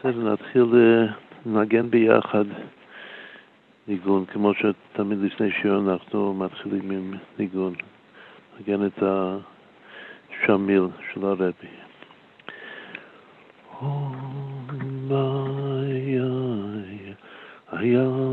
בסדר, נתחיל לנגן ביחד ניגון, כמו שתמיד לפני שיר אנחנו מתחילים עם ניגון. נגן את השמיל של הרבי. Ayam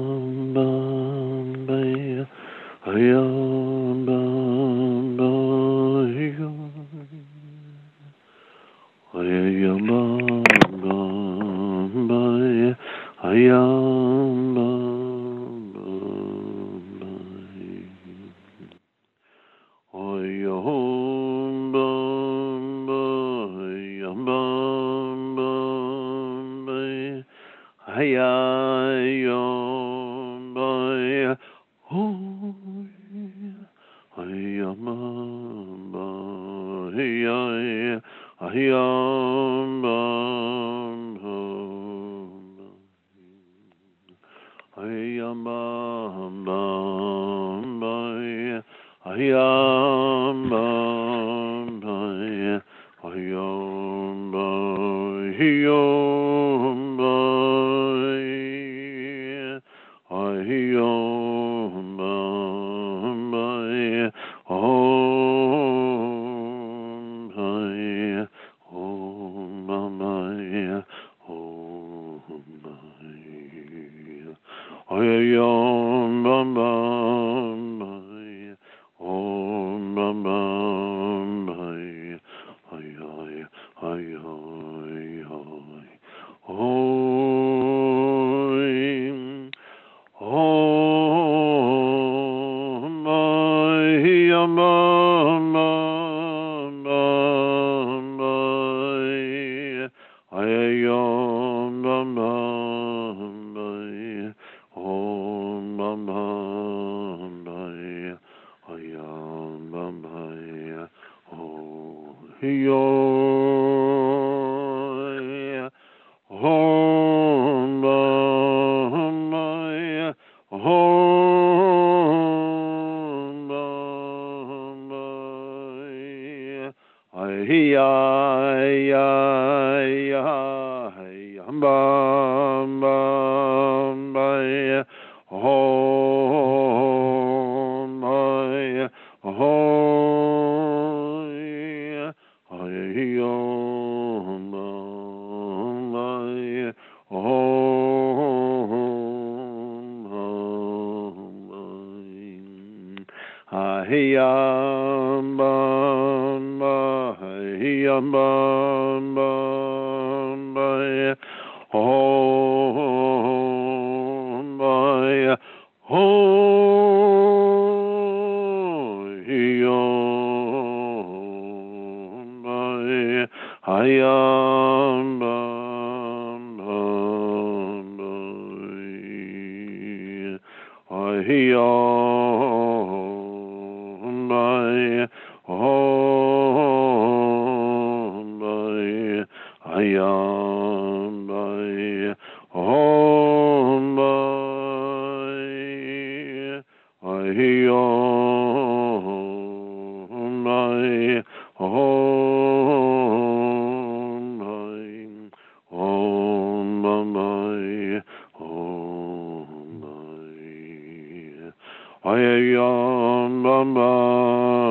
Ayam Bamba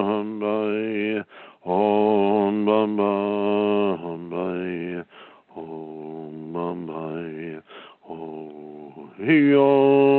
Hambai Om Bamba Hambai Om Bambai Oh Yo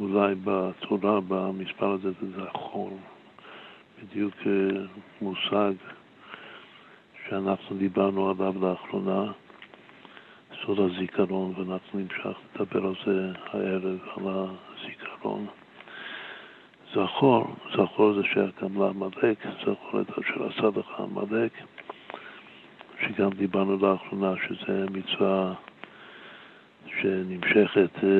אולי בתורה, במספר הזה, זה החול. בדיוק אה, מושג שאנחנו דיברנו עליו לאחרונה, סוד הזיכרון, ואנחנו נמשך לדבר על זה הערב, על הזיכרון. זכור, זכור זה שייך גם לעמלק, זכור את אשר עשה לך עמלק, שגם דיברנו לאחרונה שזה מצווה שנמשכת אה,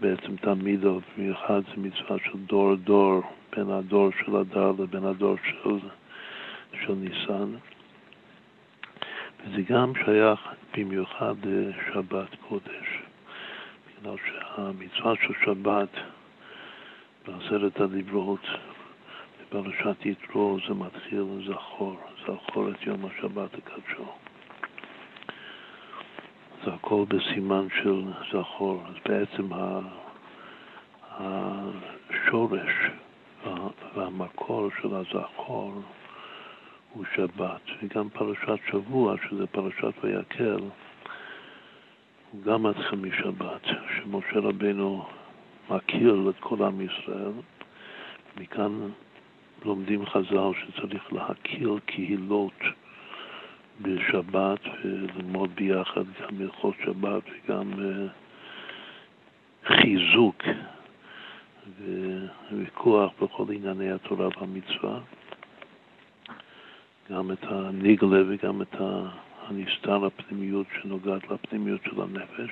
בעצם תמיד, במיוחד זה מצווה של דור דור, בין הדור של הדר לבין הדור של, של ניסן. וזה גם שייך במיוחד לשבת קודש, בגלל שהמצווה של שבת בעשרת הדיברות, בפרשת יתרו זה מתחיל זכור, זכור את יום השבת הקדשו. זה הכל בסימן של זכור. אז בעצם השורש והמקור של הזכור הוא שבת, וגם פרשת שבוע, שזה פרשת ויקל, הוא גם מתחיל משבת, שמשה רבנו מכיר את כל עם ישראל. מכאן לומדים חז"ל שצריך להכיר קהילות בשבת וללמוד ביחד גם הלכות שבת וגם uh, חיזוק וויכוח בכל ענייני התורה והמצווה. גם את הניגלה וגם את הנסתר הפנימיות שנוגעת לפנימיות של הנפש.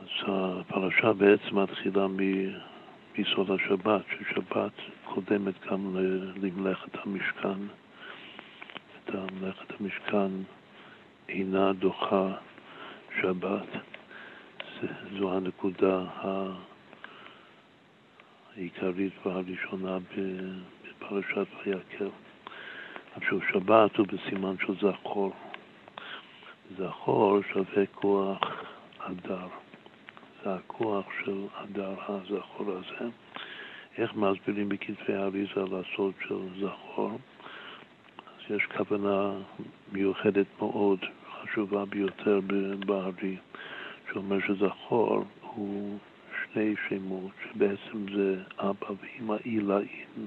אז הפרשה בעצם מתחילה מיסוד השבת, ששבת קודמת גם למלאכת המשכן. מלאכת המשכן אינה דוחה שבת. זו הנקודה העיקרית והראשונה בפרשת ויקל. עכשיו שבת הוא בסימן של זכור. זכור שווה כוח הדר. זה הכוח של הדר הזכור הזה. איך מסבירים בכתבי האריזה הסוד של זכור? יש כוונה מיוחדת מאוד, חשובה ביותר בארי, שאומר שזכור הוא שני שמות, שבעצם זה אבא ואמא עילאין.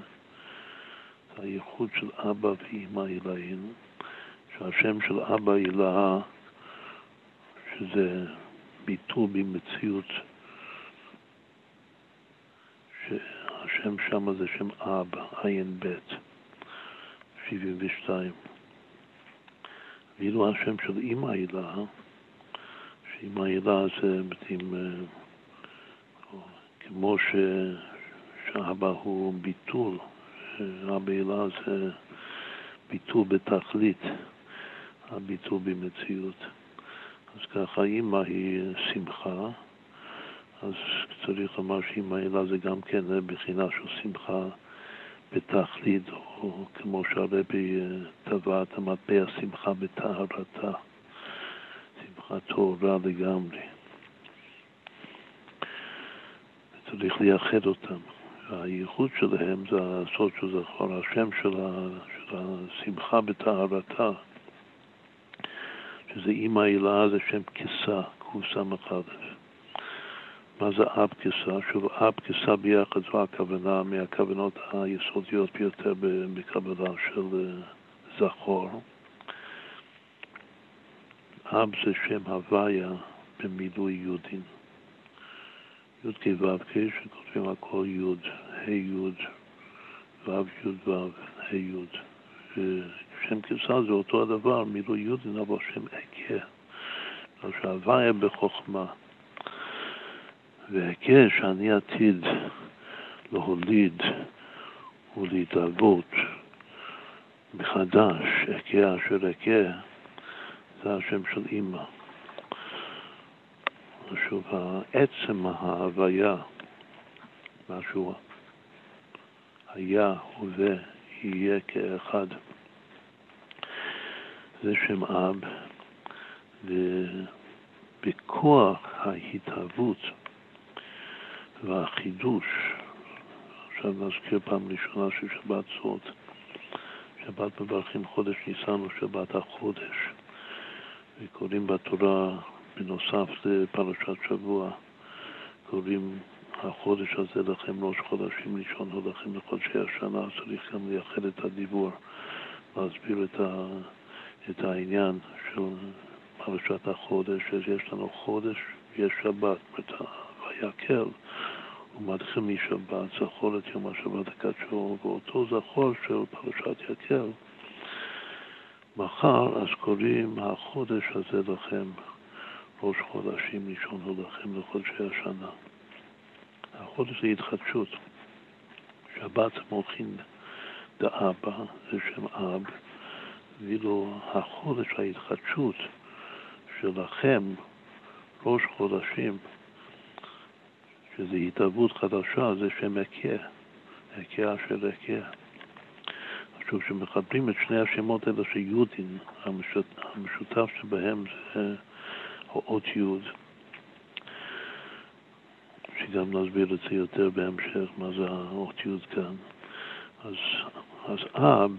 זה הייחוד של אבא ואמא עילאין, שהשם של אבא עילה, שזה ביטוי במציאות, שהשם שם זה שם אבא, עין בית, 72. ואילו השם של אמא הילה, שאמא הילה זה בתים, אה, כמו ש... שאבא הוא ביטול, אבא הילה זה ביטול בתכלית, הביטול במציאות. אז ככה אימא היא שמחה, אז צריך לומר שאימא הילה זה גם כן בחינה של שמחה בתכלית, או כמו שהרבי אה, טבע את המטבע שמחה בטהרתה, שמחה טהורה לגמרי. צריך לייחד אותם. הייחוד שלהם זה הסוד של זכור, השם של, השמחה בטהרתה. שזה אימא הילה זה שם כיסה, קס"א. מה זה אב כיסה? שוב, אב כיסה ביחד זו הכוונה מהכוונות היסודיות ביותר בקבלה של אה, זכור. אב זה שם הוויה במילוי יודין. י"ק ו"ק שכותבים הכל י', ה' י', ו' י' ו', ה' י'. שם כבשה זה אותו הדבר, מילוי יודין, אבל שם עקה. שההוויה בחוכמה. והעקה שאני עתיד להוליד ולהתאבות מחדש, עקה אשר עקה, זה השם של אימא. שוב, עצם ההוויה משהו היה ויהיה כאחד. זה שם אב, ובכוח ההתהוות והחידוש, עכשיו נזכיר פעם ראשונה של שבת זאת, שבת מברכים חודש ניסן הוא שבת החודש, וקוראים בתורה, בנוסף לפרשת שבוע, קוראים החודש הזה לכם ראש חודשים ראשון הוא לכם לחודשי השנה, צריך גם לייחד את הדיבור, להסביר את, ה, את העניין של פרשת החודש, אז יש לנו חודש, יש שבת, ויקל, הוא מתחיל משבת, זכור את יום השבת הקדשו, ואותו זכור של פרשת יקל, מחר אז קוראים החודש הזה לכם, ראש חודשים ראשון הוא לכם לחודשי השנה. החודש זה התחדשות. שבת מוחין דאבא, זה שם אב, ואילו החודש ההתחדשות שלכם, ראש חודשים, שזה התערבות חדשה, זה שם הכר, הכר של הכר. עכשיו, כשמחברים את שני השמות האלה של יודין, המשותף שבהם זה האות יוד. שגם נסביר את זה יותר בהמשך, מה זה האותיות כאן. אז, אז אב,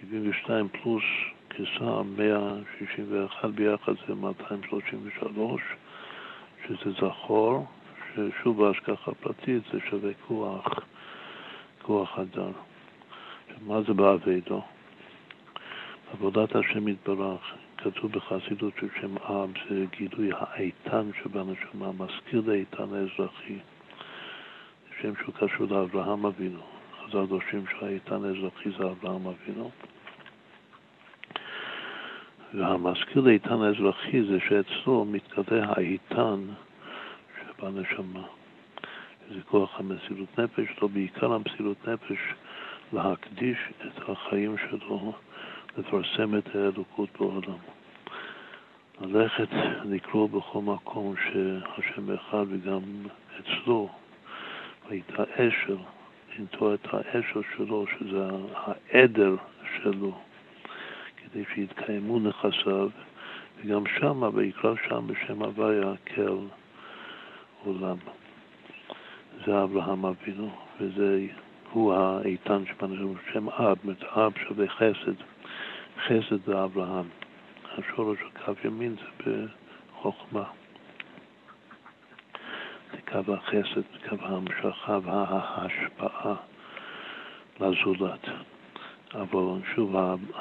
72 פלוס כסר 161 ביחד זה 233, שזה זכור, ששוב בהשגחה פרטית זה שווה כוח, כוח הדר. מה זה באבדו? עבודת השם יתברך כתוב בחסידות של שם אב, זה גילוי האיתן שבנשמה, מזכיר לאיתן האזרחי, שם שהוא קשור לאברהם אבינו. חז"ל דורשים שהאיתן האזרחי זה אברהם אבינו. והמזכיר לאיתן האזרחי זה שאצלו מתגלה האיתן שבנשמה. זה כוח המסירות נפש שלו, בעיקר המסירות נפש להקדיש את החיים שלו לפרסם את האלוקות בעולם. ללכת לקרוא בכל מקום שהשם אחד וגם אצלו, הייתה אשל, לנטוע את האשל שלו, שזה העדר שלו, כדי שיתקיימו נכסיו, וגם שמה, ויקרא שם בשם הוויה כל עולם. זה אברהם אבינו, וזה הוא האיתן שבנו שם אב, אב שווה חסד. חסד זה אברהם. השורש של קו ימין זה בחוכמה. זה קו החסד, קו ההמשכה וההשפעה לזולת. אבל שוב,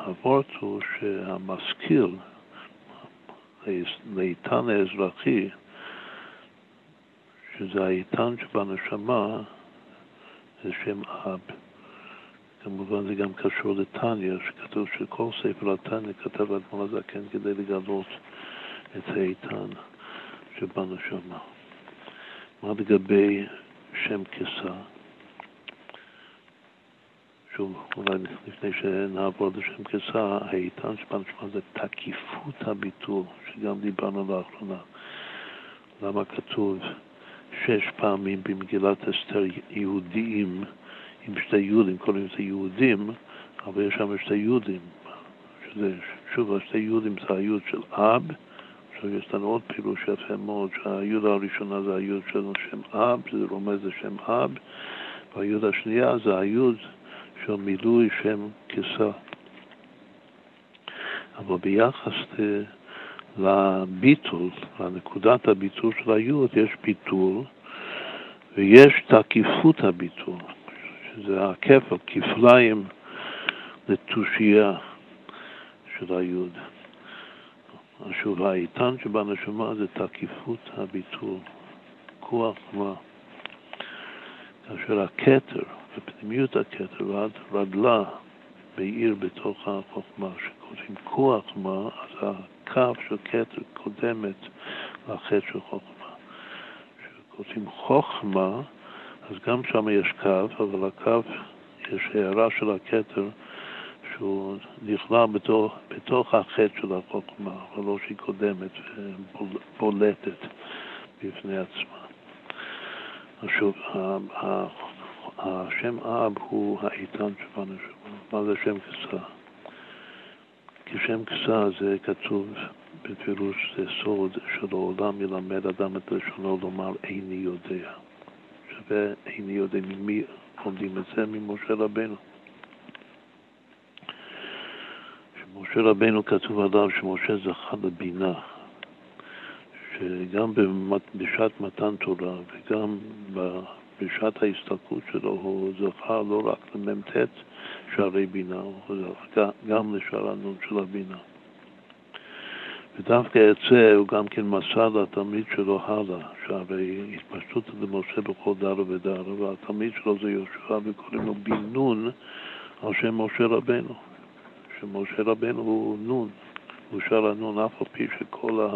הוורט הוא שהמשכיל, לאיתן האזרחי, שזה האיתן שבנשמה, זה שם אב. כמובן זה גם קשור לטניה, שכתוב שכל ספר התניא כתב אדמון הזקן כדי לגלות את האיתן שבנו שמה. מה לגבי שם כסה? שוב, אולי לפני שנעבור לשם כסה, האיתן שבנו שמה זה תקיפות הביטול, שגם דיברנו לאחרונה. למה כתוב שש פעמים במגילת אסתר יהודיים עם שתי יהודים, קוראים לזה יהודים, אבל יש שם שתי יהודים, שזה, שוב, השתי יהודים זה היוד של אב, עכשיו יש לנו עוד פירוש יפה מאוד, שהיוד הראשונה זה היוד של שם אב, שזה רומז לשם אב, והיוד השנייה זה היוד של מילוי שם כסה. אבל ביחס לביטול, לנקודת הביטול של היוד, יש ביטול ויש תקיפות הביטול. שזה הכפל, כפליים לתושייה של היוד. שוב, האיתן שבנשמה זה תקיפות הביטול, כוח מה. כאשר הכתר, בפנימיות הכתר, רדלה בעיר בתוך החוכמה, שכותבים כוח מה, אז הקו של כתר קודמת לחטא של חוכמה. כשכותבים חוכמה, אז גם שם יש קו, אבל הקו, יש הערה של הכתר שהוא נכלל בתוך, בתוך החטא של החוכמה, אבל לא שהיא קודמת ובולטת בפני עצמה. השם אב הוא האיתן שבנשמה. מה זה שם כסה? כי שם כסה זה כתוב בפירוש, זה סוד של העולם ילמד אדם את לשונו לומר איני יודע. שווה איני יודע ממי לומדים את זה? ממשה רבנו. שמשה רבנו כתוב עליו שמשה זכה לבינה. שגם בשעת מתן תורה וגם בשעת ההסתכלות שלו הוא זכה לא רק למ"ט שערי בינה, הוא זכה גם לשערנות של הבינה. ודווקא את זה הוא גם כן מסר לתלמיד שלו הלאה, שהרי התפשטות למשה בכל דר ודר, והתלמיד שלו זה יהושע וקוראים לו בן נון על שם משה רבנו, שמשה רבנו הוא נון, הוא שר הנון, אף על פי שכל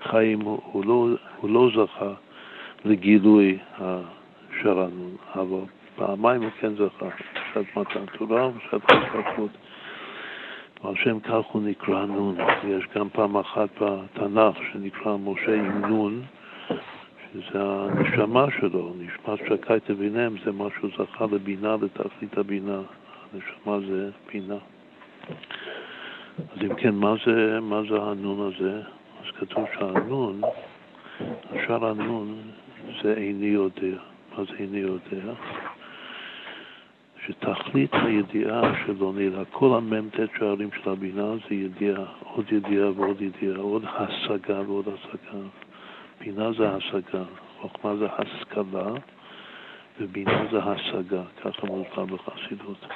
החיים הוא, לא, הוא לא זכה לגילוי השרנון, אבל פעמיים הוא כן זכה, בשעת מתן תורה ובשעת ההתפתחות. ועל שם כך הוא נקרא נון. יש גם פעם אחת בתנ"ך שנקרא משה עם נון, שזה הנשמה שלו, נשמת שקי תביניהם, זה מה שהוא זכה לבינה, לתכלית הבינה. הנשמה זה בינה. אז אם כן, מה זה, מה זה הנון הזה? אז כתוב שהנון, השאר הנון זה איני יודע. זה איני יודע? שתכלית הידיעה שלו נראה, כל המ"ט שערים של הבינה זה ידיעה, עוד ידיעה ועוד ידיעה, עוד השגה ועוד השגה. בינה זה השגה, חוכמה זה השכלה, ובינה זה השגה, ככה מוסבר בחסידות.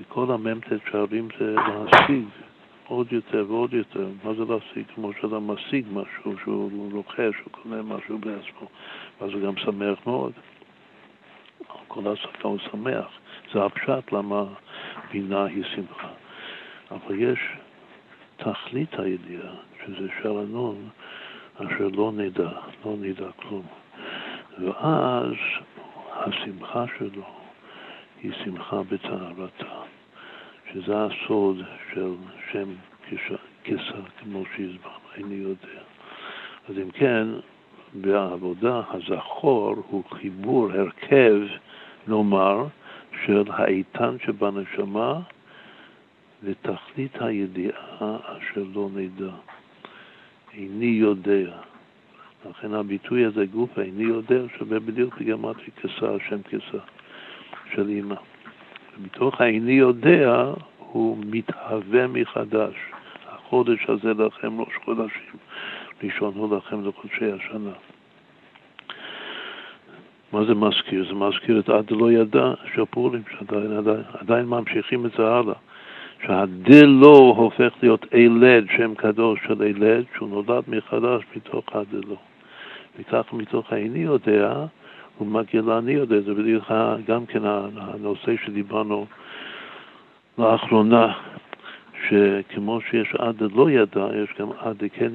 וכל המ"ט שערים זה להשיג עוד יותר ועוד יותר. מה זה להשיג? כמו שאדם משיג משהו, שהוא רוכש, הוא קונה משהו בעצמו, ואז הוא גם שמח מאוד. כל השפה הוא שמח. זה הפשט למה בינה היא שמחה. אבל יש תכלית הידיעה, שזה שלנון, אשר לא נדע, לא נדע כלום. ואז השמחה שלו היא שמחה בטהרתה, שזה הסוד של שם כסה, כמו שהסברנו, איני יודע. אז אם כן, בעבודה הזכור הוא חיבור, הרכב, נאמר, של האיתן שבנשמה ותכלית הידיעה אשר לא נדע. איני יודע. לכן הביטוי הזה, גוף איני יודע, שווה בדיוק בגמטרי כסה, השם כסה של אימא. ומתוך האיני יודע הוא מתהווה מחדש. החודש הזה לכם ראש חודשים, ראשון הוא לכם לחודשי השנה. מה זה מזכיר? זה מזכיר את עד לא ידע של פורים, שעדיין עדיין, עדיין ממשיכים את זה הלאה. שהדלו הופך להיות אילד, שם קדוש של אילד, שהוא נולד מחדש מתוך הדלו. וככה מתוך האיני יודע, הוא מגיע לאני יודע, זה בדיוק גם כן הנושא שדיברנו לאחרונה, שכמו שיש עד לא ידע, יש גם עד כן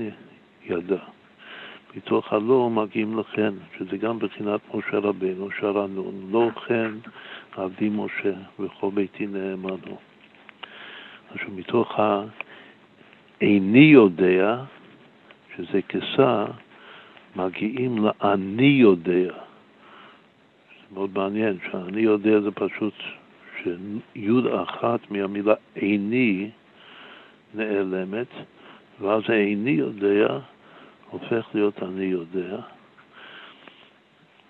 ידע. מתוך הלא מגיעים לכן, שזה גם בחינת משה רבינו, שרנו, לא כן עבדי משה וכל ביתי נאמנו. עכשיו מתוך האיני יודע, שזה כסה, מגיעים לאני יודע. זה מאוד מעניין, שאני יודע זה פשוט שיוד אחת מהמילה איני נעלמת, ואז האיני יודע הופך להיות אני יודע,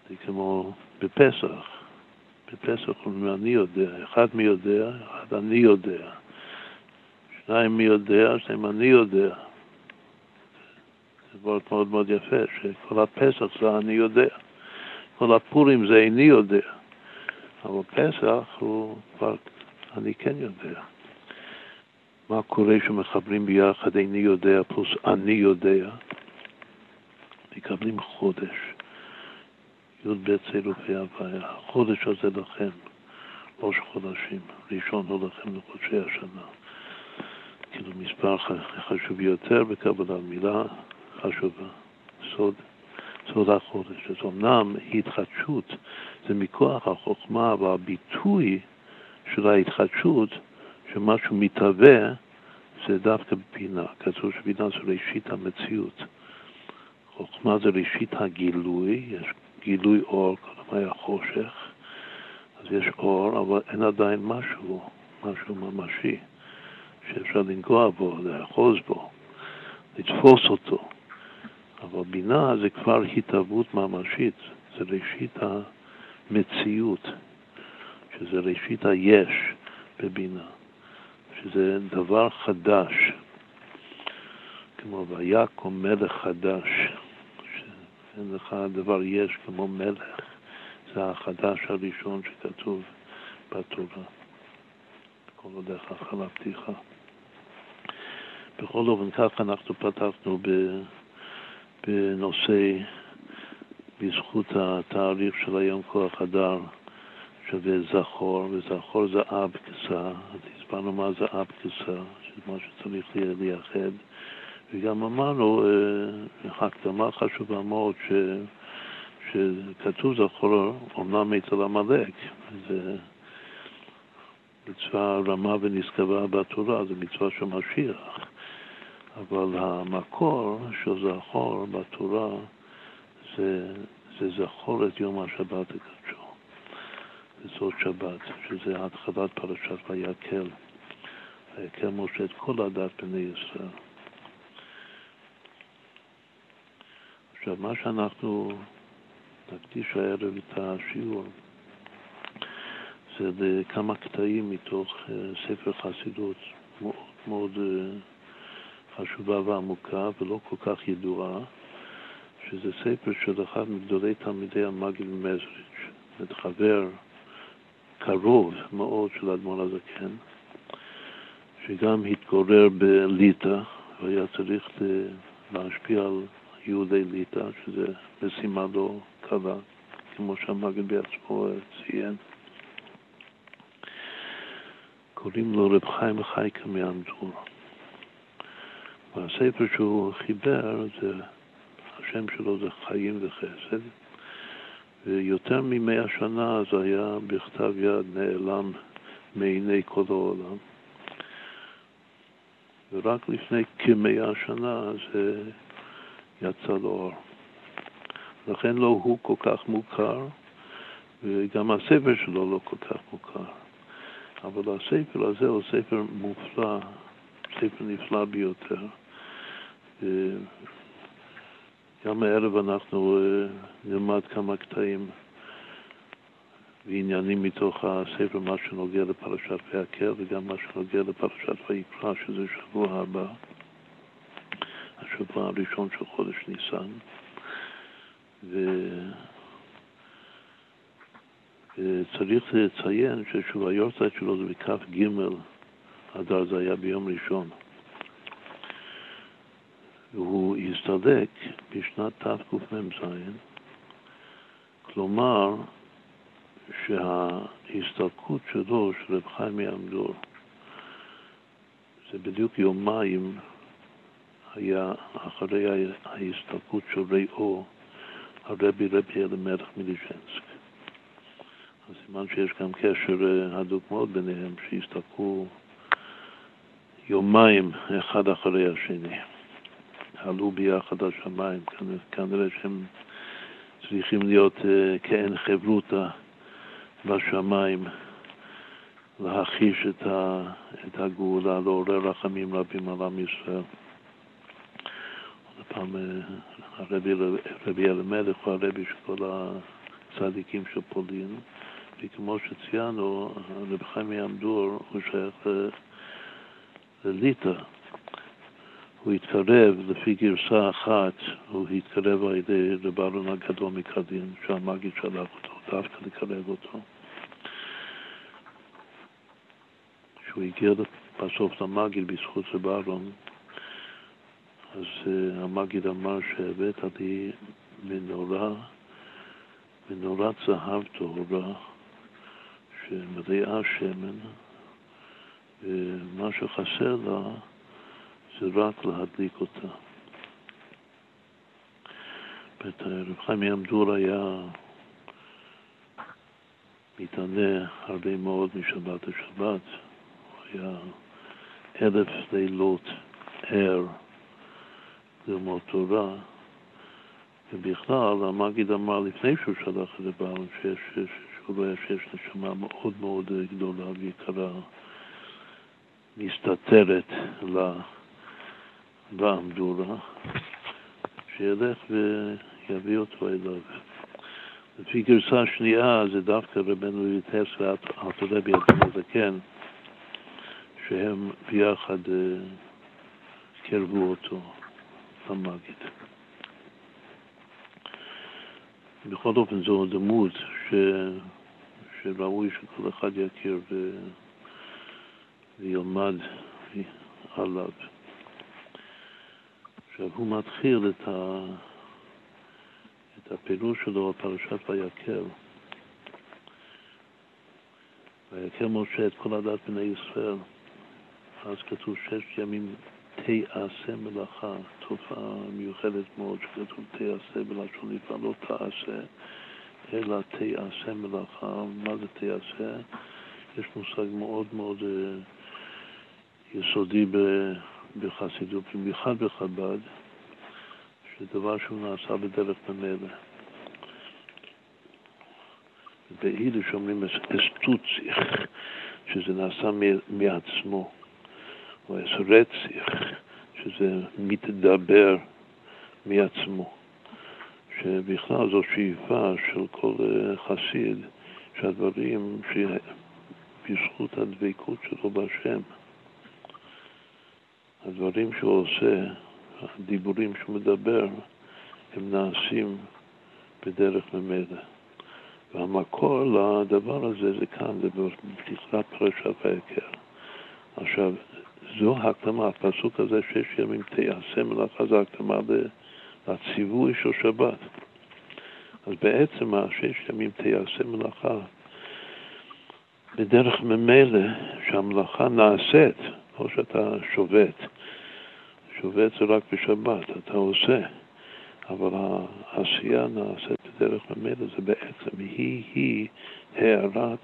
זה כמו בפסח. בפסח אומרים אני יודע, אחד מי יודע, אחד אני יודע. שניים מי יודע, שניים אני יודע. זה דבר מאוד מאוד יפה, שכל הפסח זה אני יודע. כל הפורים זה איני יודע. אבל פסח הוא כבר אני כן יודע. מה קורה שמחברים ביחד איני יודע פלוס אני יודע? מקבלים חודש, י"ב צילופי הוויה. החודש הזה לכם, ראש חודשים, ראשון הוא לכם לחודשי השנה. כאילו מספר חשוב יותר בקבלת מילה חשובה, סוד, סוד החודש. אז אמנם התחדשות זה מכוח החוכמה והביטוי של ההתחדשות, שמשהו מתהווה, זה דווקא בינה. כתוב שבינה זה ראשית המציאות. חוכמה זה ראשית הגילוי, יש גילוי אור, קודם היה חושך, אז יש אור, אבל אין עדיין משהו, משהו ממשי, שאפשר לנגוע בו, לאחוז בו, לתפוס אותו. אבל בינה זה כבר התהוות ממשית, זה ראשית המציאות, שזה ראשית היש בבינה, שזה דבר חדש, כמו ויקום מלך חדש, שאין לך דבר יש כמו מלך, זה החדש הראשון שכתוב בתורה. כל עוד איך הפתיחה. בכל אופן, ככה אנחנו פתחנו בנושא, בזכות התאריך של היום כוח הדר שווה זכור, וזכור זה אב כסה, אז הסברנו מה זה אב כסה, שזה מה שצריך לייחד, וגם אמרנו, אה, הקדמה חשובה מאוד, ש... שכתוב זכור אומנם אצל עמלק, זה מצווה רמה ונשגבה בתורה, זה מצווה של משיח. אבל המקור של זכור בתורה זה, זה זכור את יום השבת הקדשו. וזאת שבת, שזה התחלת פרשת ויקל. ויקל משה את כל הדת בני ישראל. עכשיו, מה שאנחנו נקדיש הערב את השיעור זה לכמה קטעים מתוך אה, ספר חסידות מאוד מאוד אה, חשובה ועמוקה ולא כל כך ידועה, שזה ספר של אחד מגדולי תלמידי המגיד מזריץ', חבר קרוב מאוד של האדמו"ר הזקן, שגם התגורר בליטא והיה צריך להשפיע על יהודי ליטא, שזה משימה לא קלה, כמו שהמגיד בעצמו ציין. קוראים לו רב חיים חייקה מאנדור. והספר שהוא חיבר, זה, השם שלו זה חיים וחסד, ויותר ממאה שנה זה היה בכתב יד נעלם מעיני כל העולם. ורק לפני כמאה שנה זה יצא לאור. לכן לא הוא כל כך מוכר, וגם הספר שלו לא כל כך מוכר. אבל הספר הזה הוא ספר מופלא, ספר נפלא ביותר. גם הערב אנחנו אה, נלמד כמה קטעים ועניינים מתוך הספר, מה שנוגע לפרשת ויקר וגם מה שנוגע לפרשת ויקרא, שזה שבוע הבא, השבוע הראשון של חודש ניסן. ו... וצריך לציין ששוב היורצייט שלו זה בכ"ג אדר, זה היה ביום ראשון. והוא הסתלק בשנת תקמ"ז, כלומר שההסתלקות שלו, של רב חיים מעמדור, זה בדיוק יומיים היה אחרי ההסתלקות של ראו הרבי רבי אלימלך מליז'נסק. אז סימן שיש גם קשר אה, הדוק מאוד ביניהם, שהסתלקו יומיים אחד אחרי השני. עלו ביחד השמיים, כנראה שהם צריכים להיות uh, כעין חברותא בשמיים, להחיש את הגאולה, לעורר רחמים רבים על עם ישראל. פעם, אה, הרבי, רבי אלימלך הוא הרבי של כל הצדיקים של פולין, וכמו שציינו, רבי חיים יעמדור הוא שייך לליטא. הוא התקרב, לפי גרסה אחת, הוא התקרב על ידי רב הגדול מקדין, שהמגיד שלח אותו, דווקא לקרב אותו. כשהוא הגיע בסוף למגיד בזכות רב אז uh, המגיד אמר שהבאת לי מנורה, מנורת זהב טהורה, שמלאה שמן, ומה שחסר לה זה רק להדליק אותה. רב חיים ימדור היה מתענה הרבה מאוד משבת לשבת. הוא היה אלף לילות ער ללמוד תורה, ובכלל, המגיד אמר לפני שהוא שלח את הבעל, שהוא רואה שיש נשמה מאוד מאוד גדולה ויקרה, מסתתרת לעמדורה, שילך ויביא אותו אליו. לפי גרסה שנייה זה דווקא רבנו יוטס ואלתרבי אדם הזקן, שהם ביחד אה, קרבו אותו למגיד. בכל אופן זו דמות ש... שראוי שכל אחד יכיר ו... וילמד עליו. עכשיו הוא מתחיל את, ה... את הפירוש שלו על פרשת ויקל. ויקל משה את כל הדת בני ישראל. אז כתוב שש ימים תעשה מלאכה, תופעה מיוחדת מאוד שכתוב תעשה בלשון נפלא, לא תעשה, אלא תעשה מלאכה. מה זה תעשה? יש מושג מאוד מאוד uh, יסודי בחסידות, במיוחד בחב"ד, שדבר שהוא נעשה בדרך ממילא. ביידיש אומרים אסטוציך, שזה נעשה מעצמו. או יש רציך, שזה מתדבר מעצמו. שבכלל זו שאיפה של כל אה, חסיד, שהדברים, בזכות הדבקות שלו בהשם, הדברים שהוא עושה, הדיבורים שהוא מדבר, הם נעשים בדרך ממילא. והמקור לדבר הזה זה כאן, זה בפתיחת פרשת ויקר. עכשיו, זו הקדמה, הפסוק הזה, שש ימים תעשה מלאכה, זה הקדמה לציווי של שבת. אז בעצם השש ימים תעשה מלאכה בדרך ממילא שהמלאכה נעשית, לא שאתה שובת. שובת זה רק בשבת, אתה עושה, אבל העשייה נעשית בדרך ממילא, זה בעצם היא-היא הערת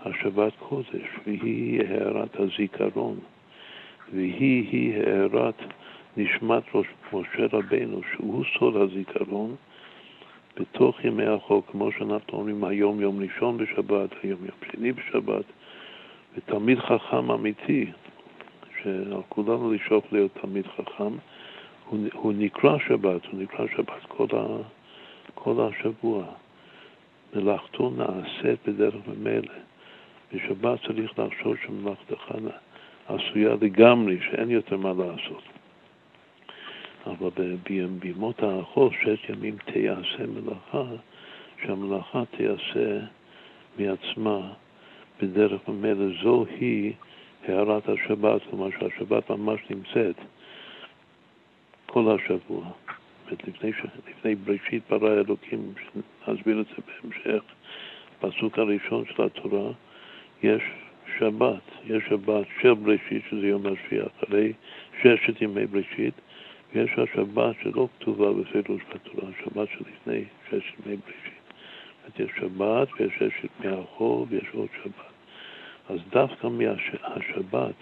השבת קודש, והיא הערת הזיכרון. והיא-היא הארת נשמת ראש משה רבנו, שהוא סוד הזיכרון, בתוך ימי החוק, כמו שאנחנו אומרים היום יום ראשון בשבת, היום יום שני בשבת, ותלמיד חכם אמיתי, שעל כולנו לשאוף להיות תלמיד חכם, הוא, הוא נקרא שבת, הוא נקרא שבת כל, ה, כל השבוע. מלאכתו נעשית בדרך ממילא. בשבת צריך לחשוב שמלאכתך עשויה לגמרי, שאין יותר מה לעשות. אבל בימות האחוז, שש ימים תיעשה מלאכה, שהמלאכה תיעשה מעצמה בדרך ממילא זו היא הערת השבת, כלומר שהשבת ממש נמצאת כל השבוע. לפני, לפני בראשית ברא אלוקים, נסביר את זה בהמשך, בפסוק הראשון של התורה, יש שבת, יש שבת של בראשית, שזה יום השביעי, אחרי ששת ימי בראשית, ויש השבת שלא כתובה בפירוש בתורה, שבת שלפני ששת ימי בראשית. יש שבת ויש ששת מהחול ויש עוד שבת. אז דווקא מהשבת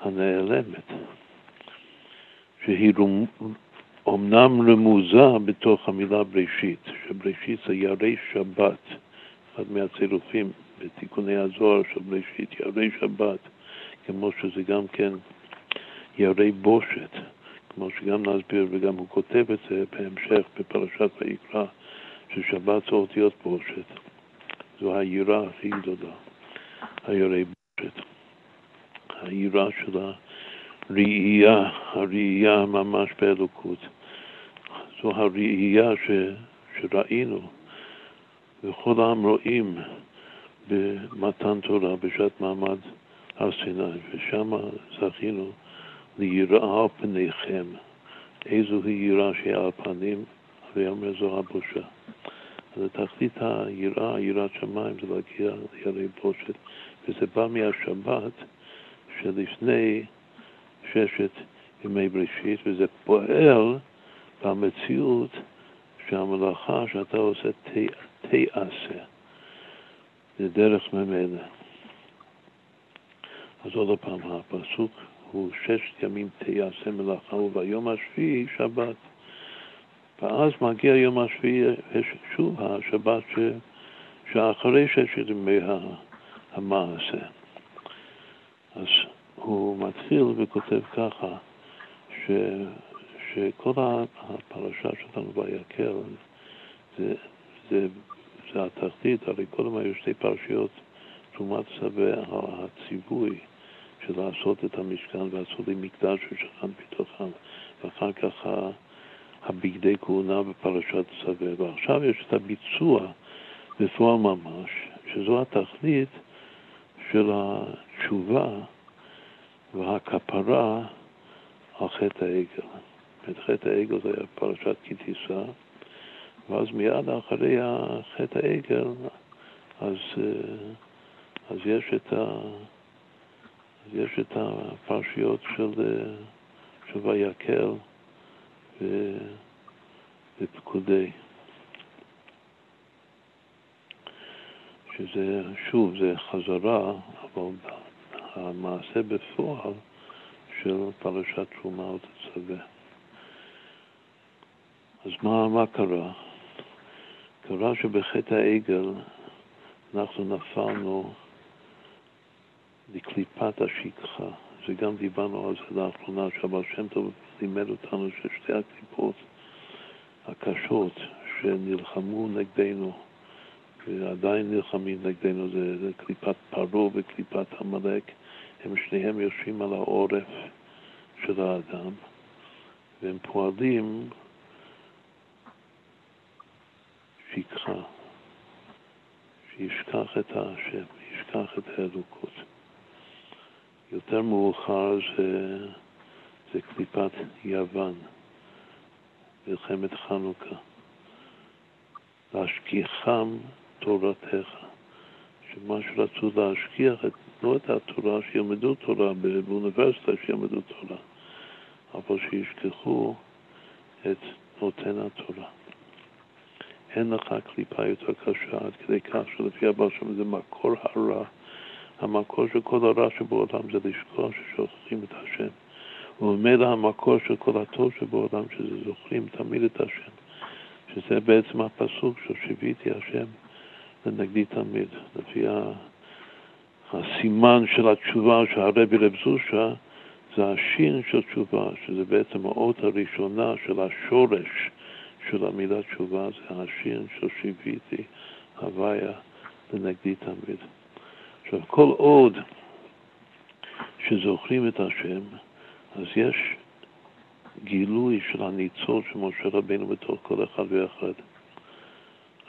הנעלמת, שהיא אומנם רמוזה בתוך המילה בראשית, שבראשית זה ירי שבת, אחד מהצירופים בתיקוני הזוהר של בראשית, ירי שבת, כמו שזה גם כן ירי בושת, כמו שגם נסביר וגם הוא כותב את זה בהמשך בפרשת ויקרא, ששבת זה אותיות בושת. זו היראה הכי גדולה, הירי בושת. היראה של הראייה, הראייה ממש באלוקות. זו הראייה ש, שראינו, וכל העם רואים במתן תורה בשעת מעמד הר סיני, ושם זכינו ליראה על פניכם. איזו היא יראה שהיא על פנים, ויאמר זו הבושה. אז תכלית היראה, יראת שמיים, זה להגיע לירי בושת, וזה בא מהשבת שלפני ששת ימי בראשית, וזה פועל במציאות שהמלאכה שאתה עושה תעשה. זה דרך ממילא. אז עוד פעם, הפסוק הוא ששת ימים תיעשה מלאכה וביום השביעי שבת. ואז מגיע יום השביעי, שוב השבת ש... שאחרי ששת ימי המעשה. אז הוא מתחיל וכותב ככה, ש, שכל הפרשה שלנו ויקל זה, זה, זה התחתית, הרי קודם היו שתי פרשיות, תרומת שווה הציווי של לעשות את המשכן ועשו לי מקדש ושכן בתוכם, ואחר כך הבגדי כהונה בפרשת שווה, ועכשיו יש את הביצוע בפועל ממש, שזו התכלית של התשובה והכפרה על חטא העגל. חטא העגל זה היה פרשת כי תישא, ואז מיד אחרי חטא העגל, אז, אז יש את ה... יש את הפרשיות של, של ויקל ופקודי. שזה, שוב, זה חזרה, אבל המעשה בפועל של פרשת תרומה ותצווה. אז מה, מה קרה? קרה שבחטא העגל אנחנו נפלנו לקליפת השכחה. זה גם דיברנו על זה לאחרונה, שהבעל שם טוב לימד אותנו ששתי הקליפות הקשות שנלחמו נגדנו ועדיין נלחמים נגדנו, זה, זה קליפת פרעה וקליפת עמלק, הם שניהם יושבים על העורף של האדם, והם פועלים שכחה, שישכח את השם, ישכח את האלוקות. יותר מאוחר זה, זה קליפת יוון, מלחמת חנוכה. להשכיחם תורתך, שמה שרצו להשכיח, לא את התורה, שילמדו תורה באוניברסיטה, שילמדו תורה, אבל שישכחו את נותן התורה. אין לך קליפה יותר קשה עד כדי כך שלפי הבא שם זה מקור הרע. המקור של כל הרע שבעולם זה לשכוח ששוכחים את השם. וממילא המקור של כל הטוב שבעולם שזה זוכרים תמיד את השם. שזה בעצם הפסוק של שיוויתי השם לנגדי תמיד. לפי הסימן של התשובה שהרבי רב זושה זה השין של תשובה, שזה בעצם האות הראשונה של השורש של המילה תשובה, זה השין של שיוויתי הוויה לנגדי תמיד. עכשיו, כל עוד שזוכרים את השם, אז יש גילוי של הניצול של משה רבינו בתוך כל אחד ואחד.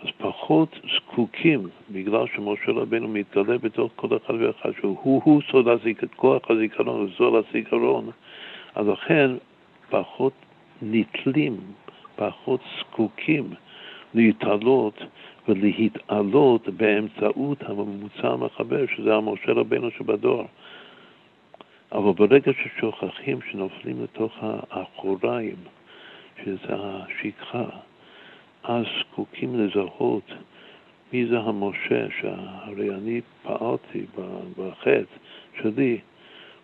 אז פחות זקוקים, בגלל שמשה רבינו מתגלה בתוך כל אחד ואחד, שהוא סוד הזיכרון, כוח הזיכרון, זול הזיכרון, אז לכן פחות נתלים, פחות זקוקים להתעלות ולהתעלות באמצעות הממוצע המחבר, שזה המשה רבינו שבדור. אבל ברגע ששוכחים, שנופלים לתוך האחוריים, שזה השכחה, אז זקוקים לזהות מי זה המשה, שהרי אני פעלתי בחטא שלי,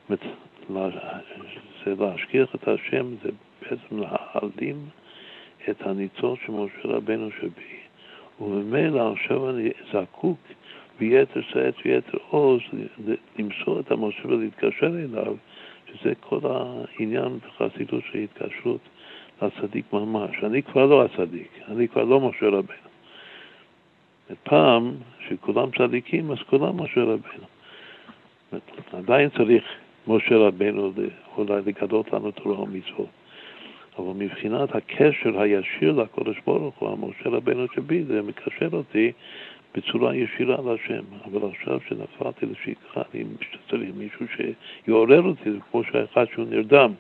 זה להשכיח את השם, זה בעצם להעלים את הניצול של משה רבנו שבי, וממילא עכשיו אני זקוק ביתר שאת ויתר עוז למסור את המשה ולהתקשר אליו, שזה כל העניין בחסידות של התקשרות. הצדיק ממש. אני כבר לא הצדיק, אני כבר לא משה רבנו. פעם, שכולם צדיקים, אז כולם משה רבנו. עדיין צריך משה רבנו אולי לגדות לנו תורה ומצוות. אבל מבחינת הקשר הישיר לקודש ברוך הוא, המשה רבנו שבי, זה מקשר אותי בצורה ישירה להשם. אבל עכשיו שנפלתי לשכחה, אני צריך מישהו שיעורר אותי, זה כמו שאחד שהוא נרדם.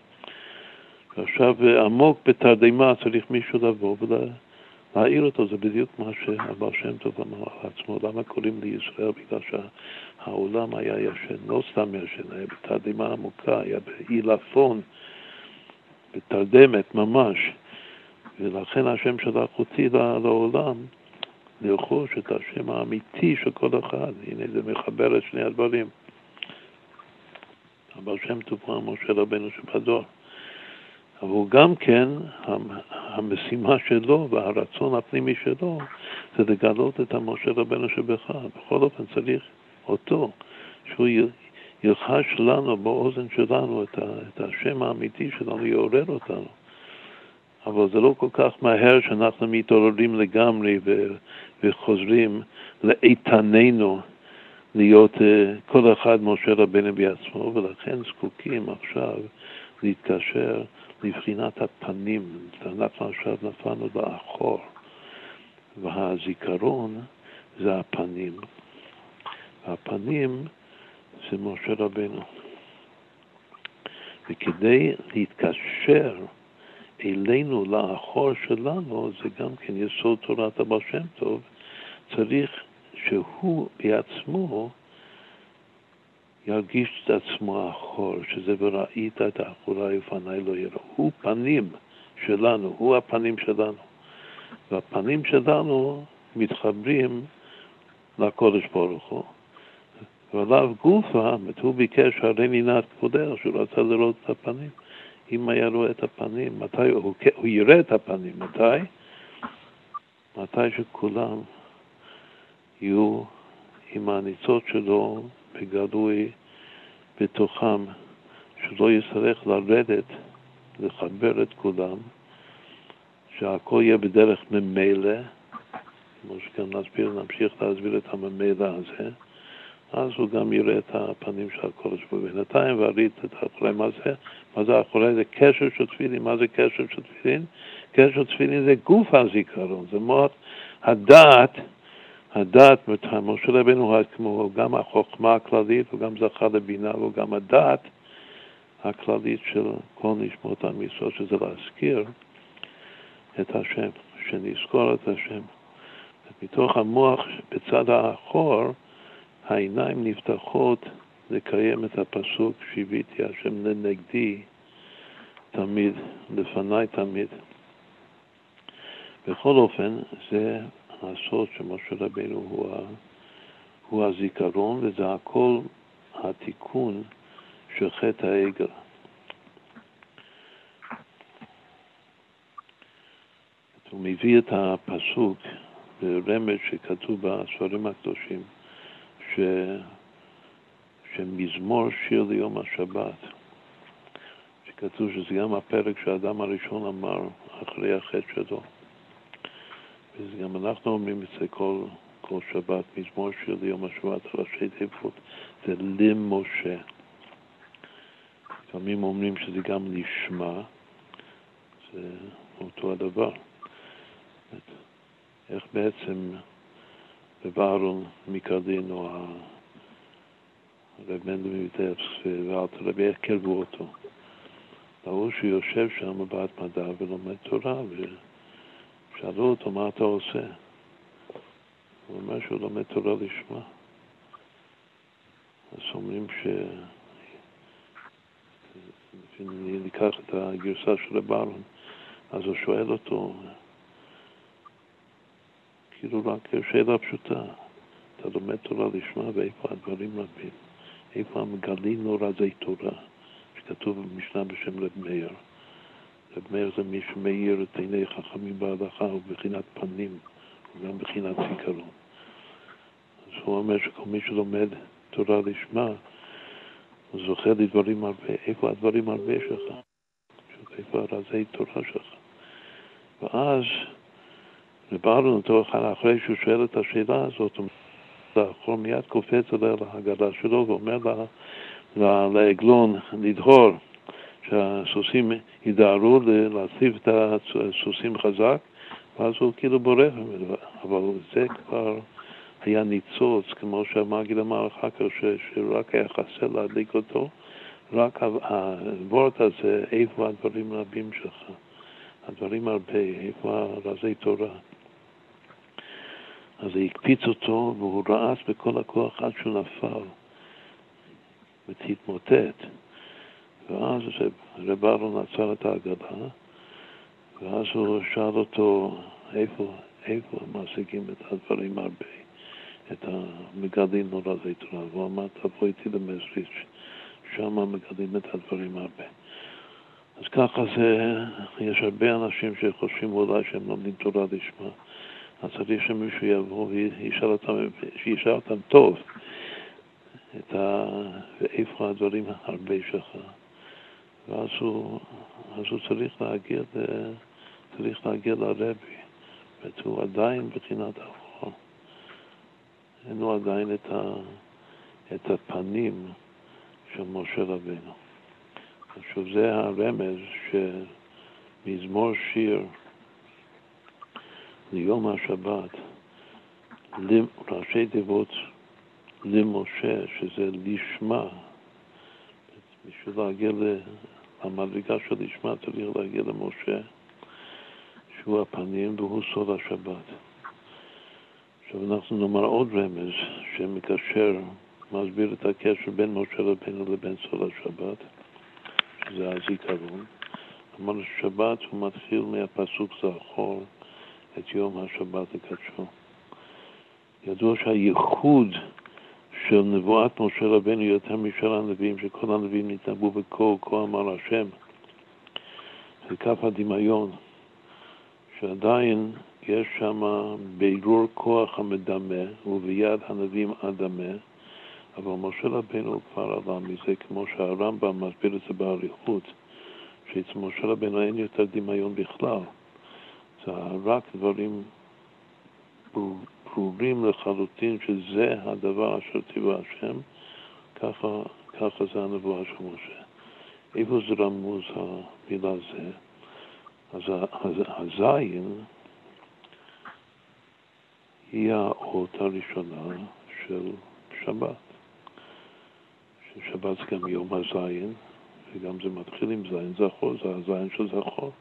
ועכשיו עמוק בתרדמה צריך מישהו לבוא ולהעיר אותו, זה בדיוק מה שהבעל שם טוב אמר על עצמו, למה קוראים לישראל? בגלל שהעולם היה ישן, לא סתם ישן, היה בתרדמה עמוקה, היה בעילפון, בתרדמת ממש, ולכן השם שלח אותי לעולם לרכוש את השם האמיתי של כל אחד, הנה זה מחבר את שני הדברים. הבעל שם טוב אמר משה רבנו שבדור. אבל גם כן, המשימה שלו והרצון הפנימי שלו זה לגלות את המשה רבנו שבך. בכל אופן צריך אותו, שהוא ילחש לנו באוזן שלנו את, ה, את השם האמיתי שלנו, יעורר אותנו. אבל זה לא כל כך מהר שאנחנו מתעוררים לגמרי ו, וחוזרים לאיתננו להיות uh, כל אחד משה רבנו בעצמו, ולכן זקוקים עכשיו להתקשר לבחינת הפנים. אנחנו עכשיו נפלנו לאחור, והזיכרון זה הפנים. הפנים זה משה רבנו. וכדי להתקשר אלינו, לאחור שלנו, זה גם כן יסוד תורת הבעל שם טוב, צריך שהוא בעצמו ירגיש את עצמו אחור, שזה וראית את האחורי ופניי לא יראו. הוא פנים שלנו, הוא הפנים שלנו. והפנים שלנו מתחברים לקודש ברוך הוא. ועליו גופה, הוא ביקש הרי נינת כבודך, שהוא רצה לראות את הפנים. אם היה רואה את הפנים, מתי הוא, הוא יראה את הפנים, מתי? מתי שכולם יהיו עם הניצות שלו בגלוי בתוכם, שלא יצטרך לרדת, לחבר את כולם, שהכל יהיה בדרך ממילא, כמו שגם נסביר, נמשיך להסביר את הממילא הזה, אז הוא גם יראה את הפנים של הקודש ברוך הוא. בינתיים והריץ את האחורי. מה זה? מה זה האחורי? זה קשר של תפילין. מה זה קשר של תפילין? קשר של תפילין זה גוף הזיכרון, זה מאוד הדעת, הדעת, משה רבינו כמו גם החוכמה הכללית, הוא גם זכה לבינה, והוא גם הדעת הכללית של כל נשמות המצוות, שזה להזכיר את השם, שנזכור את השם. מתוך המוח בצד האחור, העיניים נפתחות לקיים את הפסוק שיוויתי השם לנגדי תמיד, לפניי תמיד. בכל אופן, זה הסוד שמשה רבינו הוא, הוא הזיכרון, וזה הכל התיקון של חטא העגל. הוא מביא את הפסוק ברמז שכתוב בספרים הקדושים. שמזמור שיר ליום השבת, שכתוב שזה גם הפרק שהאדם הראשון אמר אחרי החטא שלו. וגם אנחנו אומרים את זה כל, כל שבת, מזמור שיר ליום השבת, ראשי תיבות, זה למשה. לפעמים אומרים שזה גם נשמע, זה אותו הדבר. איך בעצם בברון מקרדינו, הרב מנדל מביטפס ואלתר רבי, איך קרבו אותו. ראו שהוא יושב שם בהתמדה ולומד תורה, ושאלו אותו, מה אתה עושה? הוא אומר שהוא לומד תורה לשמה. אז אומרים ש... ניקח את הגרסה של הברון, אז הוא שואל אותו, כאילו רק שאלה פשוטה. אתה לומד תורה לשמה ואיפה הדברים רבים. איפה המגלים לא רזי תורה, שכתוב במשנה בשם רב מאיר. רב מאיר זה מי שמאיר את עיני חכמים בהלכה, הוא בחינת פנים, הוא גם בחינת זיכרון. אז הוא אומר שכל מי שלומד תורה לשמה, הוא זוכה לדברים הרבה. איפה הדברים הרבה שלך? איפה הרזי תורה שלך? ואז ובאנו אותו אחרי שהוא שואל את השאלה הזאת, האחור מיד קופץ עליה להגדה שלו ואומר לה, לעגלון לדהור, שהסוסים ידהרו להציב את הסוסים חזק, ואז הוא כאילו בורח, אבל זה כבר היה ניצוץ, כמו שהמגיד אמר אחר כך, שרק היה חסר להדליק אותו, רק הוורט הזה, איפה הדברים הרבים שלך, הדברים הרבה, איפה רזי תורה. אז זה הקפיץ אותו והוא רעש בכל הכוח עד שהוא נפל והתמוטט. ואז רב אהרון עצר את העגלה, ואז הוא שאל אותו איפה, איפה משיגים את הדברים הרבה, את המגדלים נורא תורה, והוא אמר תבוא איתי למזריץ', שם מגדלים את הדברים הרבה. אז ככה זה, יש הרבה אנשים שחושבים אולי שהם לומדים תורה לשמה. אז צריך שמישהו יבוא וישאל אותם, שישאל אותם טוב, את ה... ואיפה הדברים הרבה שלך. ואז הוא, אז הוא צריך להגיע. צריך להגיע לרבי, והוא עדיין בחינת האחור. אין לו עדיין את, ה... את הפנים של משה רבינו. עכשיו זה הרמז שמזמור שיר ליום השבת, ראשי תיבות למשה, שזה לשמה, בשביל להגיע למדרגה של לשמה צריך להגיע למשה, שהוא הפנים והוא סוד השבת. עכשיו אנחנו נאמר עוד רמז שמקשר, מסביר את הקשר בין משה רבינו לבין סוד השבת, שזה הזיכרון. אמרנו ששבת הוא מתחיל מהפסוק זכור את יום השבת לקדשו. ידוע שהייחוד של נבואת משה רבנו יותר משל הנביאים, שכל הנביאים נתנבאו בקור, כה אמר השם. זה כף הדמיון, שעדיין יש שם בירור כוח המדמה, וביד הנביאים אדמה, אבל משה רבנו כבר עלה מזה, כמו שהרמב"ם מסביר את זה באריכות, שאצל משה רבנו אין יותר דמיון בכלל. זה רק דברים ברורים לחלוטין שזה הדבר אשר ציווה השם, ככה, ככה זה הנבואה של משה. איפה זה רמוז המילה זה? אז הזין היא האות הראשונה של שבת. ששבת זה גם יום הזין, וגם זה מתחיל עם זין זכור, זה הזין של זכור.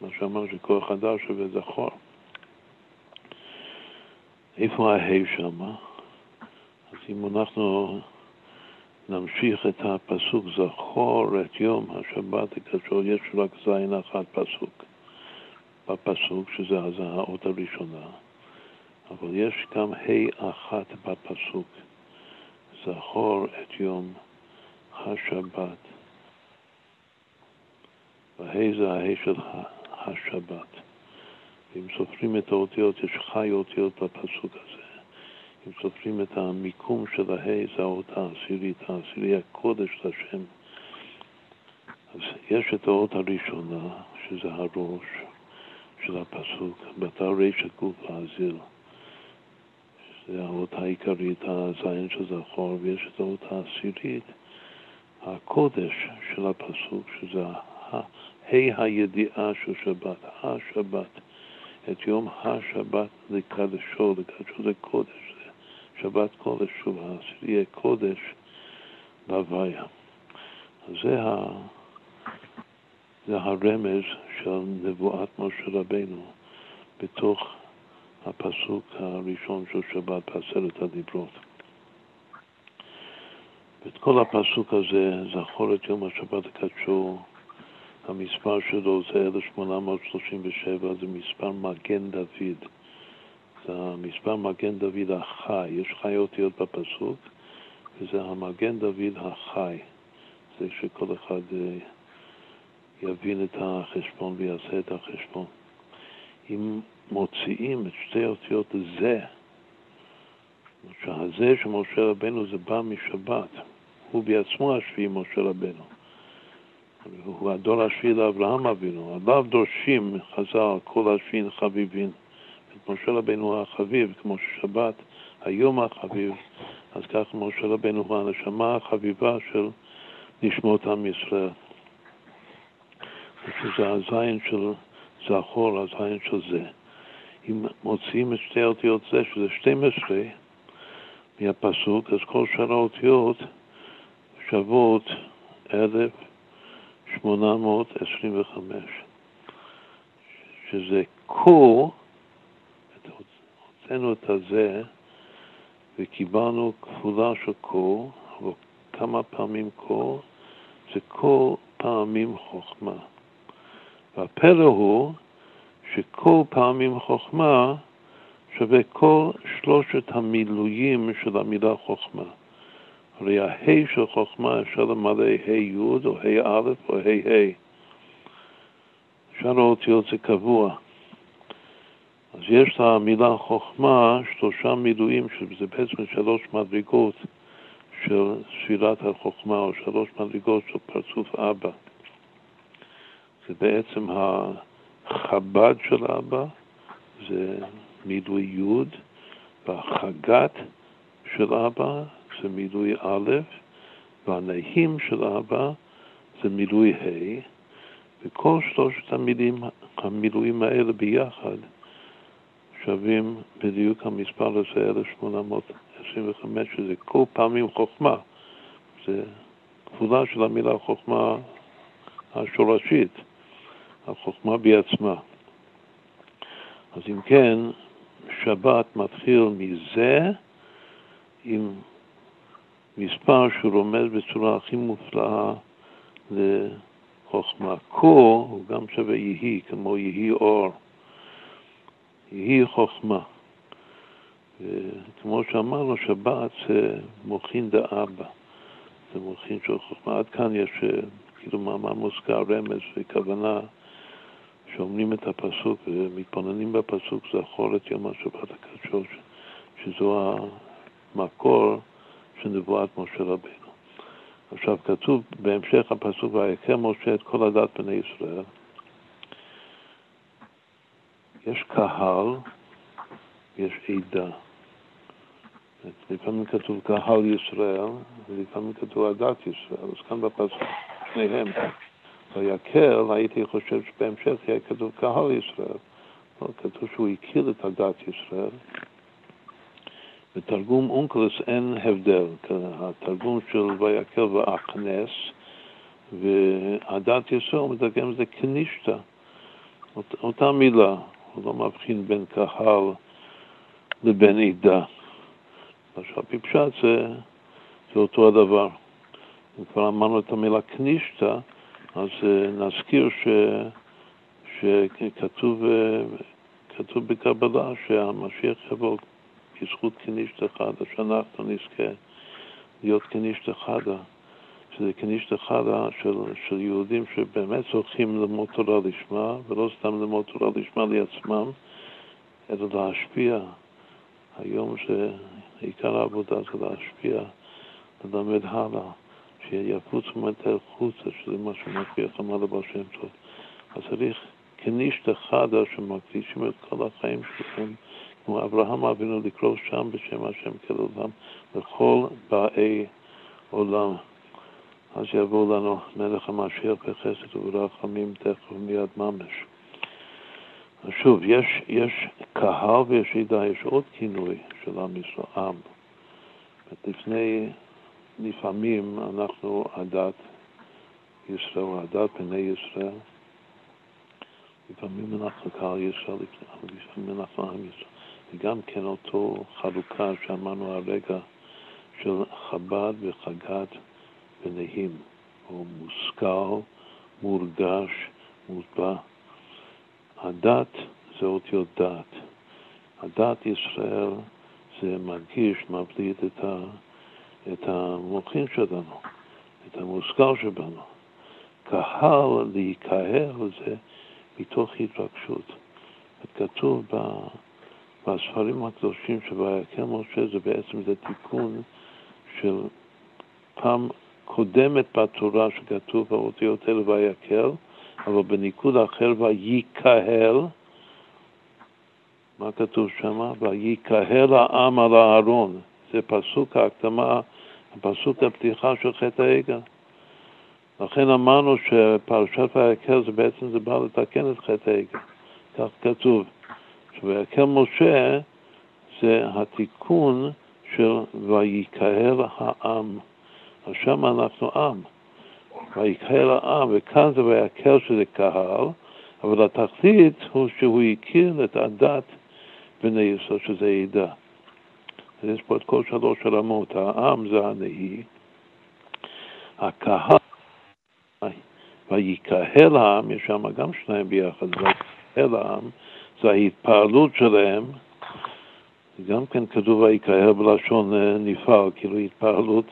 מה שאמר שכוח הדר שווה זכור. איפה ההי שם? אז אם אנחנו נמשיך את הפסוק זכור את יום השבת הקדשו, יש רק זין אחת פסוק בפסוק, שזה אז האות הראשונה, אבל יש גם ה' אחת בפסוק, זכור את יום השבת. וה' זה הה' של השבת. אם סופרים את האותיות, יש חי אותיות בפסוק הזה. אם סופרים את המיקום של ההי, זה האות העשירית, העשירי הקודש לשם. אז יש את האות הראשונה, שזה הראש של הפסוק, בתר רישא גוף האזיל. זה האות העיקרית, הזין של זכור, ויש את האות העשירית, הקודש של הפסוק, שזה ה' הידיעה של שבת, השבת. את יום השבת לקדשו, לקדשו זה קודש, שבת קודש, שוב, יהיה קודש בהוויה. זה, ה, זה הרמז של נבואת משה רבנו בתוך הפסוק הראשון של שבת בעשרת הדיברות. ואת כל הפסוק הזה, זכור את יום השבת לקדשו המספר שלו זה 1837, זה מספר מגן דוד. זה המספר מגן דוד החי, יש חי אותיות בפסוק, וזה המגן דוד החי. זה שכל אחד אה, יבין את החשבון ויעשה את החשבון. אם מוציאים את שתי אותיות זה, שהזה של משה רבנו זה בא משבת, הוא בעצמו השביעי משה רבנו. הוא הדור השביעי לאברהם אבינו, עליו דורשים חז"ל כל השביעין חביבין. את משה רבנו הוא החביב, כמו ששבת היום החביב, אז כך משה רבנו הוא הנשמה החביבה של נשמות עם ישראל. שזה הזין של זכור, הזין של זה. אם מוציאים את שתי האותיות זה, שזה 12 מהפסוק, אז כל שאר האותיות שוות אלף 825, שזה קו, הוצאנו את הזה וקיבלנו כפולה של קו, אבל כמה פעמים קו, זה כל פעמים חוכמה. והפלא הוא שכל פעמים חוכמה שווה כל שלושת המילואים של המילה חוכמה. הרי הה' של חוכמה אפשר למלא ה' או ה' א' או ה' ה'. שאר האותיות זה קבוע. אז יש למילה חוכמה שלושה מילואים, שזה בעצם שלוש מדרגות של ספירת החוכמה, או שלוש מדרגות של פרצוף אבא. זה בעצם החב"ד של אבא, זה מילוי י', והחגת של אבא זה מילוי א', והנהים של אבא זה מילוי ה', וכל שלושת המילים, המילואים האלה ביחד שווים בדיוק המספר הזה, 1825, שזה כל פעמים חוכמה. זה כפולה של המילה חוכמה השורשית, החוכמה בעצמה. אז אם כן, שבת מתחיל מזה עם מספר שהוא רומז בצורה הכי מופלאה לחוכמה. כה הוא גם שווה יהי, כמו יהי אור. יהי חוכמה. כמו שאמרנו, שבת זה מוחין דאבא, זה מוחין של חוכמה. עד כאן יש כאילו מאמר מוזכר, רמז וכוונה שאומרים את הפסוק ומתבוננים בפסוק זכור את יום השבת הקדוש, שזו המקור של נבואת משה רבינו. עכשיו כתוב בהמשך הפסוק, ויקר משה את כל הדת בני ישראל. יש קהל, יש עדה. לפעמים כתוב קהל ישראל, ולפעמים כתוב עדת ישראל, אז כאן בפסוק שניהם. ויקל, הייתי חושב שבהמשך יהיה כתוב קהל ישראל. לא, כתוב שהוא הכיר את הדת ישראל. בתרגום אונקלוס אין הבדל, התרגום של ויקל ואכנס, והדת ישראל מתרגם את זה כנישתא, אות, אותה מילה, הוא לא מבחין בין קהל לבין עדה. עכשיו, בפשט זה, זה אותו הדבר. אם כבר אמרנו את המילה כנישתא, אז אה, נזכיר ש, שכתוב כתוב בקבלה שהמשיח יבוא בזכות כנישתא חדא, שאנחנו נזכה להיות כנישתא חדא, שזה כנישתא חדא של, של יהודים שבאמת זוכים ללמוד תורה לשמה, ולא סתם ללמוד תורה לשמה לעצמם, אלא להשפיע. היום שעיקר העבודה זה להשפיע, ללמד הלאה. שיפוץ ומטר חוצה, שזה מה שמכריח אמר לבעל שם טוב. אז צריך כנישת חדה שמקדישים את כל החיים שלהם, כמו אברהם אבינו לקרוא שם בשם השם כל עולם, לכל באי עולם. אז יבוא לנו מלך המשיח בחסד וברחמים תכף מיד ממש. שוב, יש, יש קהל ויש עדה, יש עוד כינוי של עם ישראל, עם. לפני לפעמים אנחנו עדת ישראל, עדת בני ישראל, לפעמים אנחנו קהל ישראל, לפעמים אנחנו עם ישראל. וגם כן אותו חלוקה שאמרנו הרגע של חב"ד וחגת בניהם, או מושכל, מורגש, מוטבע. הדת זה אותיות דת. הדת ישראל זה מרגיש, מבליט את ה... את המוחין שלנו, את המושכל שבנו. קהל, להיקהל, זה מתוך התרגשות. כתוב בספרים הקדושים שויקם משה, זה בעצם זה תיקון של פעם קודמת בתורה שכתוב באותיות האלה ויקל, אבל בניקוד אחר ויקהל, מה כתוב שם? ויקהל העם על הארון. זה פסוק ההקדמה הפסוק הפתיחה של חטא העגל. לכן אמרנו שפרשת ויקל זה בעצם זה בא לתקן את חטא העגל. כך כתוב, שויקל משה זה התיקון של ויקהל העם. אז שם אנחנו עם. ויקהל העם, וכאן זה ויקל שזה קהל, אבל התכלית הוא שהוא הכיר את הדת בני ישראל, שזה עדה. אז יש פה את כל שלוש הרמות, העם זה הנהי, הקהל, ויקהל העם, יש שם גם שניים ביחד, ויקהל העם, ההתפעלות שלהם, גם כן כתוב ויקהל בלשון אה, נפעל, כאילו התפעלות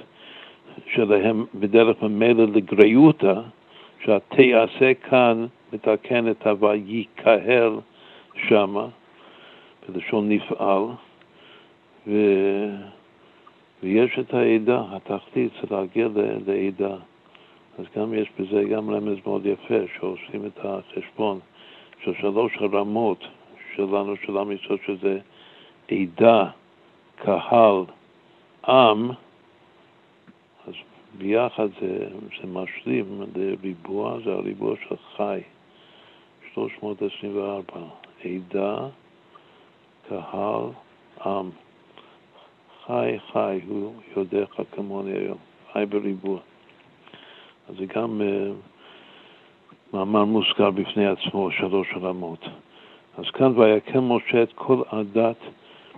שלהם בדרך ממילא לגריותא, שהתעשה כאן מתקן את ה"ויקהל" שמה, בלשון נפעל, ו... ויש את העדה, התחתית זה להגיע לעדה. אז גם יש בזה גם רמז מאוד יפה, שעושים את החשבון של שלוש הרמות שלנו, של עם ישראל, שזה עדה, קהל, עם, אז ביחד זה, זה משלים לריבוע, זה הריבוע של חי, 324, עדה, קהל, עם. חי חי, הוא יודעך כמוני היום, חי בריבוע. אז זה גם uh, מאמר מוזכר בפני עצמו, שלוש רמות. אז כאן ויקם משה את כל עדת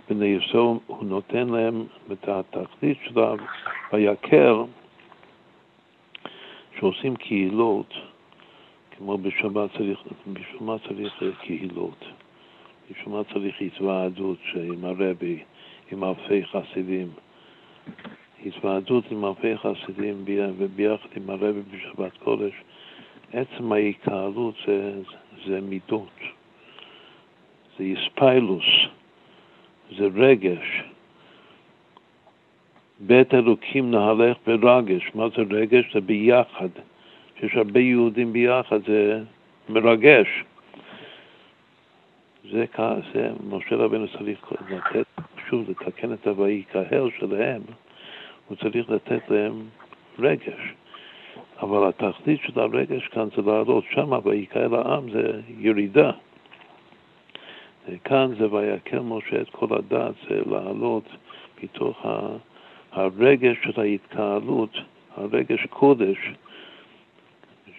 בני ישראל, הוא נותן להם את התכלית שלה, ויקר, שעושים קהילות, כמו בשבת צריך, בשביל מה צריך קהילות? בשביל מה צריך התוועדות עם הרבי, עם אלפי חסידים? התוועדות עם אלפי חסידים וביחד עם הרבי בשבת קודש, עצם ההתקהלות זה, זה מידות, זה איספיילוס, זה רגש. בית אלוקים נהלך ברגש. מה זה רגש? זה ביחד. שיש הרבה יהודים ביחד, זה מרגש. זה, זה משה רבנו צריך לתת, שוב, לתקן את ה"ויקהל" שלהם, הוא צריך לתת להם רגש. אבל התכלית של הרגש כאן זה לעלות שמה, ויקהל העם זה ירידה. כאן זה ויקל משה את כל הדת, זה לעלות מתוך הרגש של ההתקהלות, הרגש קודש,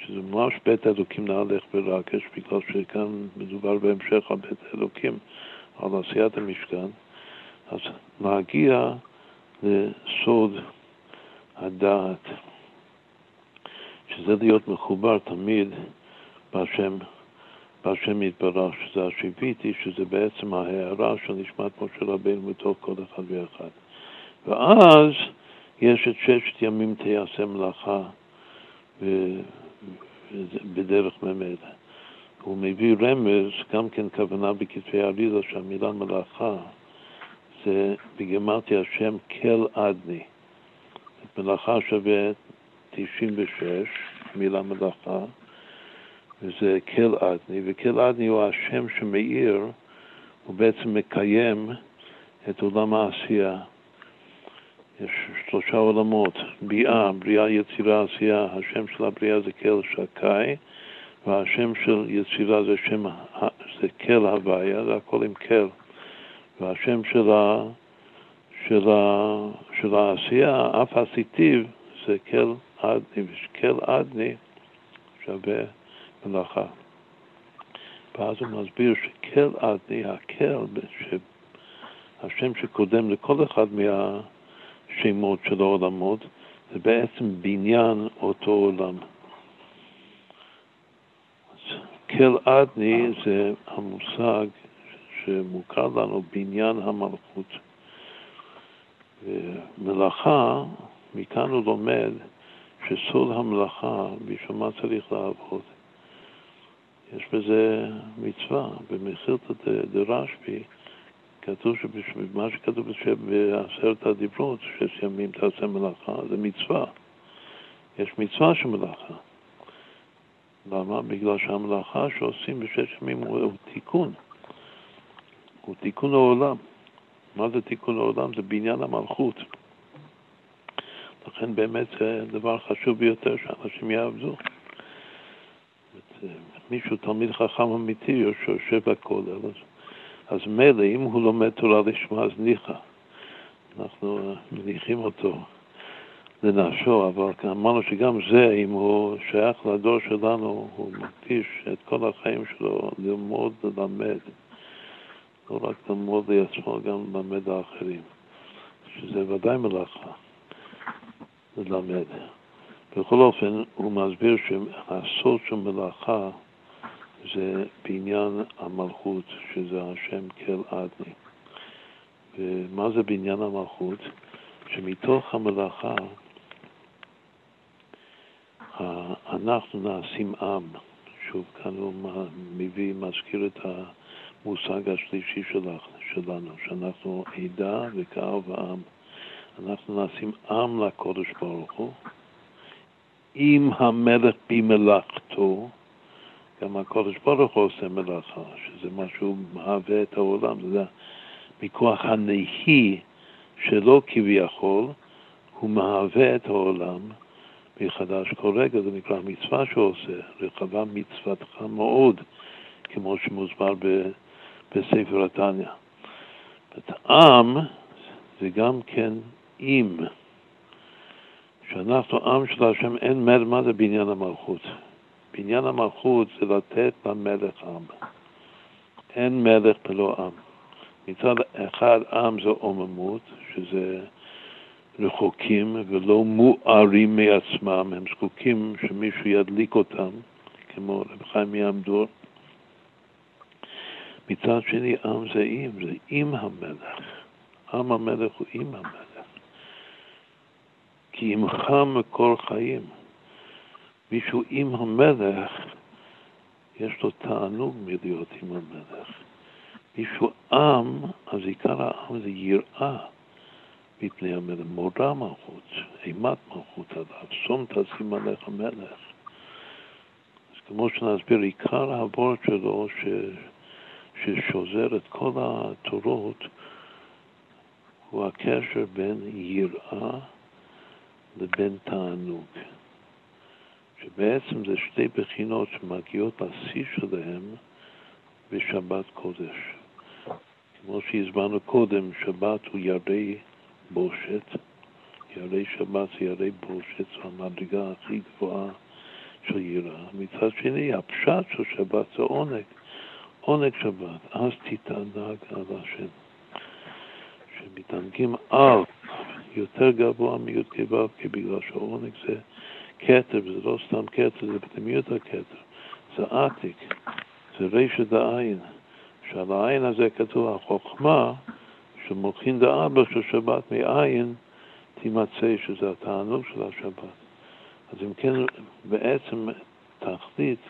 שזה ממש בית אלוקים נהלך ברגש, בגלל שכאן מדובר בהמשך על בית אלוקים, על עשיית המשכן, אז להגיע לסוד הדעת, שזה להיות מחובר תמיד בהשם בהשם יתברך, שזה השיביתי, שזה בעצם ההערה של נשמת משה רבינו בתוך כל אחד ואחד. ואז יש את ששת ימים תיעשה מלאכה בדרך ממילא. הוא מביא רמז, גם כן כוונה בכתבי אריזה, שהמילה מלאכה זה בגמרתי השם כל אדני. מלאכה שווה 96, מילה מלאכה, וזה כל אדני, וכל אדני הוא השם שמאיר, הוא בעצם מקיים את עולם העשייה. יש שלושה עולמות, ביאה, בריאה, יצירה, עשייה, השם של הבריאה זה כל שקאי, והשם של יצירה זה שם, זה כל הוויה, זה הכל עם כל. והשם של, ה, של, ה, של העשייה, אף הסיטיב, זה כל אדני, וכל אדני שווה מלאכה. ואז הוא מסביר שכל אדני, הקל, השם שקודם לכל אחד מהשמות של העולמות, זה בעצם בניין אותו עולם. כל אדני זה המושג שמוכר לנו, בניין המלכות. ומלאכה, מכאן הוא לומד שסוד המלאכה, בשביל מה צריך לעבוד? יש בזה מצווה. במחילתא דרשב"י כתוב שמה שכתוב בעשרת הדיברות, שש ימים תעשה מלאכה, זה מצווה. יש מצווה של מלאכה. למה? בגלל שהמלאכה שעושים בשש ימים הוא תיקון. הוא תיקון העולם. מה זה תיקון העולם? זה בניין המלכות. לכן באמת זה דבר חשוב ביותר שאנשים יעבדו. מישהו תלמיד חכם אמיתי שיושב בכולל, אז, אז מילא אם הוא לומד תורה לשמה אז ניחא, אנחנו מניחים אותו לנפשו, אבל אמרנו שגם זה, אם הוא שייך לדור שלנו, הוא מקדיש את כל החיים שלו ללמוד, ללמד, לא רק ללמוד לעצמו, גם ללמד האחרים, שזה ודאי מלאכה, ללמד. בכל אופן, הוא מסביר שהסוד של מלאכה זה בניין המלכות, שזה השם כל אדני. ומה זה בניין המלכות? שמתוך המלאכה אנחנו נעשים עם, שוב, כאן הוא מביא, מזכיר את המושג השלישי שלך, שלנו, שאנחנו עדה וקהל ועם. אנחנו נעשים עם לקודש ברוך הוא, עם המלך במלאכתו, גם הקודש ברוך הוא עושה מלאכה, שזה מה שהוא מהווה את העולם, זה מכוח הנהי שלו כביכול, הוא מהווה את העולם מחדש כל רגע, זה נקרא מצווה שהוא עושה, רחבה מצוותך מאוד, כמו שמוסבר בספר התניא. עם זה גם כן אם. שאנחנו עם של השם, אין מלך, מה זה בניין המלכות? בניין המלכות זה לתת למלך עם. אין מלך בלא עם. מצד אחד עם זה עוממות, שזה רחוקים ולא מוארים מעצמם, הם זקוקים שמישהו ידליק אותם, כמו רב חיים יעמדור. מצד שני, עם זה עם, זה עם המלך. עם המלך הוא עם המלך. כי עמך מקור חיים. מישהו עם המלך, יש לו תענוג מלהיות עם המלך. מישהו עם, אז עיקר העם זה יראה מפני המלך, מורא מלכות, אימת מלכות עליו, שום תשים עליך מלך. אז כמו שנסביר, עיקר הוורד שלו, ש, ששוזר את כל התורות, הוא הקשר בין יראה לבין תענוג. שבעצם זה שתי בחינות שמגיעות לשיא שלהם בשבת קודש. כמו שהזמנו קודם, שבת הוא ירדי בושת, ירדי שבת זה ירדי בושת, זו המדרגה הכי גבוהה של יראה. מצד שני, הפשט של שבת זה עונג, עונג שבת, אז תתענג על השם. שמתענגים על יותר גבוה מי"ק ו"ק, בגלל שהעונג זה כתר, וזה לא סתם כתר, זה פנימיות הכתר, זה עתיק, זה רישא דעין, שעל העין הזה כתוב החוכמה שמוכין דאבא של שבת מעין תימצא, שזה התענוג של השבת. אז אם כן, בעצם תכלית,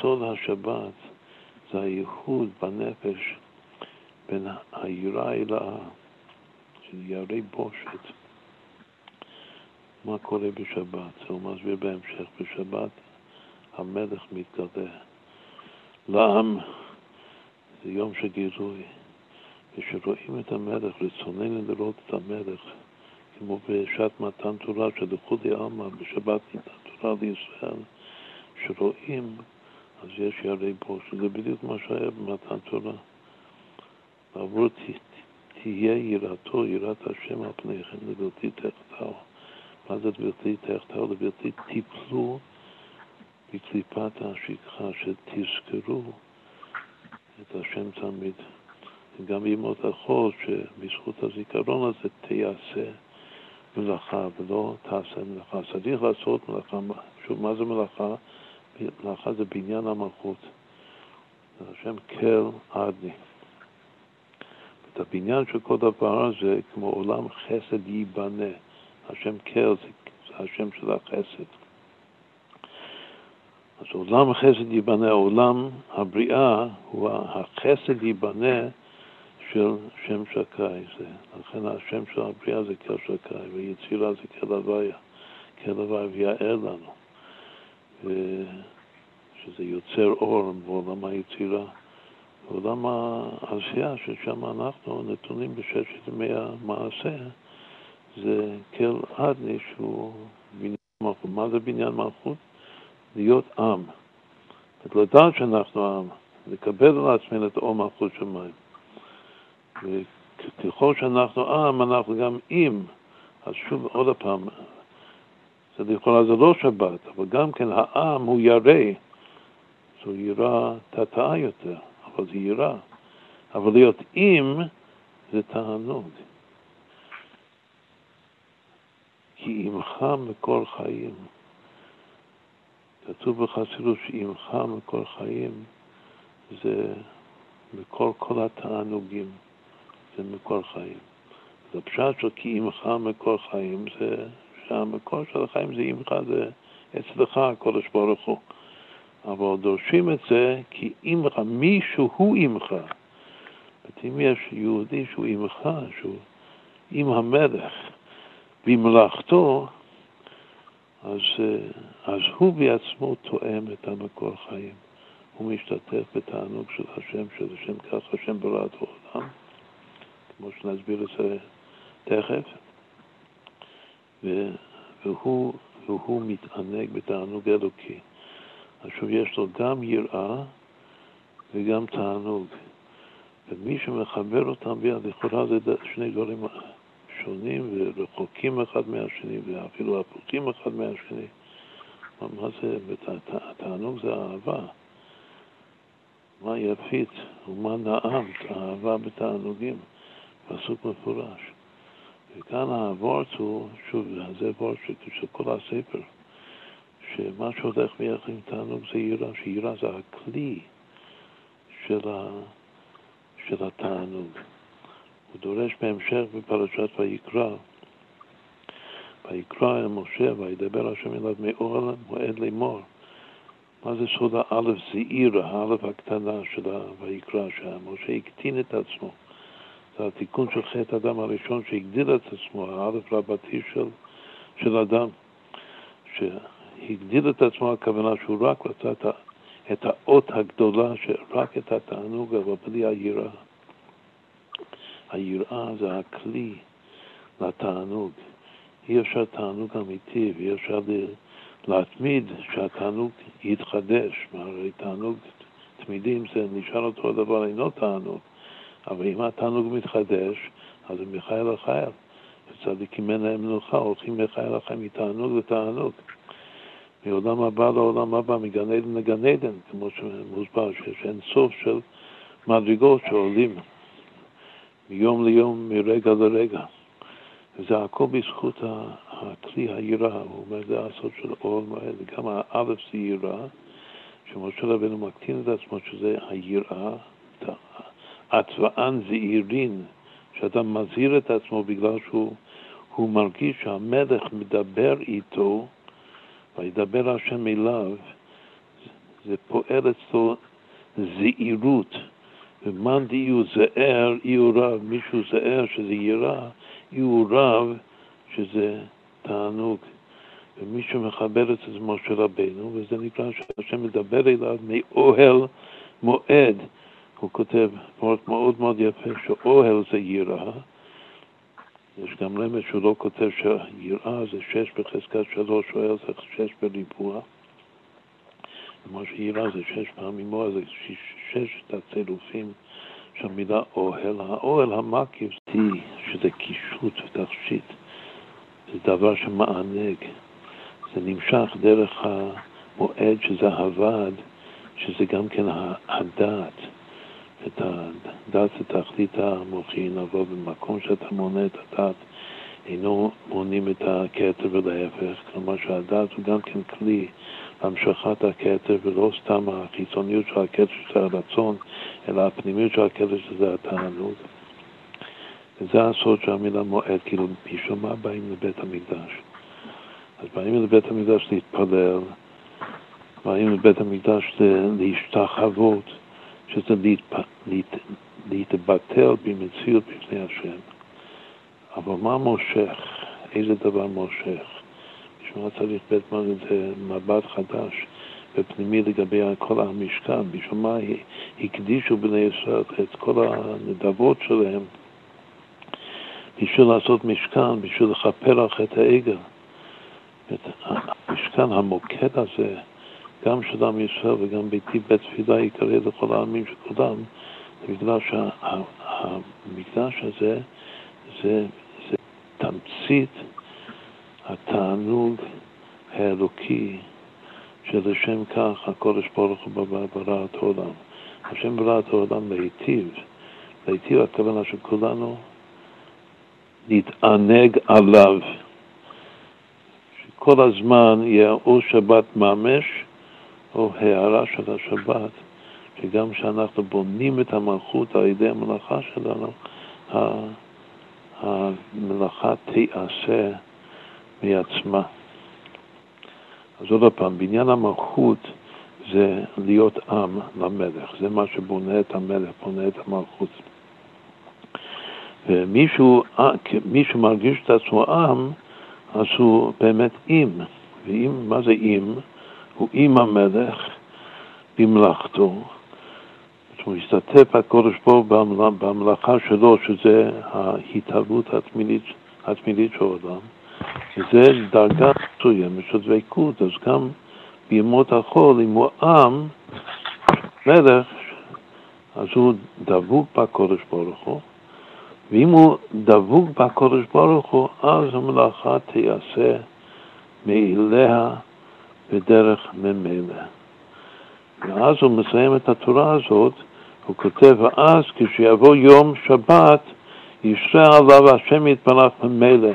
סוד השבת, זה הייחוד בנפש בין היראה אל ירי בושת. מה קורה בשבת? זה הוא מסביר בהמשך. בשבת המלך מתגלה. לעם זה יום של גילוי. כשרואים את המלך, רצוננו לראות את המלך, כמו בשעת מתן תורה, שלכולי עלמא, בשבת ניתן תורה לישראל, שרואים, אז יש ירי בו, שזה בדיוק מה שהיה במתן תורה. ועבור תהיה יראתו, יראת השם על פניכם, לבלתי תחתיו. מה זה לבלתי תחתיו? לבלתי תיפלו בקליפת השכחה, שתזכרו את השם תמיד. גם בימות החול, שבזכות הזיכרון הזה תיעשה מלאכה ולא תעשה מלאכה. צריך לעשות מלאכה, שוב, מה זה מלאכה? מלאכה זה בניין המלכות. השם כל עדני. את הבניין של כל דבר הזה, כמו עולם חסד ייבנה. השם כל זה, זה השם של החסד. אז עולם חסד ייבנה, עולם הבריאה הוא החסד ייבנה של שם שקי. זה, לכן השם של הבריאה זה כל שקי, ויצירה זה כל הוויה, כל הוויה ויער לנו. שזה יוצר אור בעולם היצירה. בעולם העשייה, ששם אנחנו נתונים בששת ימי המעשה, זה כל עדני שהוא בניין מלכות. מה זה בניין מלכות? להיות עם. לדעת שאנחנו עם, לקבל על עצמנו את אור מלכות שמיים. וככל שאנחנו עם, אנחנו גם עם. אז שוב, עוד פעם, זה לכאורה זה לא שבת, אבל גם כן העם הוא ירא, זו יראה תתאה יותר, אבל זה יראה. אבל להיות עם זה תענוג. כי עמך מקור חיים. כתוב בחסידות שעמך מקור חיים זה מקור כל התענוגים. זה מקור חיים. אז הפשט של כי עמך מקור חיים זה שהמקור של החיים זה עמך, זה אצלך הקודש ברוך הוא. אבל דורשים את זה כי עמך, מישהו הוא עמך. אם יש יהודי שהוא עמך, שהוא עם המלך, במלאכתו, אז, אה, אז הוא בעצמו תואם את המקור חיים. הוא משתתף בתענוג של השם, שלשם כך השם ברא העולם, כמו שנסביר את זה תכף, והוא, והוא מתענג בתענוג אלוקי. עכשיו יש לו גם יראה וגם תענוג. ומי שמחבר אותם ביד, לכאורה זה שני דברים שונים ורחוקים אחד מהשני ואפילו הפוכים אחד מהשני. מה זה, התענוג זה אהבה. מה יפית ומה נעמת, אהבה בתענוגים, פסוק מפורש. וכאן הוורט הוא, שוב, זה וורט של כל הספר, שמה שהולך ביחד עם תענוג זה יראה, שיראה זה הכלי של, ה, של התענוג. הוא דורש בהמשך בפרשת ויקרא, ויקרא אל משה וידבר השם אליו מאוהל מועד לאמור. מה זה סוד האלף זעירה, האלף הקטנה של ויקרא, שמשה הקטין את עצמו. זה התיקון של חטא אדם הראשון שהגדיל את עצמו, האלף רבתי של, של אדם, שהגדיל את עצמו, הכוונה שהוא רק רצה את, את האות הגדולה, רק את התענוג, אבל בלי היראה. היראה זה הכלי לתענוג. אי אפשר תענוג אמיתי ואי אפשר להתמיד שהתענוג יתחדש. הרי תענוג תמידי, אם זה נשאר אותו דבר, אינו תענוג. אבל אם התענוג מתחדש, אז זה מחייל לחייל. וצדיקים אין להם מנוחה, הולכים מחייל לחייל מתענוג לתענוג. מעולם הבא לעולם הבא, מגן עדן לגן עדן, כמו שמוסבר, שיש אין סוף של מדרגות שעולים מיום ליום, מרגע לרגע. וזה הכל בזכות הכלי היראה, הוא אומר, זה הסוד של אור מועד, וגם האלף זה יראה, שמשה רבנו מקטין את עצמו, שזה היראה, הצבען זעירין, שאדם מזהיר את עצמו בגלל שהוא מרגיש שהמלך מדבר איתו, וידבר השם אליו, זה פועל אצלו זעירות. ומאן דיו זער, איהו רב, מישהו זער שזה יירא, איהו רב שזה תענוג. ומי שמחבר את זה משה רבנו, וזה נקרא שהשם מדבר אליו מאוהל מועד. הוא כותב פורט מאוד מאוד יפה שאוהל זה יראה. יש גם רמז שהוא לא כותב שיראה זה שש בחזקת שלוש, אוהל זה שש בריבוע. כמו שיראה זה שש פעמים אוהל, זה ששת הצילופים של המילה אוהל. האוהל המקיף זה שזה קישוט ותכשיט. זה דבר שמענג. זה נמשך דרך המועד שזה הוועד, שזה גם כן הדעת. את הדעת זה תכלית המוחי, נבוא במקום שאתה מונה את הדעת, אינו מונים את הכתר ולהפך, כלומר שהדעת הוא גם כן כלי להמשכת הכתר, ולא סתם החיצוניות של הכתר שזה הרצון, אלא הפנימיות של הכתר שזה התענוג. וזה הסוד של המילה מועד, כאילו בשביל מה באים לבית המקדש? אז באים לבית המקדש להתפלל, באים לבית המקדש להשתחוות, שזה. להתבטל במציאות בפני השם. אבל מה מושך? איזה דבר מושך? בשביל מה צריך בית זה מבט חדש ופנימי לגבי כל המשכן? בשביל מה הקדישו בני ישראל את כל הנדבות שלהם בשביל לעשות משכן, בשביל לכפר על חטא העגל. המשכן, המוקד הזה, גם של עם ישראל וגם ביתי בית תפילה יקרא לכל העמים של כולם, זה בגלל שהמקדש הזה זה, זה תמצית התענוג האלוקי שלשם כך הקודש ברוך הוא ברא את העולם. השם ברא את העולם להיטיב. להיטיב הכוונה שכולנו נתענג עליו. שכל הזמן יהיה או שבת ממש או הערה של השבת, שגם כשאנחנו בונים את המלכות על ידי המלאכה שלנו, המלאכה תיעשה מעצמה. אז עוד פעם, בעניין המלכות זה להיות עם למלך, זה מה שבונה את המלך, בונה את המלכות. ומישהו מישהו מרגיש את עצמו עם, אז הוא באמת עם. ואם, מה זה עם? הוא עם המלך במלאכתו. הוא משתתף הקודש ברוך במלאכה שלו, שזה ההתהוות התמילית, התמילית של העולם, וזה דרגה מסוימת של דבקות, אז גם בימות החול, אם הוא עם, מלך, אז הוא דבוק בקודש ברוך הוא, ואם הוא דבוק בקודש ברוך הוא, אז המלאכה תיעשה מאליה בדרך ממילא. ואז הוא מסיים את התורה הזאת, הוא כותב, ואז כשיבוא יום שבת, ישרה עליו השם יתברך ממילא.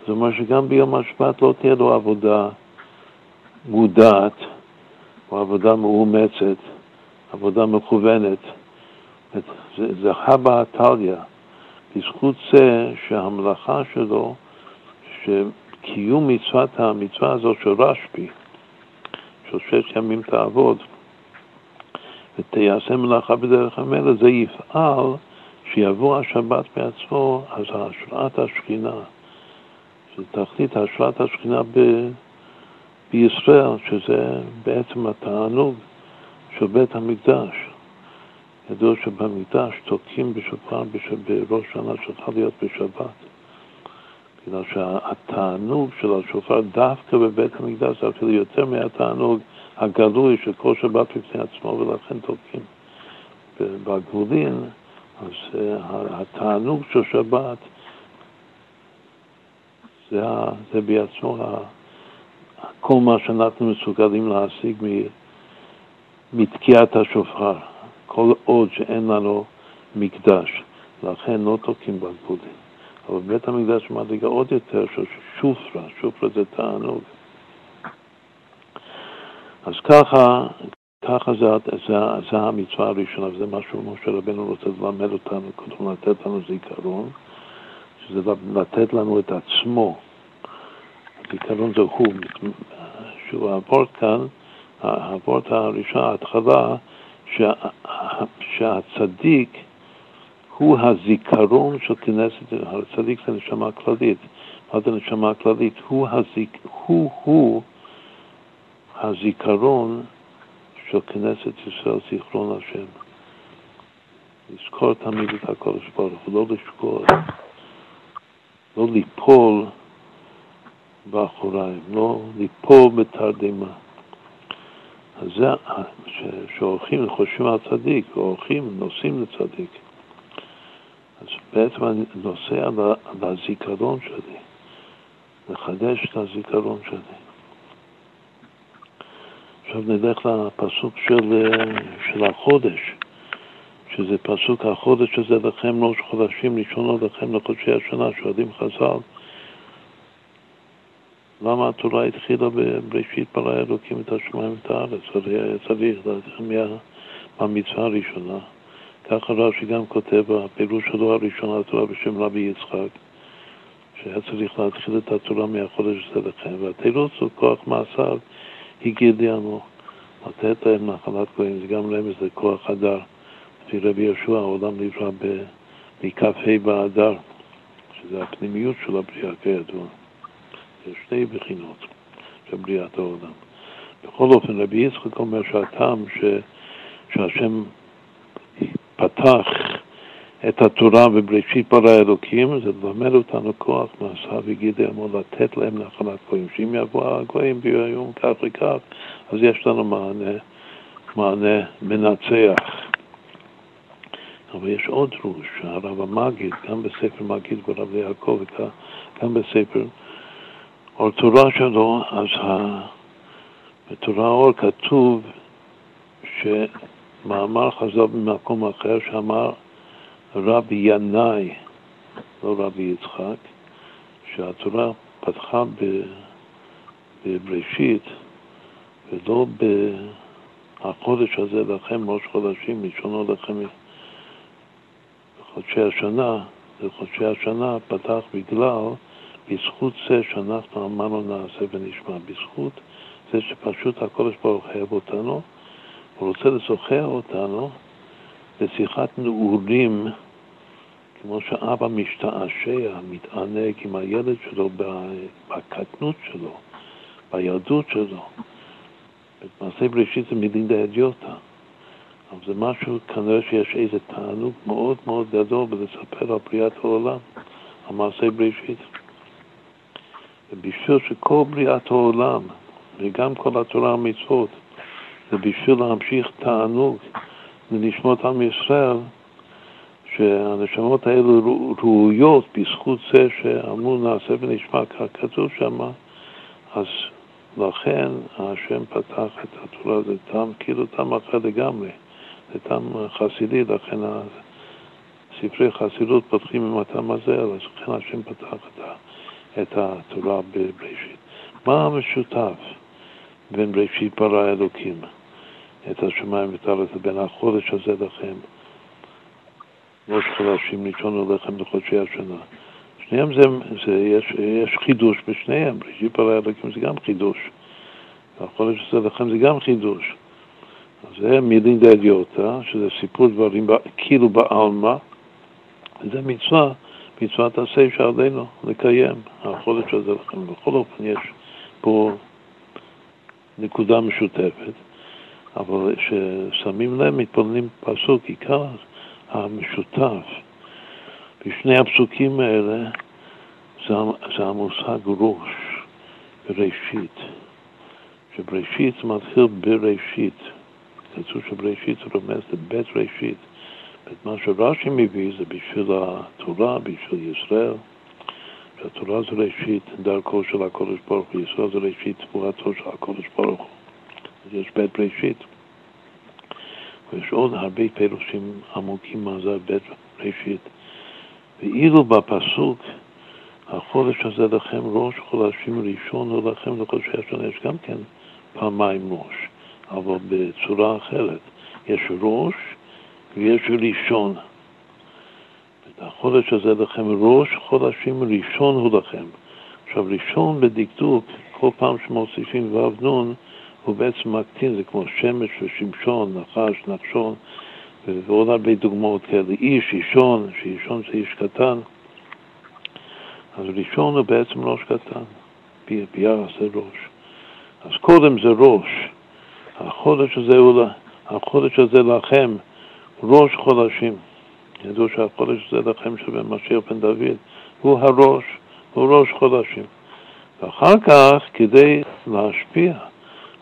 זאת אומרת שגם ביום השבת לא תהיה לו עבודה מודעת, או עבודה מאומצת, עבודה מכוונת. זה, זה הבה עתליא. בזכות זה שהמלאכה שלו, שקיום מצוות המצווה הזאת של רשב"י, של שש ימים תעבוד, ותיעשה מלאכה בדרך המלך, זה יפעל שיבוא השבת בעצמו, אז השראת השכינה, שזה תכלית השראת השכינה ב, בישראל, שזה בעצם התענוג של בית המקדש. ידוע שבמקדש תוקעים בשופר בראש שנה שצריכה להיות בשבת. בגלל שהתענוג של השופר דווקא בבית המקדש זה אפילו יותר מהתענוג הגלוי של כל שבת בפני עצמו, ולכן תוקעים. בגבולין, אז אה, התענוג של שבת זה, זה בעצמו כל מה שאנחנו מסוגלים להשיג מתקיעת השופר. כל עוד שאין לנו מקדש, לכן לא תוקעים בגבולים. אבל בבית המקדש מדרגה עוד יותר של שופרה, שופרה זה תענוג. אז ככה, ככה זה, זה, זה המצווה הראשונה, וזה מה שמשה רבנו רוצה ללמד אותנו, קודם לתת לנו זיכרון, שזה לתת לנו את עצמו. זיכרון זה הוא, שהוא הוורט כאן, הוורט הראשון, ההתחלה, שה, שהצדיק הוא הזיכרון של כנסת, הצדיק זה נשמה כללית. מה זה נשמה כללית? הוא, הזיק, הוא, הוא הזיכרון של כנסת ישראל, זיכרון השם. לזכור תמיד את הקודש ברוך הוא, לא לשכוח, לא ליפול באחוריים, לא ליפול בתרדמה. אז זה, שהולכים וחושבים על צדיק, והולכים, נוסעים לצדיק. אז בעצם אני נוסע על הזיכרון שלי, לחדש את הזיכרון שלי. עכשיו נלך לפסוק של, של החודש, שזה פסוק החודש הזה לכם ראש חודשים ראשונות לכם לחודשי השנה, שואלים חז"ל. למה התורה התחילה בראשית ברא אלוקים את השמיים ואת הארץ? הרי היה צריך להתחיל מהמצווה הראשונה. ככה רש"י גם כותב בפירוש שלו הראשון לתורה בשם רבי יצחק, שהיה צריך להתחיל את התורה מהחודש הזה לכם, והתירוץ הוא כוח מאסר הגיע לנו, לתת להם נחלת גויים, זה גם רמז לכוח הדר. לפי רבי יהושע העולם נברא מכ"ה באדר, שזה הפנימיות של הבריאה כידוע. זה שתי בחינות של בריאת העולם. בכל אופן, רבי יצחק אומר שהטעם ש... שהשם פתח את התורה בבראשית ברא אלוקים, זה ללמד אותנו כוח מעשה וגידי עמו, לתת להם נחלת גויים. שאם יבואו הגויים ביום כך וכך, אז יש לנו מענה, מענה מנצח. אבל יש עוד דרוש, הרב המגיד, גם בספר מגיד ברב יעקב, גם בספר אור תורה שלו, אז בתורה אור כתוב שמאמר חזר במקום אחר שאמר רבי ינאי, לא רבי יצחק, שהתורה פתחה בבראשית ולא בחודש הזה לכם ראש חודשים, ראשונו לכם בחודשי השנה, בחודשי השנה פתח בגלל בזכות זה שאנחנו אמרנו נעשה ונשמע, בזכות זה שפשוט הקודש ברוך אוהב אותנו, הוא רוצה לשוחח אותנו לשיחת נעורים, כמו שאבא משתעשע, מתענג עם הילד שלו בקטנות שלו, בילדות שלו. במעשה בראשית זה מילים דיודיוטה, אבל זה משהו, כנראה שיש איזה תענוג מאוד מאוד גדול בלספר על בריאת העולם, על מעשה בראשית. ובשביל שכל בריאת העולם, וגם כל התורה המצוות, זה בשביל להמשיך תענוג לנשמות עם ישראל, שהנשמות האלו ראויות בזכות זה שאמרו נעשה ונשמע כך כתוב שם, אז לכן השם פתח את התורה, זה טעם, כאילו טעם אחר לגמרי, זה טעם חסידי, לכן ספרי חסידות פותחים עם הטעם הזה, אז לכן השם פתח את, את התורה בבראשית. מה המשותף בין בראשית ברא אלוקים, את השמיים ואת הארץ, לבין החודש הזה לכם, ראש חודשים ראשון לכם לחודשי השנה? שניהם זה, זה יש, יש חידוש בשניהם, בראשית ברא אלוקים זה גם חידוש. והחודש הזה לכם זה גם חידוש. אז זה מילים דדיוטה, שזה סיפור דברים כאילו בעלמא, וזה מצווה, מצוות עשה שעלינו לקיים, החודש הזה לכם. בכל אופן יש פה נקודה משותפת, אבל כששמים לב, מתפללים פסוק, עיקר המשותף בשני הפסוקים האלה זה, זה המושג ראש בראשית, שבראשית מתחיל בראשית, כתוב שבראשית רומז לבית ראשית. מה שרש"י מביא זה בשביל התורה, בשביל ישראל, שהתורה זה ראשית דרכו של הקודש ברוך הוא, ישראל זה ראשית תבואתו של הקודש ברוך הוא. יש בית ראשית. ויש עוד הרבה פירושים עמוקים מה זה בית ראשית. ואילו בפסוק, החודש הזה לכם ראש חודשים ראשון הוא לכם לחודשי השנה, יש גם כן פעמיים ראש, אבל בצורה אחרת. יש ראש ויש ראשון. החודש הזה לכם ראש חודשים ראשון הוא לכם. עכשיו ראשון בדקדוק, כל פעם שמוסיפים ו' נון, הוא בעצם מקטין, זה כמו שמש ושמשון, נחש, נחשון. ועוד הרבה דוגמאות כאלה. איש, אישון, שאישון זה איש קטן. אז ראשון הוא בעצם ראש קטן, ביחס זה ראש. אז קודם זה ראש. החודש הזה הוא, החודש הזה לכם ראש חודשים. ידעו שהחודש הזה לכם שבין משיח בן דוד הוא הראש, הוא ראש חודשים. ואחר כך, כדי להשפיע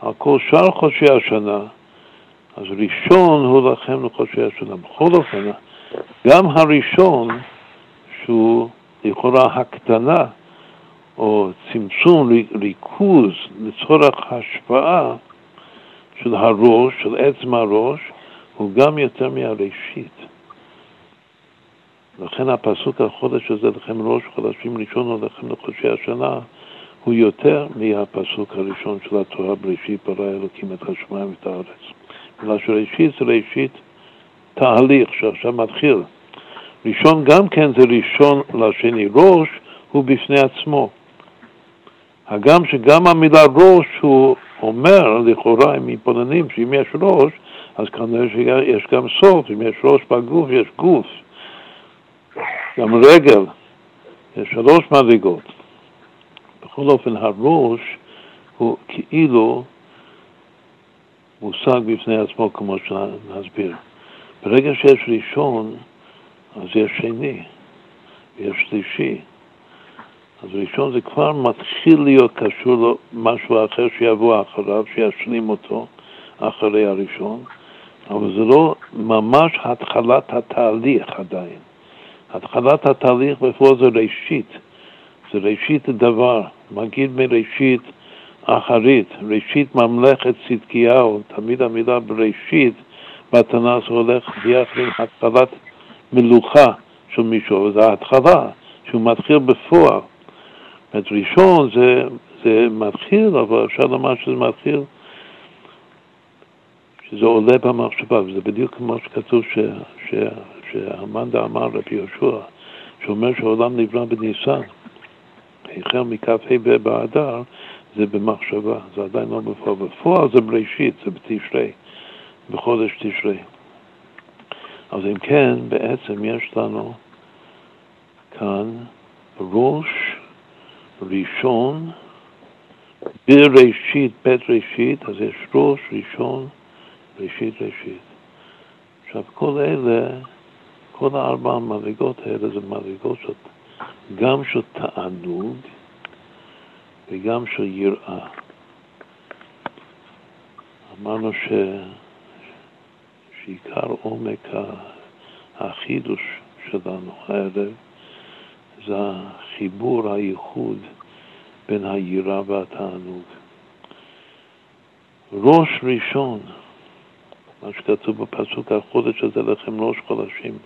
על כל שאר חודשי השנה, אז ראשון הוא לכם לחודשי השנה. בכל אופן, גם הראשון, שהוא לכאורה הקטנה, או צמצום, ריכוז לצורך השפעה של הראש, של עצם הראש, הוא גם יותר מהראשית. לכן הפסוק החודש הזה לכם ראש חודשים ראשון לכם לחודשי השנה הוא יותר מהפסוק הראשון של התורה בראשית ברא אלוקים את השמיים ואת הארץ. בגלל שראשית זה ראשית תהליך שעכשיו מתחיל. ראשון גם כן זה ראשון לשני. ראש הוא בפני עצמו. הגם שגם המילה ראש הוא אומר, לכאורה, אם מתבוננים, שאם יש ראש, אז כנראה שיש גם סוף, אם יש ראש בגוף, יש גוף. גם רגל, יש שלוש מדרגות. בכל אופן, הראש הוא כאילו מושג בפני עצמו, כמו שנסביר. ברגע שיש ראשון, אז יש שני, ויש שלישי. אז ראשון זה כבר מתחיל להיות קשור למשהו אחר שיבוא אחריו, שישלים אותו אחרי הראשון, אבל זה לא ממש התחלת התהליך עדיין. התחלת התהליך בפועל זה ראשית, זה ראשית הדבר, מגיד מראשית אחרית, ראשית ממלכת צדקיהו, תמיד המילה בראשית בתנ"ס הולך ביחד עם התחלת מלוכה של מישהו, וזו ההתחלה, שהוא מתחיל בפועל. זאת ראשון זה, זה מתחיל, אבל אפשר לומר שזה מתחיל, שזה עולה במחשבה, וזה בדיוק כמו שכתוב שהמנדה אמר רבי יהושע, שאומר שהעולם נברא בניסן, החל מכ"ה באדר, זה במחשבה, זה עדיין לא בפועל. בפועל זה בראשית, זה בתשרי, בחודש תשרי. אז אם כן, בעצם יש לנו כאן ראש ראשון בראשית, בית ראשית, אז יש ראש ראשון, ראשית ראשית. עכשיו, כל אלה, כל הארבע המדרגות האלה זה מדרגות של, גם של תענוג וגם של יראה. אמרנו ש... שעיקר עומק החידוש שלנו הערב זה החיבור, הייחוד בין היראה והתענוג. ראש ראשון, מה שכתוב בפסוק, החודש הזה לכם ראש חודשים,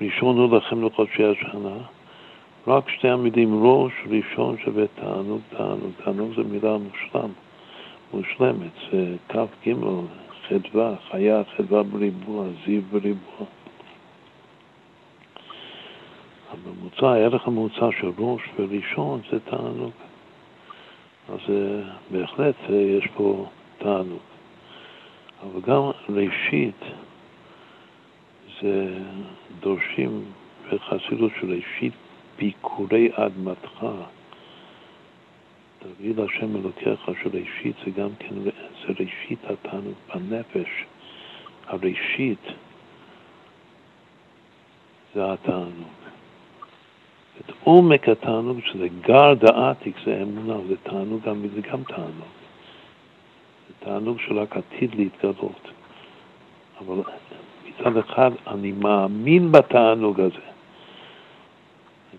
ראשון הוא לכם לחודשי השנה, רק שתי המילים ראש ראשון שווה תענוג, תענוג, תענוג זה מילה מושלם, מושלמת, זה כ"ג, חדווה, חיה, חדווה בריבוע, זיו בריבוע. הממוצע, הערך הממוצע של ראש וראשון זה תענוג. אז אה, בהחלט אה, יש פה תענוג. אבל גם ראשית זה דורשים בחסידות של ראשית ביקורי אדמתך. תביא להשם אלוקיך של ראשית זה גם כן, זה ראשית התענוג בנפש. הראשית זה התענוג. את עומק התענוג שזה גר דעתיק, זה אמונה, זה תענוג, גם, זה גם תענוג. זה תענוג שרק עתיד להתגלות. אבל מצד אחד אני מאמין בתענוג הזה.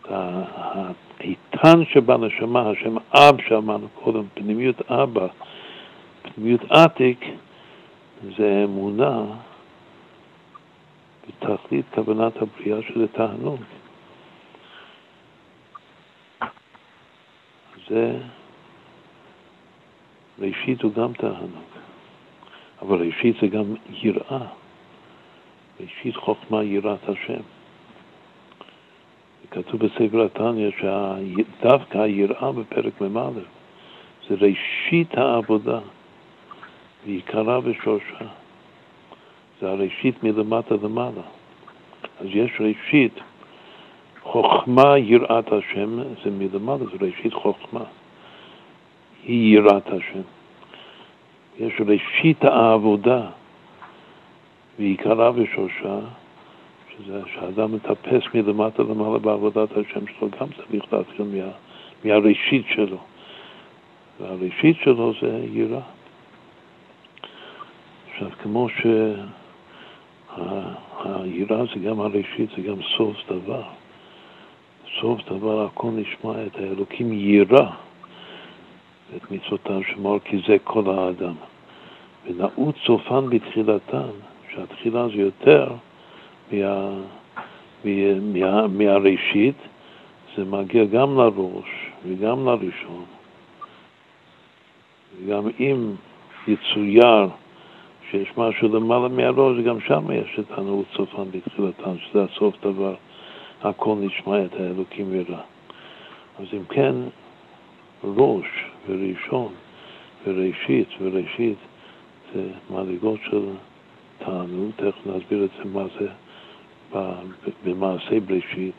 האיתן שבנשמה, השם אב שאמרנו קודם, פנימיות אבא, פנימיות עתיק, זה אמונה בתכלית כוונת הבריאה שזה תענוג. זה ראשית הוא גם תענוג, אבל ראשית זה גם יראה, ראשית חוכמה יראת השם. כתוב בספר התניא שדווקא היראה בפרק מ"א זה ראשית העבודה ועיקרה ושורשה. זה הראשית מלמטה למעלה. אז יש ראשית חוכמה יראת השם, זה מלמעלה, זה ראשית חוכמה. היא יראת השם. יש ראשית העבודה ועיקרה ושורשה, שזה שהאדם מטפס מלמטה למעלה בעבודת השם שלו, גם צריך להתחיל מה, מהראשית שלו. והראשית שלו זה יראה. עכשיו, כמו שהיראה זה גם הראשית, זה גם סוף דבר. סוף דבר הכל נשמע את האלוקים יירא את מצוותיו שמור כי זה כל האדם. ונעוץ סופן בתחילתן, שהתחילה זה יותר מה, מה, מה, מהראשית, זה מגיע גם לראש וגם לראשון. וגם אם יצויר שיש משהו למעלה מהראש, גם שם יש את הנעוץ סופן בתחילתן, שזה הסוף דבר. הכל נשמע את האלוקים ירא. אז אם כן, ראש וראשון וראשית וראשית זה מדרגות של תענוג, תכף נסביר את זה מה זה במעשה בראשית,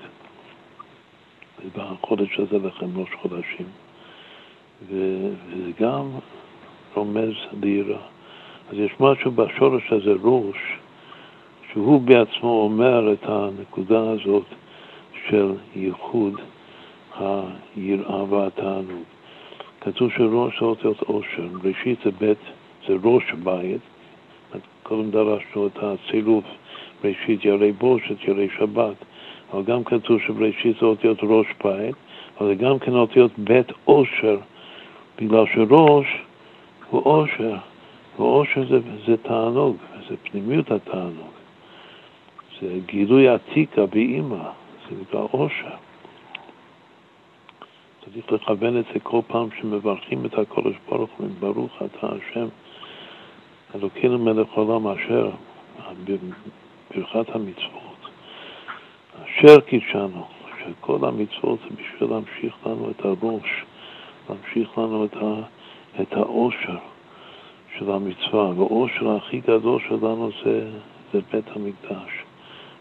בחודש הזה לכם ראש חודשים, וזה גם רומז ליראה. אז יש משהו בשורש הזה, ראש, שהוא בעצמו אומר את הנקודה הזאת של ייחוד היראה והתענוג. כתוב שראש האותיות עושר, ראשית זה בית, זה ראש בית, קודם דרשנו את הצירוף ראשית ירי בושת, ירי שבת, אבל גם כתוב שבראשית זה אותיות ראש בית, אבל זה גם כן אותיות בית עושר, בגלל שראש הוא עושר, ועושר זה, זה תענוג, זה פנימיות התענוג, זה גילוי עתיקה באימא. זה נקרא עושר. צריך לכוון את זה כל פעם שמברכים את הקודש ברוך הוא, ברוך אתה השם, אלוקינו מלך עולם אשר, ברכת המצוות, אשר קידשנו, שכל המצוות זה בשביל להמשיך לנו את הראש, להמשיך לנו את, ה, את האושר של המצווה, והאושר הכי גדול שלנו זה, זה בית המקדש,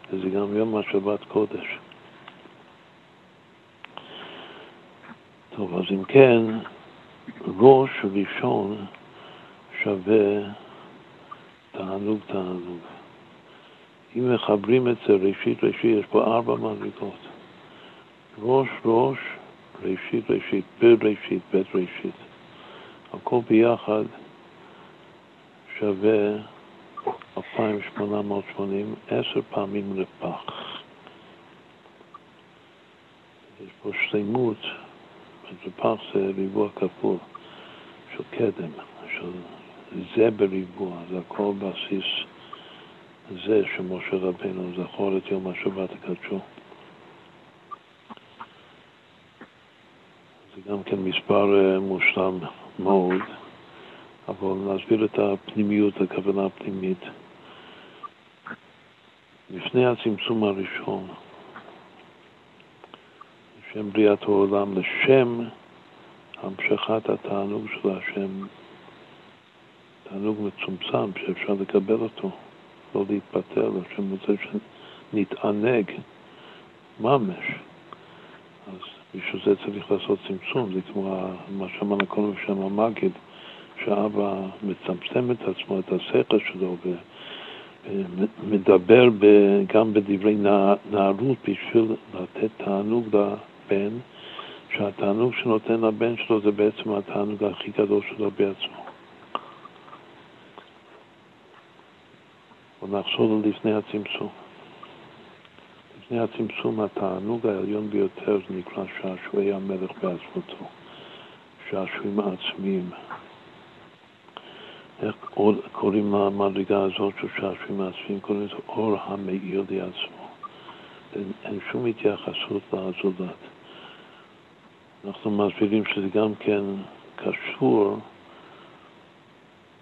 וזה גם יום השבת קודש. טוב, אז אם כן, ראש ראשון שווה תענוג תענוג. אם מחברים את זה ראשית ראשית, יש פה ארבע מדרגות. ראש ראש, ראשית ראשית, בראשית, בית ראשית. הכל ביחד שווה 2,880, עשר פעמים לפח. יש פה שלמות, לפח זה ריבוע כפול של קדם, של זה בריבוע, זה הכל בסיס זה שמשה רבנו זכור את יום השבת הקדשו. זה גם כן מספר אה, מושלם מאוד, אבל נסביר את הפנימיות, הכוונה הפנימית. לפני הצמצום הראשון, לשם בריאת העולם, לשם המשכת התענוג של השם, תענוג מצומצם שאפשר לקבל אותו, לא להתפטר, השם רוצה שנתענג ממש. אז בשביל זה צריך לעשות צמצום, זה כמו מה שאמרנו קודם בשם המגיד, שאבא מצמצם את עצמו, את השכל שלו, ומדבר גם בדברי נערות בשביל לתת תענוג לבן, שהתענוג שנותן לבן שלו זה בעצם התענוג הכי גדול שלו בעצמו. ונחזור לפני הצמצום. לפני הצמצום התענוג העליון ביותר זה נקרא שעשועי המלך בעצמותו, שעשועים עצמיים. איך קוראים למדרגה הזאת של שעשועים עצמיים? קוראים לזה אור המאיר לעצמו. אין, אין שום התייחסות לזולת. אנחנו מסבירים שזה גם כן קשור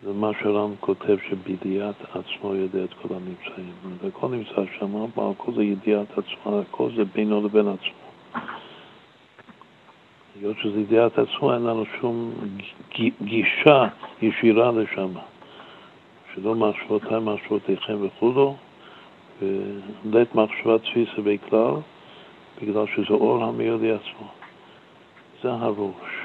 למה שהר"ם כותב שבידיעת עצמו יודע את כל הנמצאים. והכל נמצא שם, אבל הכל זה ידיעת עצמו, הכל זה בינו לבין עצמו. היות שזה ידיעת עצמו, אין לנו שום גישה ישירה לשם. שלא מחשבותיי מחשבותיכם וכולו, ולית מחשבת תפיסה בכלל, בגלל שזה אור המאיר לעצמו. זה הראש.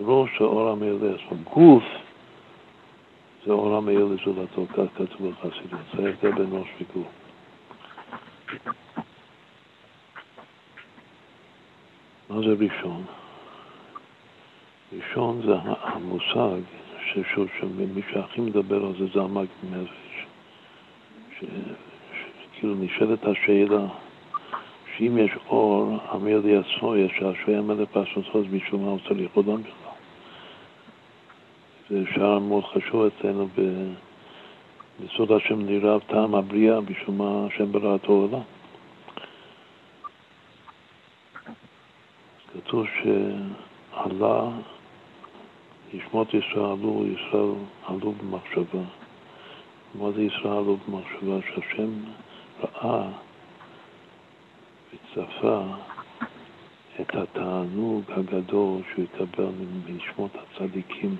ראש זה אור לעצמו. גוף זה אור המאיר לזולתו, כך כתוב בחסידות. זה ההבדל בין ראש וגוף. מה זה ראשון? ראשון זה המושג ששוב, שמי שהכי מדבר על זה זה המג נפש. שכאילו נשאלת השאלה שאם יש אור, לי עצמו, יש שעשועי המלך פרשתו, אז משום מה הוא צריך עולם בכלל. זה שער מאוד חשוב אצלנו בסוד השם נראה טעם הבריאה, בשביל מה השם ברא את העולם. כתוב שעלה, ישמות ישראל עלו, ישראל עלו במחשבה. מה זה ישראל עלו במחשבה? שהשם ראה וצפה את התענוג הגדול שהוא יקבל מנשמות הצדיקים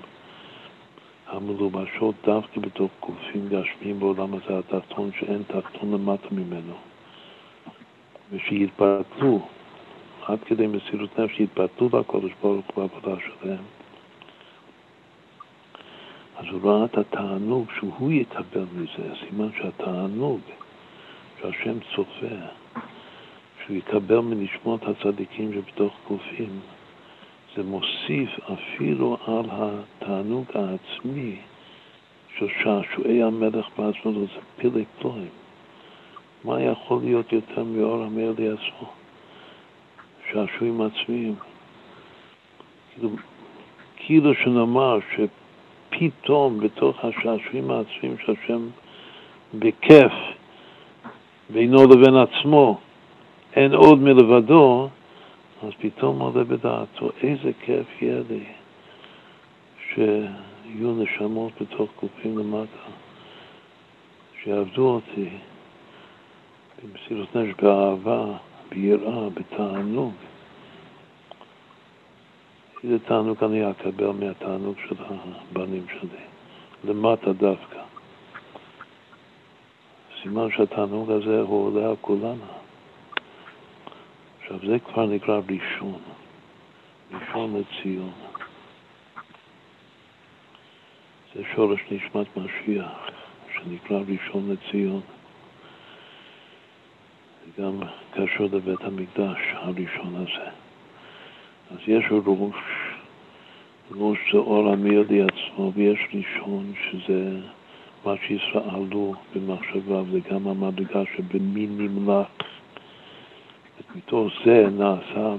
המלובשות דווקא בתוך גופים גשמיים בעולם הזה התחתון שאין תחתון למטה ממנו. ושיתבטלו עד כדי מסירות נפש שיתבטלו לקודש ברוך הוא בעבודה שלהם. אז הוא ראה את התענוג שהוא יקבל מזה, סימן שהתענוג שהשם צופה שהוא יקבל מנשמות הצדיקים שבתוך גופים זה מוסיף אפילו על התענוג העצמי של שעשועי המלך בעצמו, זה פלג פלואים. מה יכול להיות יותר מאור המאיר לעצמו? שעשועים עצמיים. כאילו, כאילו שנאמר שפתאום בתוך השעשועים העצמיים שהשם בכיף בינו לבין עצמו אין עוד מלבדו, אז פתאום עולה בדעתו, איזה כיף יהיה לי שיהיו נשמות בתוך גופים למטה, שיעבדו אותי במסירות נפש, באהבה, ביראה, בתענוג. איזה תענוג אני אקבל מהתענוג של הבנים שלי? למטה דווקא. סימן שהתענוג הזה הוא עולה על כולנו. עכשיו זה כבר נקרא ראשון, ראשון לציון. זה שורש נשמת משיח, שנקרא ראשון לציון. זה גם קשור לבית המקדש הראשון הזה. אז יש ראש, ראש זה אור המיידי עצמו, ויש ראשון שזה מה שישראלו במחשבה, וזה גם המדרגה שבמין נמלך. מתוך זה נעשה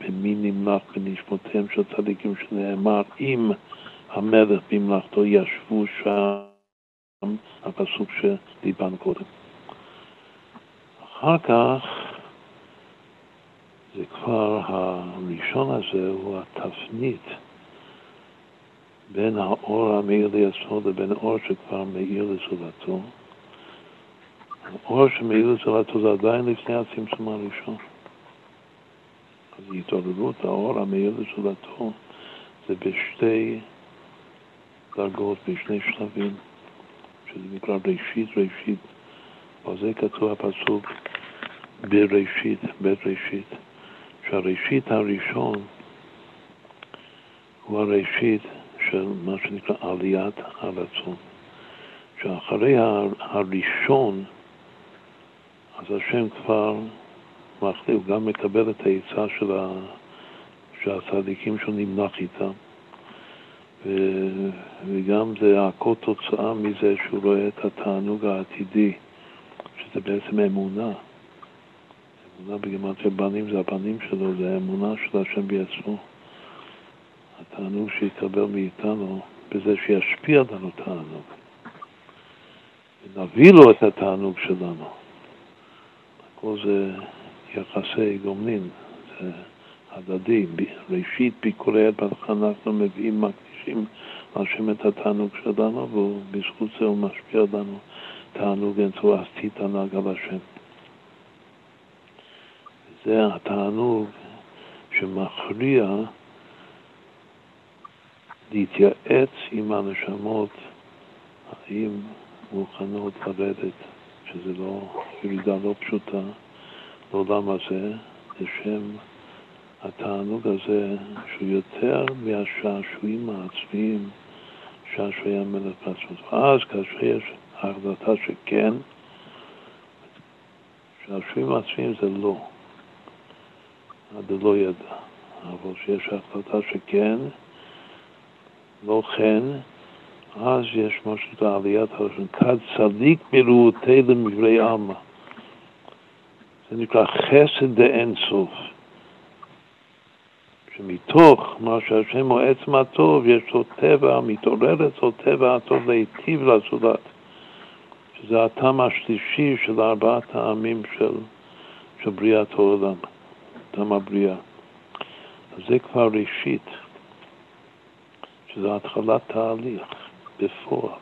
במין נמלך בנשמותיהם של צדיקים שנאמר אם המלך במלאכתו ישבו שם, הפסוק שדיברנו קודם. אחר כך זה כבר הראשון הזה הוא התפנית בין האור המאיר לעצמו לבין אור שכבר מאיר לזולתו. האור שמאיר לזולתו זה עדיין לפני הצמצום הראשון. אז התעוררות האור המאיר לזולתו זה בשתי דרגות, בשני שלבים, שזה נקרא ראשית ראשית. על זה כתוב הפסוק בראשית, בית ראשית. שהראשית הראשון הוא הראשית של מה שנקרא עליית הרצון. שאחרי הראשון, אז השם כבר מחליט, הוא גם מקבל את העצה של, הצדיקים שהוא נמלך איתם. וגם זה הכל תוצאה מזה שהוא רואה את התענוג העתידי, שזה בעצם אמונה. אמונה בגימטריה בנים זה הבנים שלו, זה האמונה של השם בעצמו. התענוג שיקבל מאיתנו בזה שישפיע עלינו תענוג. ונביא לו את התענוג שלנו. הכל זה יחסי גומלין, זה הדדי. ראשית ביקורי בהתחלה אנחנו מביאים, מקדישים להשם את התענוג שלנו, ובזכות זה הוא משפיע עלינו תענוג אינסוף, אז תתענג על השם. זה התענוג שמכריע להתייעץ עם הנשמות האם מוכנות לרדת, שזה לא ירידה לא פשוטה לעולם הזה, לשם התענוג הזה שהוא יותר מהשעשועים העצמיים, שעשועי המלך בעצמו. ואז כאשר יש החלטה שכן, שעשועים עצמיים זה לא. הדלא ידע. אבל כשיש החלטה שכן, לא כן, אז יש משהו בעליית הראשון. כד צדיק מרעותי למברי עלמא. זה נקרא חסד דאין סוף. שמתוך מה שהשם הוא עצם הטוב, יש לו טבע, מתעורר אצלו טבע הטוב להיטיב לזולת. שזה הטעם השלישי של ארבעת העמים של, של בריאת העולם. טעם הבריאה. אז זה כבר ראשית, שזה התחלת תהליך בפועל.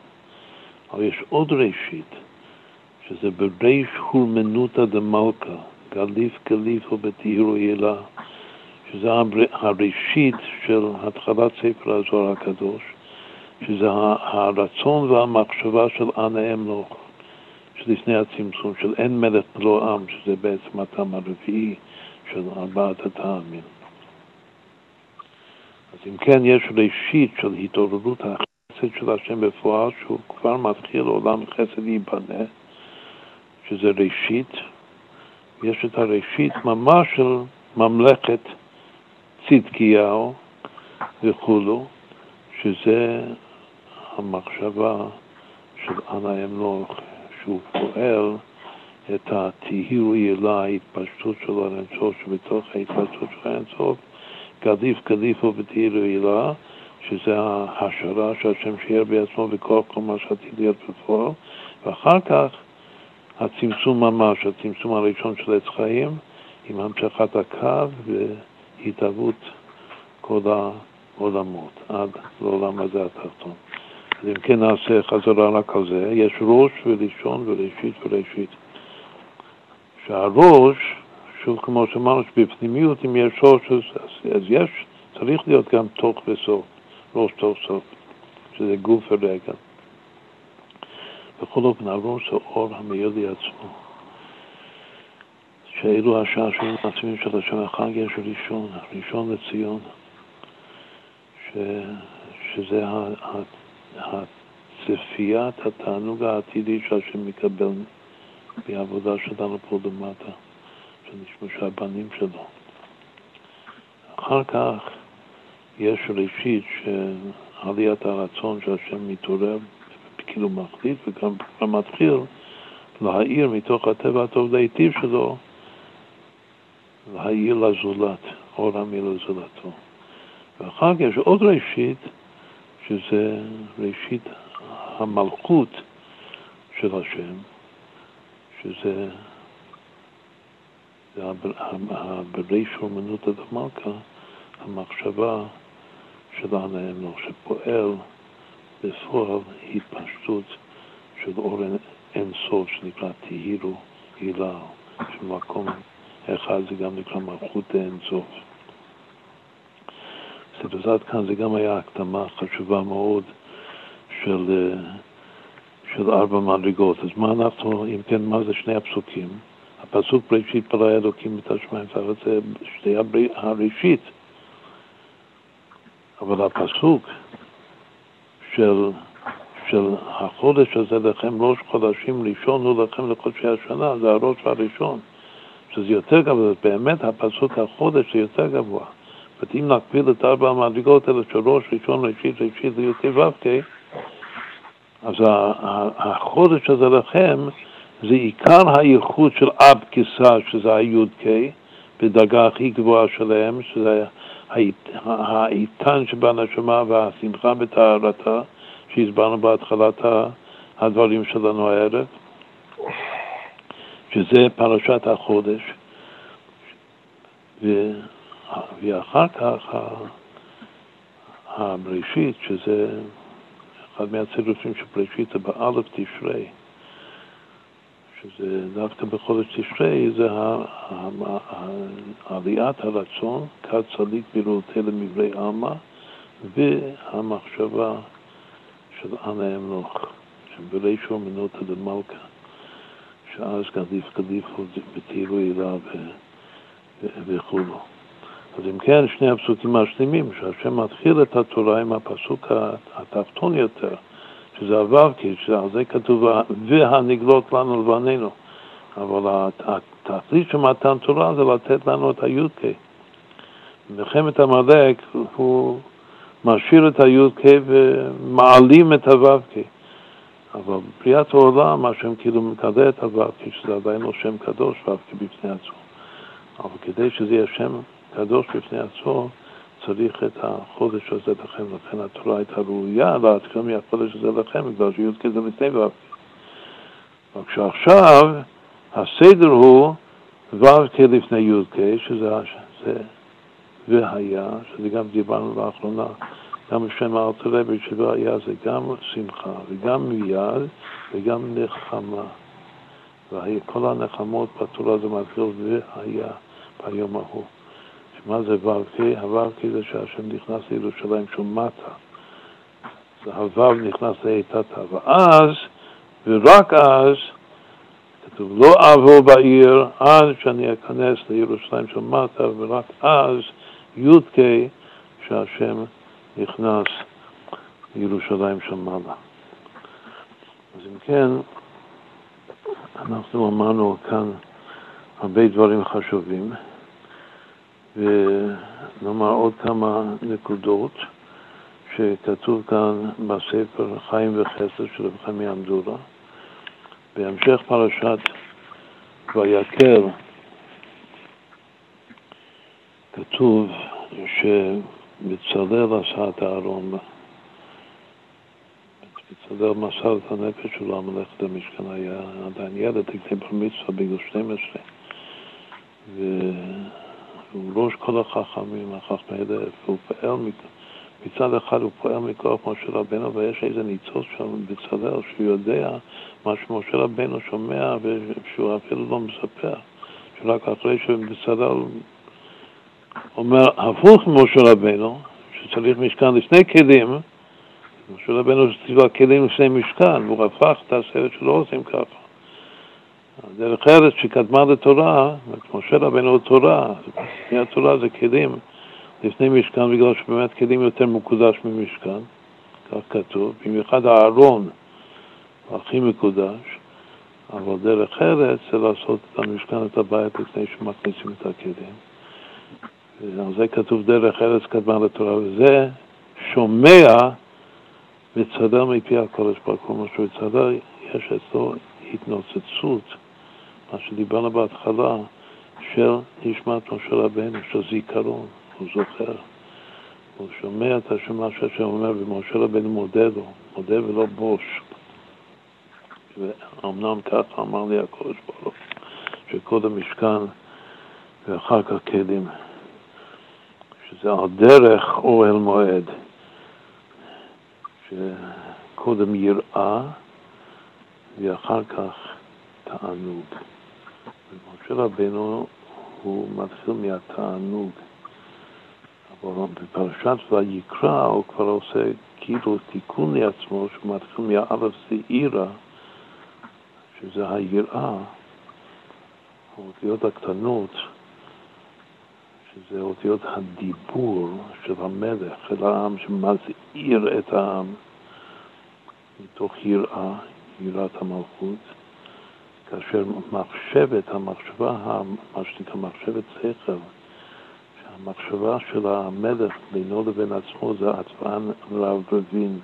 אבל יש עוד ראשית, שזה בריש הורמנותא דמלכה, גליף גליף ובתהירו ילה, שזה הראשית של התחלת ספר הזוהר הקדוש, שזה הרצון והמחשבה של אנא אמלוך, שלפני הצמצום, של אין מלך לא עם, שזה בעצם הטעם הרביעי. של ארבעת הטעמים. אז אם כן, יש ראשית של התעוררות החסד של השם בפועל, שהוא כבר מתחיל עולם חסד להיבנה, שזה ראשית, יש את הראשית ממש של ממלכת צדקיהו וכולו, שזה המחשבה של אנא אמלוך, שהוא פועל את התהירו ילה, ההתפשטות של האינסוף, שבתוך ההתפשטות של האינסוף, גדיף גדיפו ותהירו ילה, שזה ההשערה שהשם שיער בעצמו בכוח כל מה שעתיד להיות בפועל, ואחר כך הצמצום ממש, הצמצום הראשון של עץ חיים, עם המשכת הקו והתהוות כל העולמות, עד לעולם הזה התחתון. אז אם כן נעשה חזרה רק על זה, יש ראש וראשון וראשית וראשית. שהראש, שוב כמו שאמרנו, שבפנימיות, אם יש ראש, אז, אז יש צריך להיות גם תוך וסוף, ראש תוך סוף, שזה גוף ורגל. בכל אופן, הראש זה אור המאיר עצמו. שאלו השעשועים העצמיים של השם החג יש ראשון, ראשון לציון, ש, שזה צפיית התענוג העתידי שהשם מקבל מהעבודה שלנו פה למטה, שנשמע שהבנים שלו. אחר כך יש ראשית שעליית הרצון שהשם מתעורר, כאילו מחליט, וגם מתחיל להאיר מתוך הטבע הטוב להיטיב שלו, להאיר לזולת, אור המי לזולתו. ואחר כך יש עוד ראשית, שזה ראשית המלכות של השם, שזה בריש אומנות הדמלכה, המחשבה של הנאמנו, שפועל בפועל התפשטות של אור אין סוף שנקרא תהירו הילה, שמקום אחד זה גם נקרא מלכות אין סוף. אז עד כאן זה גם היה הקדמה חשובה מאוד של, אה, של ארבע מדרגות. אז מה אנחנו, אם כן, מה זה שני הפסוקים? הפסוק בראשית ברא אלוקים את השמיים והארץ זה שתי הראשית. אבל הפסוק של, של החודש הזה לכם ראש חודשים ראשון הוא לכם לחודשי השנה, זה הראש הראשון, שזה יותר גבוה, באמת הפסוק החודש זה יותר גבוה. זאת אם נקביל את ארבע המדרגות האלה של ראש ראשון, ראשית, ראשית, לי"ט ו"ק, אז החודש הזה לכם זה עיקר הייחוד של אב כיסא, שזה הי"ק, בדרגה הכי גבוהה שלהם, שזה האיתן שבנשמה והשמחה בטהרתה, שהסברנו בהתחלת הדברים שלנו הערב, שזה פרשת החודש. ואחר כך הבראשית, שזה אחד מהצירופים של בראשית באלף תשרי, שזה דווקא בחודש תשרי, זה עליית הרצון, כד צדיק בראותי למברי עלמא, והמחשבה של אנא אמנוך, שברישו מנותא דמלכה, שאז גדיף גדיפו בתהילו הילה וכולו. אז אם כן, שני הפסוקים השלימים, שהשם מתחיל את התורה עם הפסוק התחתון יותר, שזה הו"ק, שעל זה כתוב, והנגלות לנו לבנינו. אבל התכלית של מתן תורה זה לתת לנו את הי"ק. מלחמת עמלק הוא משאיר את הי"ק ומעלים את הו"ק. אבל בריאת העולם, השם כאילו מקדש את הו"ק, שזה עדיין לא שם קדוש ו"ק בפני עצמו. אבל כדי שזה יהיה שם קדוש בפני עצמו, צריך את החודש הזה לכם, לכן התורה הייתה ראויה להתחיל מהחודש הזה לכם, בגלל שי"ק זה לפני ו"ק. רק שעכשיו הסדר הוא ו"ק לפני י"ק, שזה זה, והיה, שזה גם דיברנו לאחרונה, גם בשם הארצלבי, שלא היה זה גם שמחה וגם מיד וגם נחמה. וכל הנחמות בתורה זה מתחיל והיה ביום ההוא. מה זה ו"ק? הו"ק זה שהשם נכנס לירושלים שהוא מטה. הו"ו נכנס לאיתתה, ואז, ורק אז, כתוב, לא אבוא בעיר עד שאני אכנס לירושלים של מטה, ורק אז י"ק שהשם נכנס לירושלים של מעלה. אז אם כן, אנחנו אמרנו כאן הרבה דברים חשובים. ונאמר עוד כמה נקודות שכתוב כאן בספר חיים וחסד של רב חמי אמדורה. בהמשך פרשת ויקר כתוב שבצלאל עשה את הארון, בצלאל מסר את הנפש שלו המלאכת המשכן, היה עדיין ילד, לפני בר מצווה בגיל 12. ו... הוא ראש כל החכמים, החכמי אלף, והוא פועל, מצד אחד הוא פועל מכוח משה רבנו, ויש איזה ניצוץ שם בצלאל, שהוא יודע מה שמשה רבנו שומע, ושהוא אפילו לא מספר, שרק אחרי שבצלאל אומר הפוך ממשה רבנו, שצריך משכן לשני כלים, משה רבנו שציווה כלים לפני משכן, והוא הפך את הסרט שלא עושים ככה. דרך ארץ שקדמה לתורה, משה רבנו תורה, לפני התורה זה כלים לפני משכן, בגלל שבאמת כלים יותר מקודש ממשכן, כך כתוב, במיוחד הארון הכי מקודש, אבל דרך ארץ זה לעשות את המשכן, את הבית, לפני שמכניסים את הכלים. על זה כתוב דרך ארץ קדמה לתורה, וזה שומע וצדר מפי הקודש ברוך הוא, מה שהוא יצדר, יש אצלו התנוצצות, מה שדיברנו בהתחלה, של נשמת משה רבנו, של זיכרון, הוא זוכר. הוא שומע את השמה שהשם אומר, ומשה רבנו מודה לו, מודה ולא בוש. ואומנם ככה אמר לי הקודש ברוך שקודם משכן ואחר כך כלים. שזה על דרך אוהל מועד, שקודם יראה ואחר כך תענוג. רבנו הוא מתחיל מהתענוג, אבל בפרשת ויקרא הוא כבר עושה כאילו תיקון לעצמו, שהוא מתחיל מהאלף שעירה, שזה היראה, האותיות הקטנות, שזה אותיות הדיבור של המלך, של העם, שמזהיר את העם מתוך יראה, יראת המלכות, כאשר מחשבת, המחשבה, מה שנקרא מחשבת שכל, שהמחשבה של המלך בינו לבין עצמו זה עצבן רב רבין.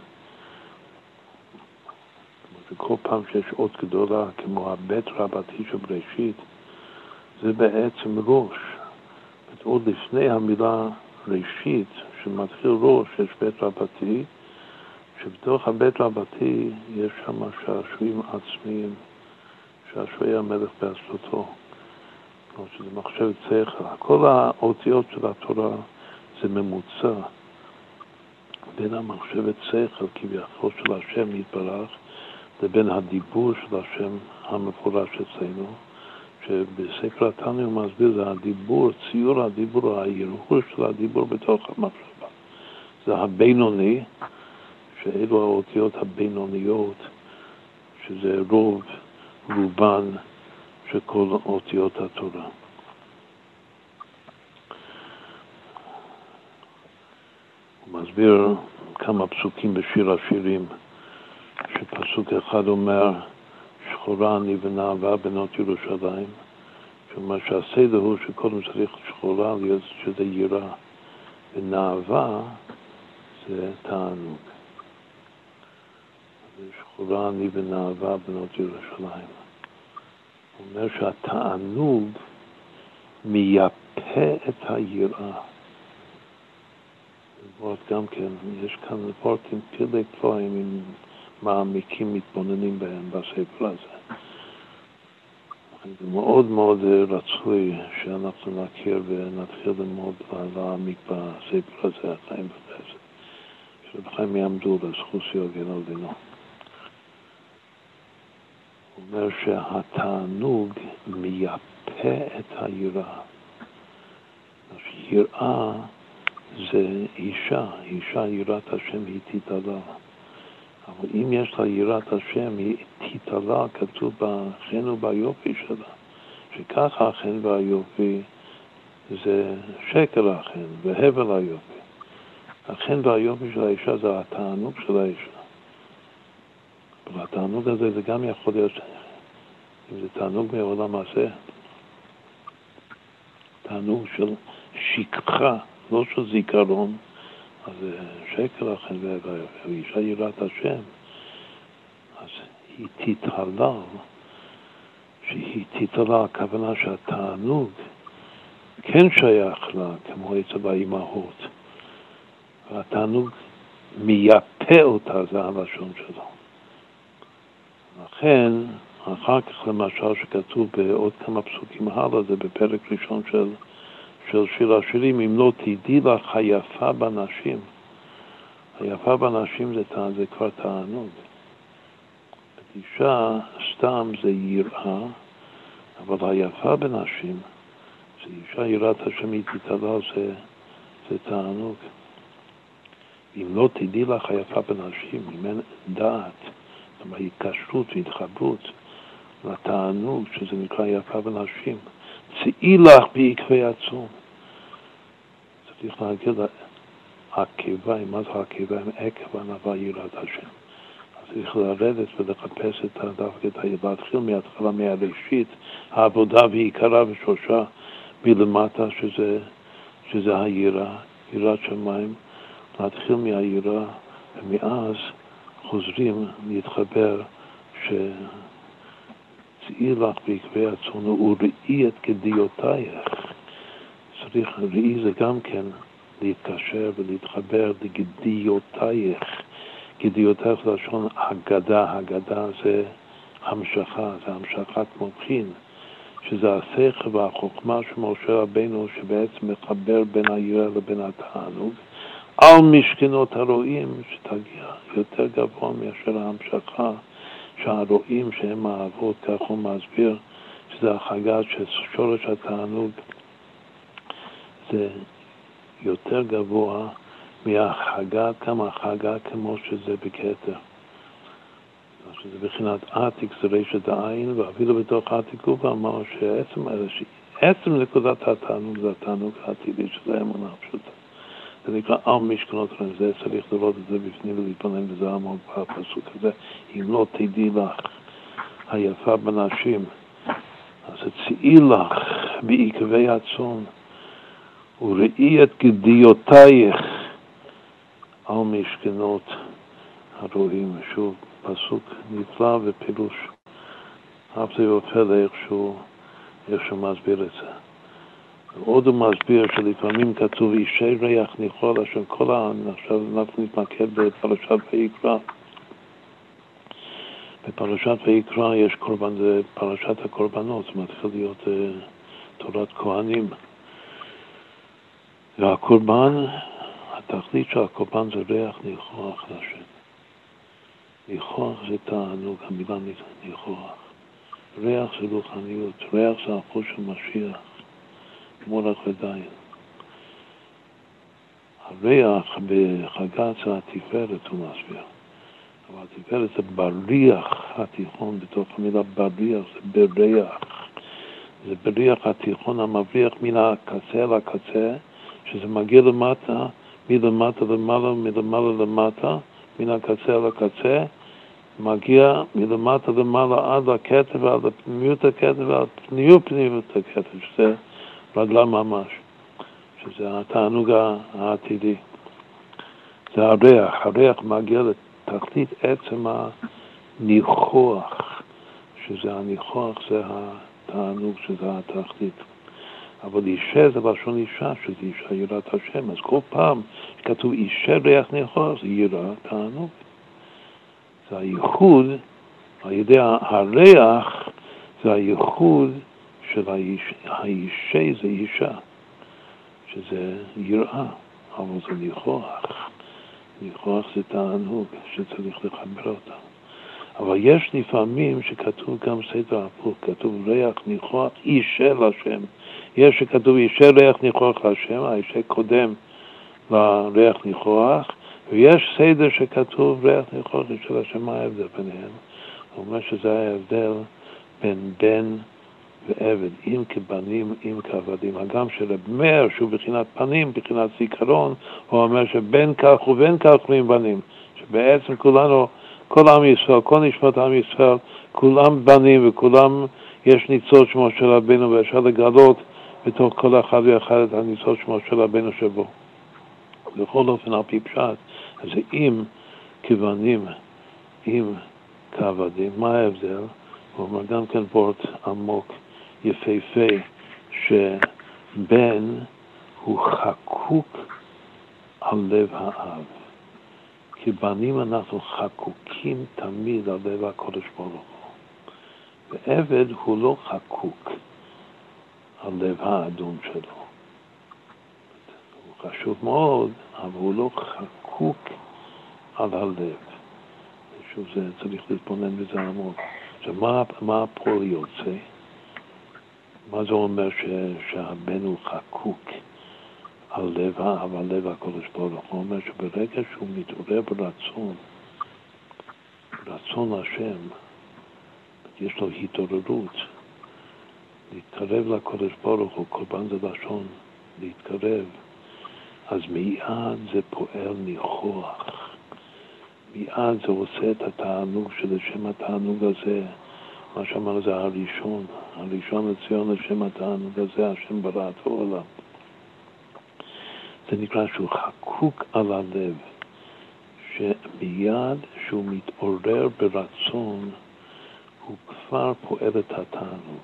וכל פעם שיש אות גדולה כמו הבית רבתי של בראשית, זה בעצם ראש. עוד לפני המילה ראשית, שמתחיל ראש, יש בית רבתי, שבתוך הבית רבתי יש שם שעשועים עצמיים, שעשועי המלך בעצמתו, כמו שזה מחשבת שכל. כל האותיות של התורה זה ממוצע בין המחשבת שכל כביכול של השם יתברך לבין הדיבור של השם המפורש אצלנו. שבספר התניא הוא מסביר, זה הדיבור, ציור הדיבור, ההרהור של הדיבור בתוך המחשבה. זה הבינוני, שאלו האותיות הבינוניות, שזה רוב, רובן של כל אותיות התורה. הוא מסביר כמה פסוקים בשיר השירים, שפסוק אחד אומר, שחורה אני ונאווה בנות ירושלים. כלומר שהסדר הוא שקודם צריך שחורה להיות שזה יראה, ונאווה זה תענוג. שחורה אני ונאווה בנות ירושלים. הוא אומר שהתענוג מייפה את היראה. גם כן, יש כאן וורטים פלא פלואים מעמיקים מתבוננים בהם בספר הזה. זה מאוד מאוד רצוי שאנחנו נכיר ונתחיל ללמוד להעמיק בספר הזה, החיים בחסד. שרב חיים יעמדו לזכות שיוגן על דינו. אומר שהתענוג מייפה את היראה. יראה זה אישה, אישה יראת השם היא תתעלה. אבל אם יש לה יראת השם, היא תתעלה, כתוב בחן וביופי שלה, שככה החן והיופי זה שקר החן והבל היופי. החן והיופי של האישה זה התענוג של האישה. אבל התענוג הזה זה גם יכול להיות, אם זה תענוג מעולם הזה, תענוג של שכחה, לא של זיכרון, אז שקר לכן ואישה יראת השם, אז היא תתהלל, שהיא תתהלל, הכוונה שהתענוג כן שייך לה, כמו אצל האימהות, והתענוג מייפה אותה, זה הלשון שלו. לכן, אחר כך למשל שכתוב בעוד כמה פסוקים הלאה, זה בפרק ראשון של של שיר השירים, אם לא תדעי לך היפה בנשים. היפה בנשים זה, זה כבר תענוג. אישה סתם זה יראה, אבל היפה בנשים שאישה יראת השם היא תתעלה זה, זה תענוג. אם לא תדעי לך היפה בנשים, אם אין דעת, ההתקשרות והתחברות לתענוג, שזה נקרא יפה בנשים, צאי לך בעקבי הצום. צריך להגיד העקביים, מה זה העקביים? עקב ענווה יראת השם. צריך לרדת ולחפש את דווקא את ה... להתחיל מההתחלה, מהראשית, העבודה ועיקרה ושורשה מלמטה, שזה, שזה היראה, יראת שמיים, להתחיל מהיראה, ומאז חוזרים להתחבר שצאי לך בעקבי הצאן וראי את גדיותייך. צריך, ראי זה גם כן להתקשר ולהתחבר לגדיותייך. גדיותייך זה לשון הגדה, הגדה זה המשכה, זה המשכת מוחין, שזה השכל והחוכמה של משה רבינו שבעצם מחבר בין היראה לבין התענוג. על משכנות הרועים שתגיע יותר גבוה מאשר ההמשכה שהרועים שהם האבות, כך הוא מסביר, שזה החגת ששורש התענוג זה יותר גבוה מהחגה, גם החגה כמו שזה בכתר. שזה בחינת עתיק זה רשת העין, ואפילו בתוך עתיק הוא אמר שעצם נקודת התענוג זה התענוג העתידי, שזה האמונה הפשוטה. זה נקרא על משכנות רעים, זה צריך לראות את זה בפנים ולהתבונן בזה עמוק בפסוק הזה. אם לא תדעי לך היפה בנשים, אז צאי לך בעקבי הצאן וראי את גדיותייך על משכנות הרועים. שוב, פסוק נפלא ופירוש. אף זה יופל איכשהו, איך שהוא מסביר את זה. עוד הוא מסביר שלפעמים כתוב אישי ריח ניחול, אשר כל העם, עכשיו אנחנו נתמקד בפרשת ויקרא. בפרשת ויקרא יש קורבן, זה פרשת הקורבנות, זה מתחיל להיות uh, תורת כהנים. והקורבן, התכלית של הקורבן זה ריח ניחוח לשם. ניחוח זה תענוג, המילה ניחוח. ריח זה רוחניות, ריח זה החוש של משיח. מולך ודיין. הריח בחגת זה התפארת, הוא מסביר. אבל התפארת זה בריח התיכון, בתוך המילה בריח זה בריח. זה בריח התיכון המבריח מן הקצה לקצה, שזה מגיע למטה, מלמטה למעלה, מלמעלה למטה, מן הקצה לקצה, מגיע מלמטה למעלה עד הכתב, עד פנימיות הכתב, ועד פנימיות פנימיות הכתב, שזה רגלה ממש, שזה התענוג העתידי. זה הריח, הריח מגיע לתכלית עצם הניחוח, שזה הניחוח, זה התענוג, שזה התכלית. אבל אישה זה לשון אישה, שזה אישה יראת השם. אז כל פעם שכתוב אישה ריח ניחוח, זה יראה תענוג. זה הייחוד, על ידי הריח, זה הייחוד של האיש, האישה זה אישה, שזה יראה, אבל זה ניחוח. ניחוח זה תענוג שצריך לחבר אותה. אבל יש לפעמים שכתוב גם סדר הפוך, כתוב ריח ניחוח אישה לשם. יש שכתוב אישה ריח ניחוח לשם, האישה קודם לריח ניחוח, ויש סדר שכתוב ריח ניחוח של השם, מה ההבדל ביניהם? הוא אומר שזה ההבדל בין בן ועבד, אם כבנים, אם כעבדים. הגם מאיר, שהוא בחינת פנים, בחינת זיכרון, הוא אומר שבין כך ובין כך אומרים בנים. שבעצם כולנו, כל עם ישראל, כל נשמת עם ישראל, כולם בנים וכולם, יש ניצוץ שמו של רבינו ואפשר לגלות בתוך כל אחד ואחד את הניצוץ שמו של רבינו שבו. בכל אופן, על פי פשט, אז אם כבנים, אם כעבדים, מה ההבדל? הוא אומר גם כן וורט עמוק. יפהפה שבן הוא חקוק על לב האב. כי בנים אנחנו חקוקים תמיד על לב הקודש ברוך הוא. ועבד הוא לא חקוק על לב האדום שלו. הוא חשוב מאוד, אבל הוא לא חקוק על הלב. שוב, זה צריך להתבונן בזה עמוק. עכשיו, מה, מה הפועל יוצא? מה זה אומר ש, שהבן הוא חקוק על לב האב, על לב הקודש ברוך הוא? אומר שברגע שהוא מתעורר ברצון, רצון השם, יש לו התעוררות, להתקרב לקודש ברוך הוא, קורבן זה לשון, להתקרב, אז מיד זה פועל ניחוח. מיד זה עושה את התענוג שלשם התענוג הזה, מה שאמר זה הראשון, הראשון לציון לשם התענוג הזה, השם ברא את העולם. זה נקרא שהוא חקוק על הלב, שמיד שהוא מתעורר ברצון, הוא כבר פועל את התענוג.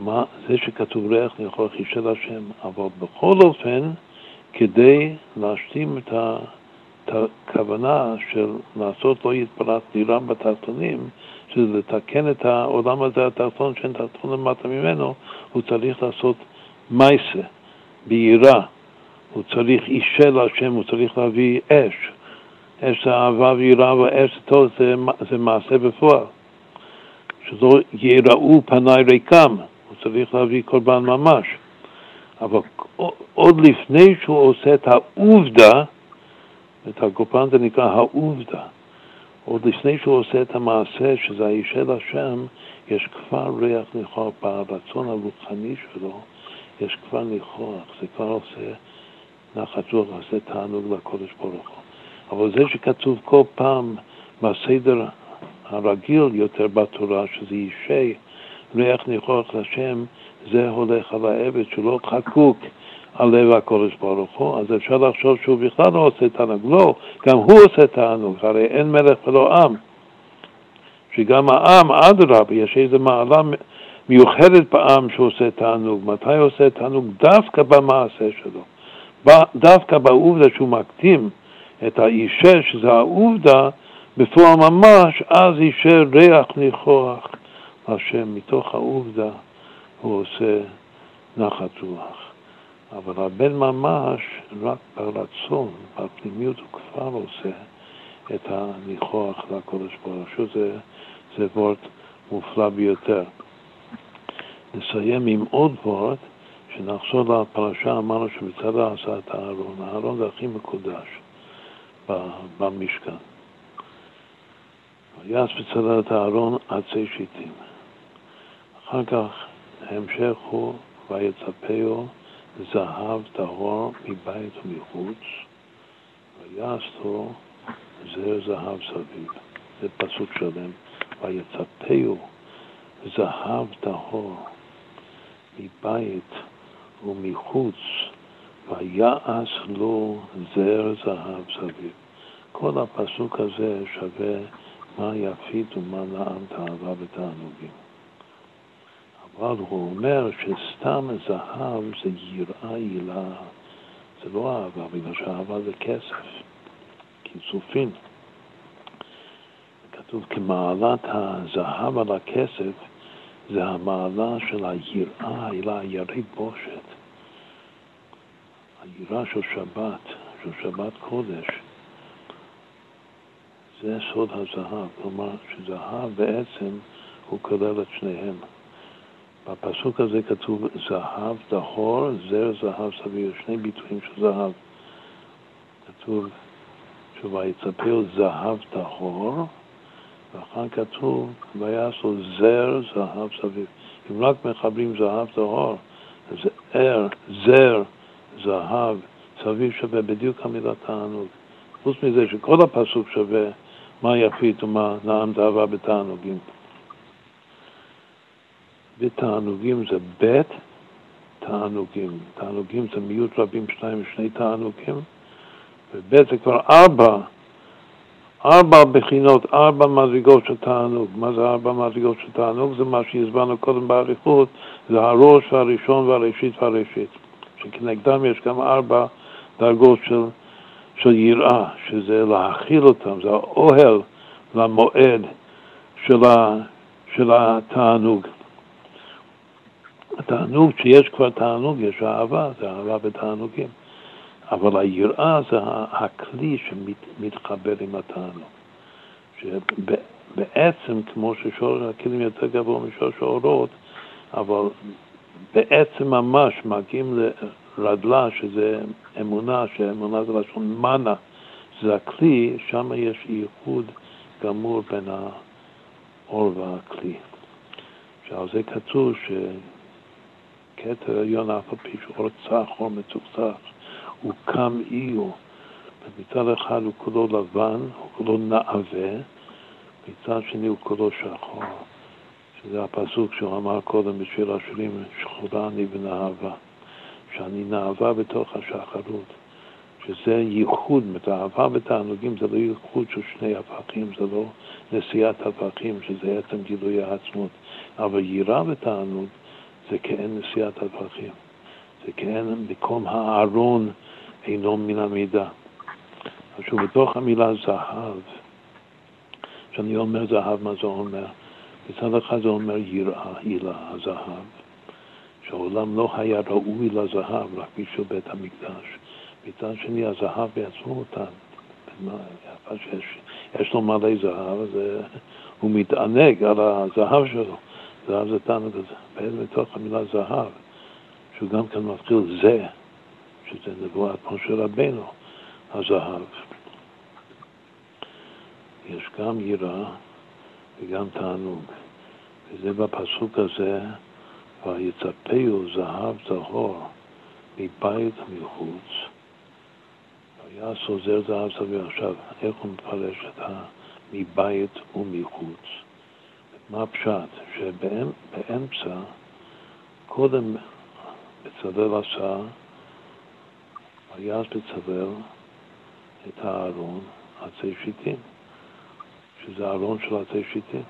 מה, זה שכתוב ריח לאכול חישל השם, אבל בכל אופן, כדי להשלים את הכוונה של לעשות לא יתפרץ דירם בתחתונים, שזה לתקן את העולם הזה התחתון שאין תחתון למטה ממנו, הוא צריך לעשות מייסה, ביראה. הוא צריך אישה להשם, הוא צריך להביא אש. אש זה אהבה ויראה ואש טוב זה, זה מעשה בפועל. שלא ייראו פניי ריקם, הוא צריך להביא קורבן ממש. אבל עוד לפני שהוא עושה את העובדה, את הקורבן זה נקרא העובדה, עוד לפני שהוא עושה את המעשה, שזה הישל השם, יש כבר ריח ניחוח ברצון הרוחני שלו, יש כבר ניחוח, זה כבר עושה נחת רוח, עושה תענוג לקודש ברוך הוא. אבל זה שכתוב כל פעם בסדר הרגיל יותר בתורה, שזה ישי ריח ניחוח לשם, זה הולך על העבד שלא חקוק על לב הקודש ברוך הוא, אז אפשר לחשוב שהוא בכלל לא עושה תענוג. לא, גם הוא עושה תענוג, הרי אין מלך ולא עם. שגם העם, אדרבה, יש איזו מעלה מיוחדת בעם שעושה תענוג. מתי עושה תענוג? דווקא במעשה שלו. דווקא בעובדה שהוא מקטים את האישה, שזה העובדה, בפועל ממש, אז אישר ריח ניחוח השם. מתוך העובדה הוא עושה נחת רוח. אבל הבן ממש, רק ברצון, בפנימיות, הוא כבר עושה את הניחוח לקודש ברוך הוא. זה, זה וורט מופלא ביותר. נסיים עם עוד וורט, שנחזור לפרשה, אמרנו שמצדה עשה את הארון. הארון זה הכי מקודש במשכן. ויעש בצדה את הארון עצי שיטים. אחר כך ההמשך הוא ויצפהו זהב טהור מבית ומחוץ, ויעשו זר זהב סביב. זה פסוק שלם. ויצפהו זהב טהור מבית ומחוץ, ויעש לו זר זהב סביב. כל הפסוק הזה שווה מה יפית ומה נעם תאווה ותענוגים. אבל הוא אומר שסתם זהב זה יראה הילה, זה לא אהבה, בגלל שאהבה זה כסף, כיסופים. כתוב כמעלת הזהב על הכסף, זה המעלה של היראה, הילה, הירי בושת. היראה של שבת, של שבת קודש, זה סוד הזהב, כלומר שזהב בעצם הוא כולל את שניהם. בפסוק הזה כתוב זהב טהור, זר זהב סביר, שני ביטויים של זהב. כתוב שויצפהו זהב טהור, ואחר כתוב ויעשו זר זהב סביר. אם רק מחברים זהב טהור, ער, זר, זהב, סביב שווה בדיוק המילה תענוג. חוץ מזה שכל הפסוק שווה מה יפית ומה נעם תאווה בתענוגים. ותענוגים זה בית תענוגים. תענוגים זה מיעוט רבים שניים ושני תענוגים, ובית זה כבר ארבע, ארבע בחינות, ארבע מדרגות של תענוג. מה זה ארבע מדרגות של תענוג? זה מה שהסברנו קודם באריכות, זה הראש והראשון והראשית והראשית, שכנגדם יש גם ארבע דרגות של, של יראה, שזה להכיל אותם, זה האוהל למועד של, ה, של התענוג. התענוג, כשיש כבר תענוג, יש אהבה, זה אהבה בתענוגים. אבל היראה זה הכלי שמתחבר עם התענוג. שבעצם, כמו ששור הכלים יותר גבוה משור האורות, אבל בעצם ממש מגיעים לרדלה, שזה אמונה, שאמונה זה לשון מנה, זה הכלי, שם יש ייחוד גמור בין האור והכלי. שעל זה כתוב שכתר עליון אף על פי שאור צח, אור מצוחצח, הוא קם איו. מצד אחד הוא כולו לבן, הוא כולו נעווה, מצד שני הוא כולו שחור. שזה הפסוק שהוא אמר קודם בשביל השירים, שחורה אני ונאהבה, שאני נאהבה בתוך השחרות, שזה ייחוד, זאת אהבה ותענוגים זה לא ייחוד של שני הפכים, זה לא נשיאת הפכים, שזה עצם גילוי העצמות, אבל יירה ותענוג זה כאין נשיאת הפכים, זה כאין מקום הארון אינו מן המידה. עכשיו בתוך המילה זהב, כשאני אומר זהב, מה זה אומר? מצד אחד זה אומר יראה, הילה, הזהב, שהעולם לא היה ראוי לזהב, רק בשביל בית המקדש. מצד שני, הזהב בעצמו אותן. יש לו מלא זהב, אז הוא מתענג על הזהב שלו. זהב זה תענוג הזה. בתוך המילה זהב, שהוא גם כן מתחיל זה, שזה נבואת משה רבנו, הזהב. יש גם יראה וגם תענוג. וזה בפסוק הזה, ויצפהו זהב זהור מבית ומחוץ, והיה סוזר זהב סביר. עכשיו, איך הוא מפרש את ה... מבית ומחוץ? מה הפשט? שבאמצע, קודם בצלאל עשה, ויעש בצלאל את הארון עצי שיטים. שזה הארון של עצי שיטים.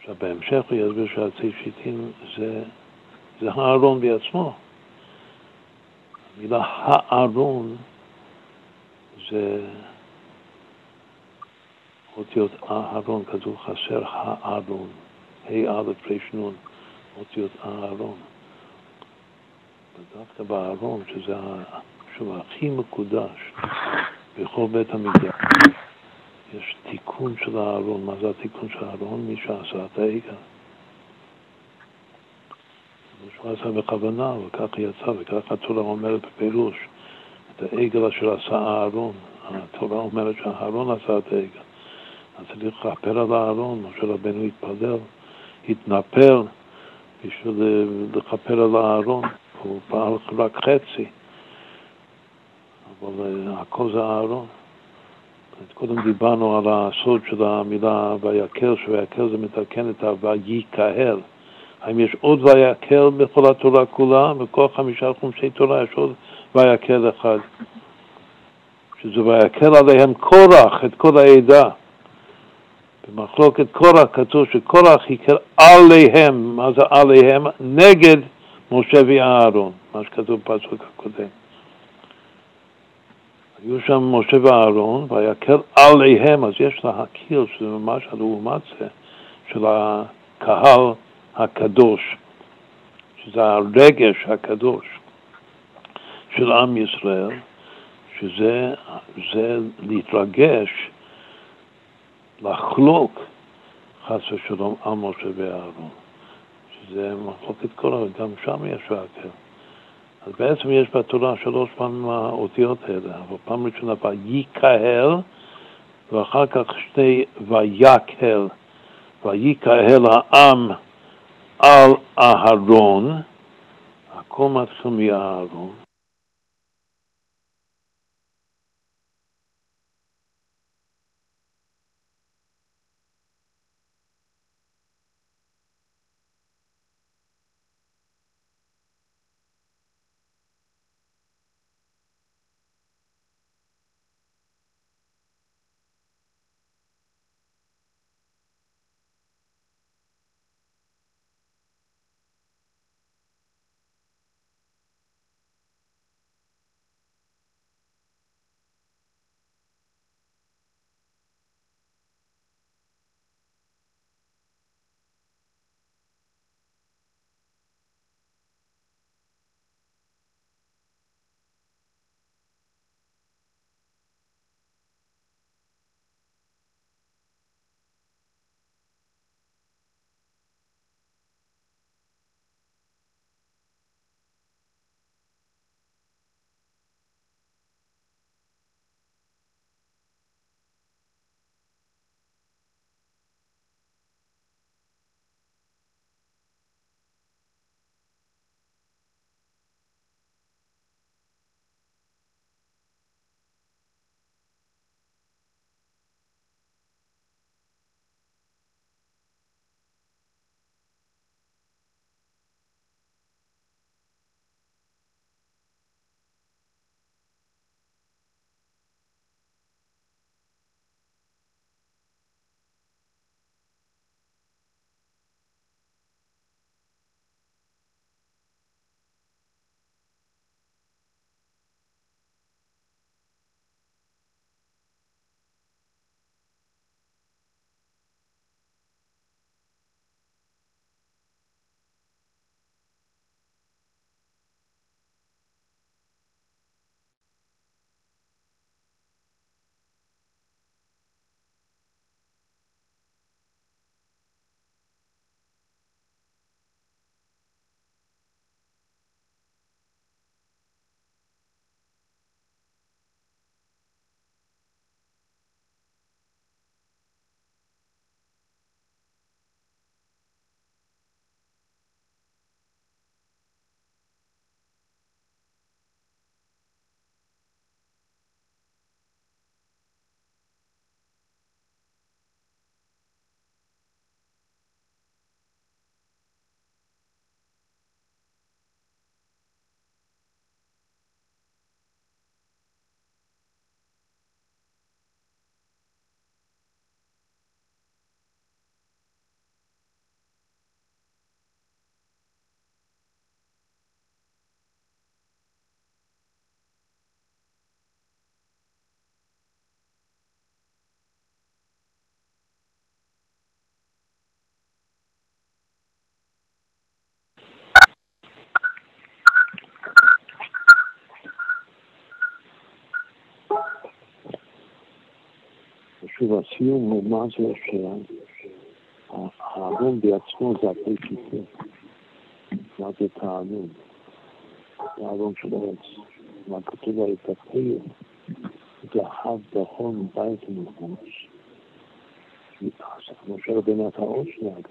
עכשיו בהמשך הוא יסביר שעצי שיטים זה, זה הארון בעצמו. המילה הארון זה אותיות אהרון, כתוב חסר הארון, ה' א' ר' אותיות אהרון. ודווקא בארון, שזה שוב הכי מקודש בכל בית המקדש. יש תיקון של הארון. מה זה התיקון של הארון? מי שעשה את העגל. שהוא עשה בכוונה, וכך יצא, וכך התורה אומרת בפירוש, את העגל אשר עשה הארון. התורה אומרת שהארון עשה את העגל. צריך לכפר על הארון, משה רבנו התפלל, התנפל בשביל לכפר על הארון, הוא פעל רק חצי, אבל אה, הכל זה הארון. קודם דיברנו על הסוד של המילה ויקל, שויקל זה מתקן את הויקהל. האם יש עוד ויקל בכל התורה כולה? בכל חמישה חומשי תורה יש עוד ויקל אחד. שזה ויקל עליהם קורח, את כל העדה. במחלוקת קורח כתוב שקורח יקל עליהם, מה זה עליהם? נגד משה ואהרון, מה שכתוב בפסוק הקודם. היו שם משה ואהרון, ויקל עליהם, אז יש להכיר שזה ממש הלעומת זה של הקהל הקדוש, שזה הרגש הקדוש של עם ישראל, שזה זה להתרגש, לחלוק חס ושלום על משה ואהרון, שזה מחלוקת כל גם שם יש והקל. אז בעצם יש בתורה שלוש פעמים האותיות האלה, אבל פעם ראשונה ויקהל, ואחר כך שתי ויקהל, ויקהל העם על אהרון, הכל מתחיל מאהרון. שוב, הסיום הוא מה זה שהארון בעצמו זה הפי שיטה. מה זה תענוג? הארון של עץ. מה כתוב על הפי? זהב דחון בית ומחוש. משה רבינו את האור שלנו.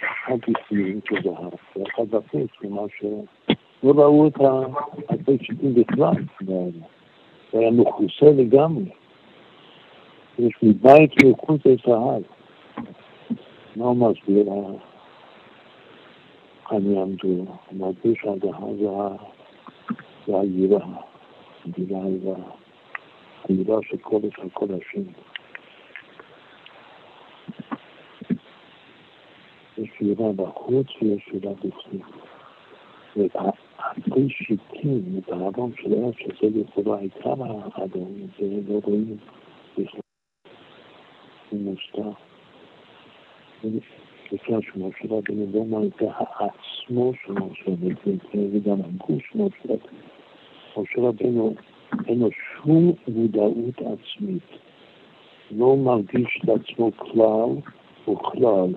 אחד בפנים כזהב, ואחד בחוץ, כלומר שלא ראו את הפי שיטים בכלל. זה היה מכוסה לגמרי. יש מבית מלכות זהב. מה מסביר? הוא מסביר שהזהב זה היראה, היראה היא היראה של קודש על קודשים. יש יראה בחוץ ויש יראה בפנים. והפרי שיטים, את האדום של ארץ, שזה לכאורה עיקר האדום, זה לא רואים בכלל. מוסתר. בגלל שמשה רבינו לא מראה העצמו של משה רבינו, וגם הגוף של משה רבינו אין לו שום מודעות עצמית. לא מרגיש את עצמו כלל וכלל,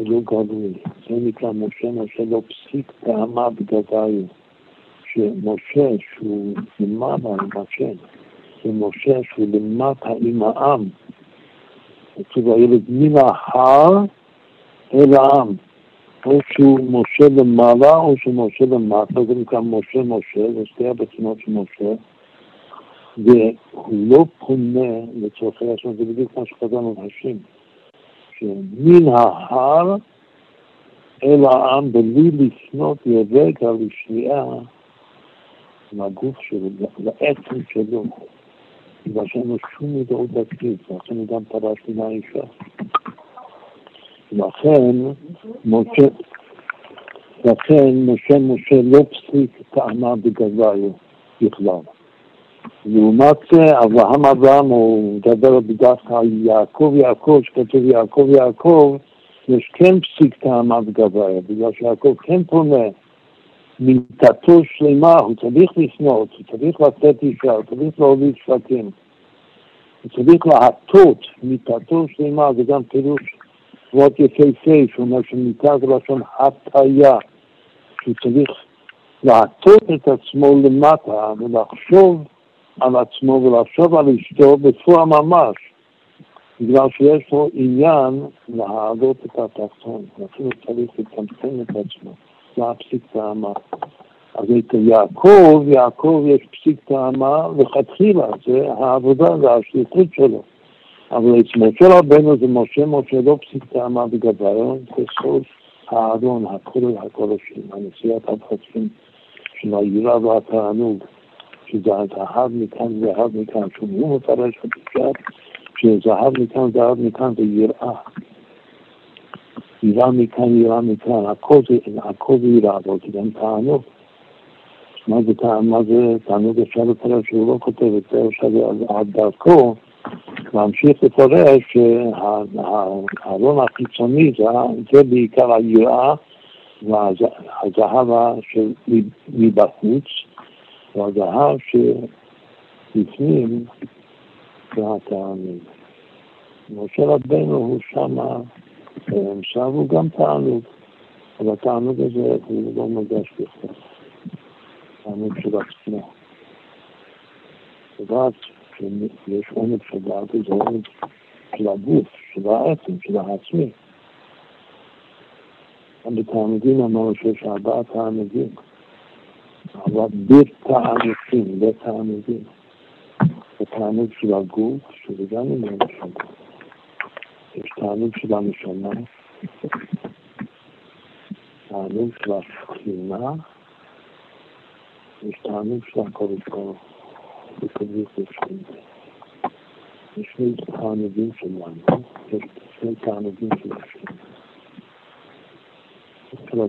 ולא גלוי. זה נקרא משה, משה לא פסיק טעמה בגדיו. שמשה שהוא למעלה עם השם, זה משה שהוא למטה עם העם. כתוב הילד מן ההר אל העם. או שהוא משה למעלה או שהוא משה למטה, זה נקרא משה משה, זה שתי הבצונות של משה. והוא לא פונה לצורכי השם, זה בדיוק מה שחזרנו להשם. שמן ההר אל העם בלי לפנות לרגע לשנייה מהגוף שלו, לעצם שלו. לו שום מודעות עצמית, ולכן הוא גם פרש מן האישה. לכן משה, לכן משה משה לא פסיק טענה בגזיו בכלל. לעומת זה, אברהם אברהם הוא מדבר בדווקא על יעקב יעקב, שכתוב יעקב יעקב, יש כן פסיק טענה בגזיו, בגלל שיעקב כן פונה מיטתו שלמה, הוא צריך לפנות, הוא צריך לתת אישה, הוא צריך להוביל שבטים. הוא צריך להטות מיטתו שלמה, זה גם פירוש מאוד יפהפה, שאומר שמיטה זה לשון הטיה, שהוא צריך להטות את עצמו למטה ולחשוב על עצמו ולחשוב על אשתו בפועל ממש, בגלל שיש לו עניין להעלות את התחתון, אפילו צריך לצמצם את עצמו. מה הפסיק טעמה. אז את יעקב, יעקב יש פסיק טעמה לכתחילה, זה העבודה, זה השליחות שלו. אבל את משה רבנו זה משה, משה לא פסיק טעמה בגביון, זה סוף הארון, הכולל הקודשים, הנשיאת החוצים של היראה והתענוג, שזה הזהב מכאן זהב מכאן, שהוא מפרש בפשט, שזהב מכאן זהב מכאן זה יראה. יראה מכאן, יראה מכאן, הכל זה, הכל זה יראה, אבל זה גם תענוג. מה זה, מה זה תענוג אפשר לפרש שהוא לא כותב את זה, אפשר על דרכו להמשיך לפרש שהארון החיצוני זה בעיקר היראה והזהב מבחוץ, והזהב שבפנים זה התענוג. משה רבנו הוא שמה עכשיו הוא גם תענוג, אבל התענוג הזה הוא לא מוגש בכלל, תענוג של עצמו. לדעת שיש עונג דעת, זה עונג של הגוף, של העצם, של העצמי. גם בתענוגים אמרנו שיש ארבעה תענוגים, אבל בתענוגים, בתענוגים. זה תענוג של הגוף, שזה גם עניין של הגוף. יש תענוג של הנשמה, תענוג של השכינה, יש תענוג של הקודש ברוך הוא, בקודש השכינה. יש שני תענוגים שלנו, יש שני תענוגים של השכינה. אצל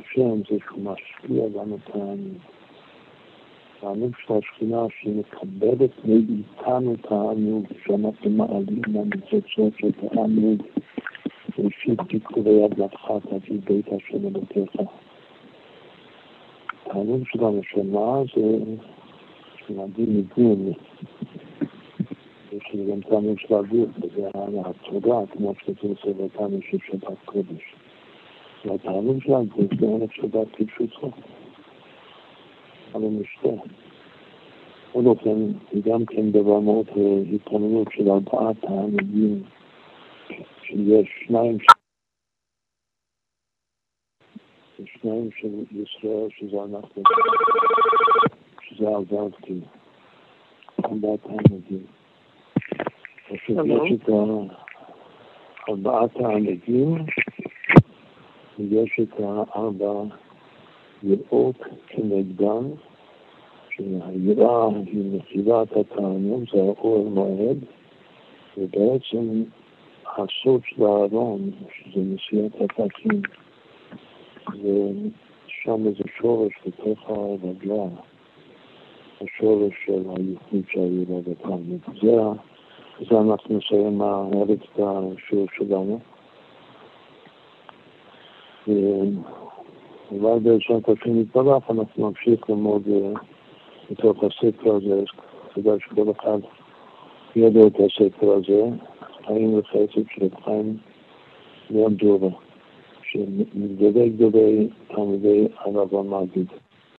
השם זה שהוא משפיע לנו תענוג. תענוג של השכינה מקבלת מאיתנו תענוג, שאנחנו מעלים לניצוצות של תענוג, ראשית תקחו יד לך תביא בית השם אלוקיך. תענוג של הנשמה זה שנגיד ניגון, שזה גם תענוג של הגוף, וזה התודה, כמו שכתוב בסדר תענוג של שבת קודש. והתענוג של הגוף זה ערב שבת כפשוטו, אבל משתה. בכל אופן, זה גם כן דבר מאוד התרוממות של ארבעת תענוגים, שיש שניים שניים של ישראל, שזה אנחנו, שזה עזרתי, ארבעת העמדים. פשוט יש את ארבעת העמדים, ויש את הארבע יראות כנגדן, שהיראה היא מכירת התענוג, זה האור מועד, ובעצם הסוד של הארון, שזה נשיאת הפקים, ושם איזה שורש בתוך הרגלה, השורש של הייחוד שהיו לה בתלמוד. זה, זה אנחנו נסיים הערב את השיעור שלנו. ואולי בעזרת השם יתברך אנחנו נמשיך ללמוד מתוך הספר הזה, כדאי שכל אחד ידע את הספר הזה, חיים וחסד של חיים ליאם דובה. שמגדולי גדולי תלמידי הרב המגיד.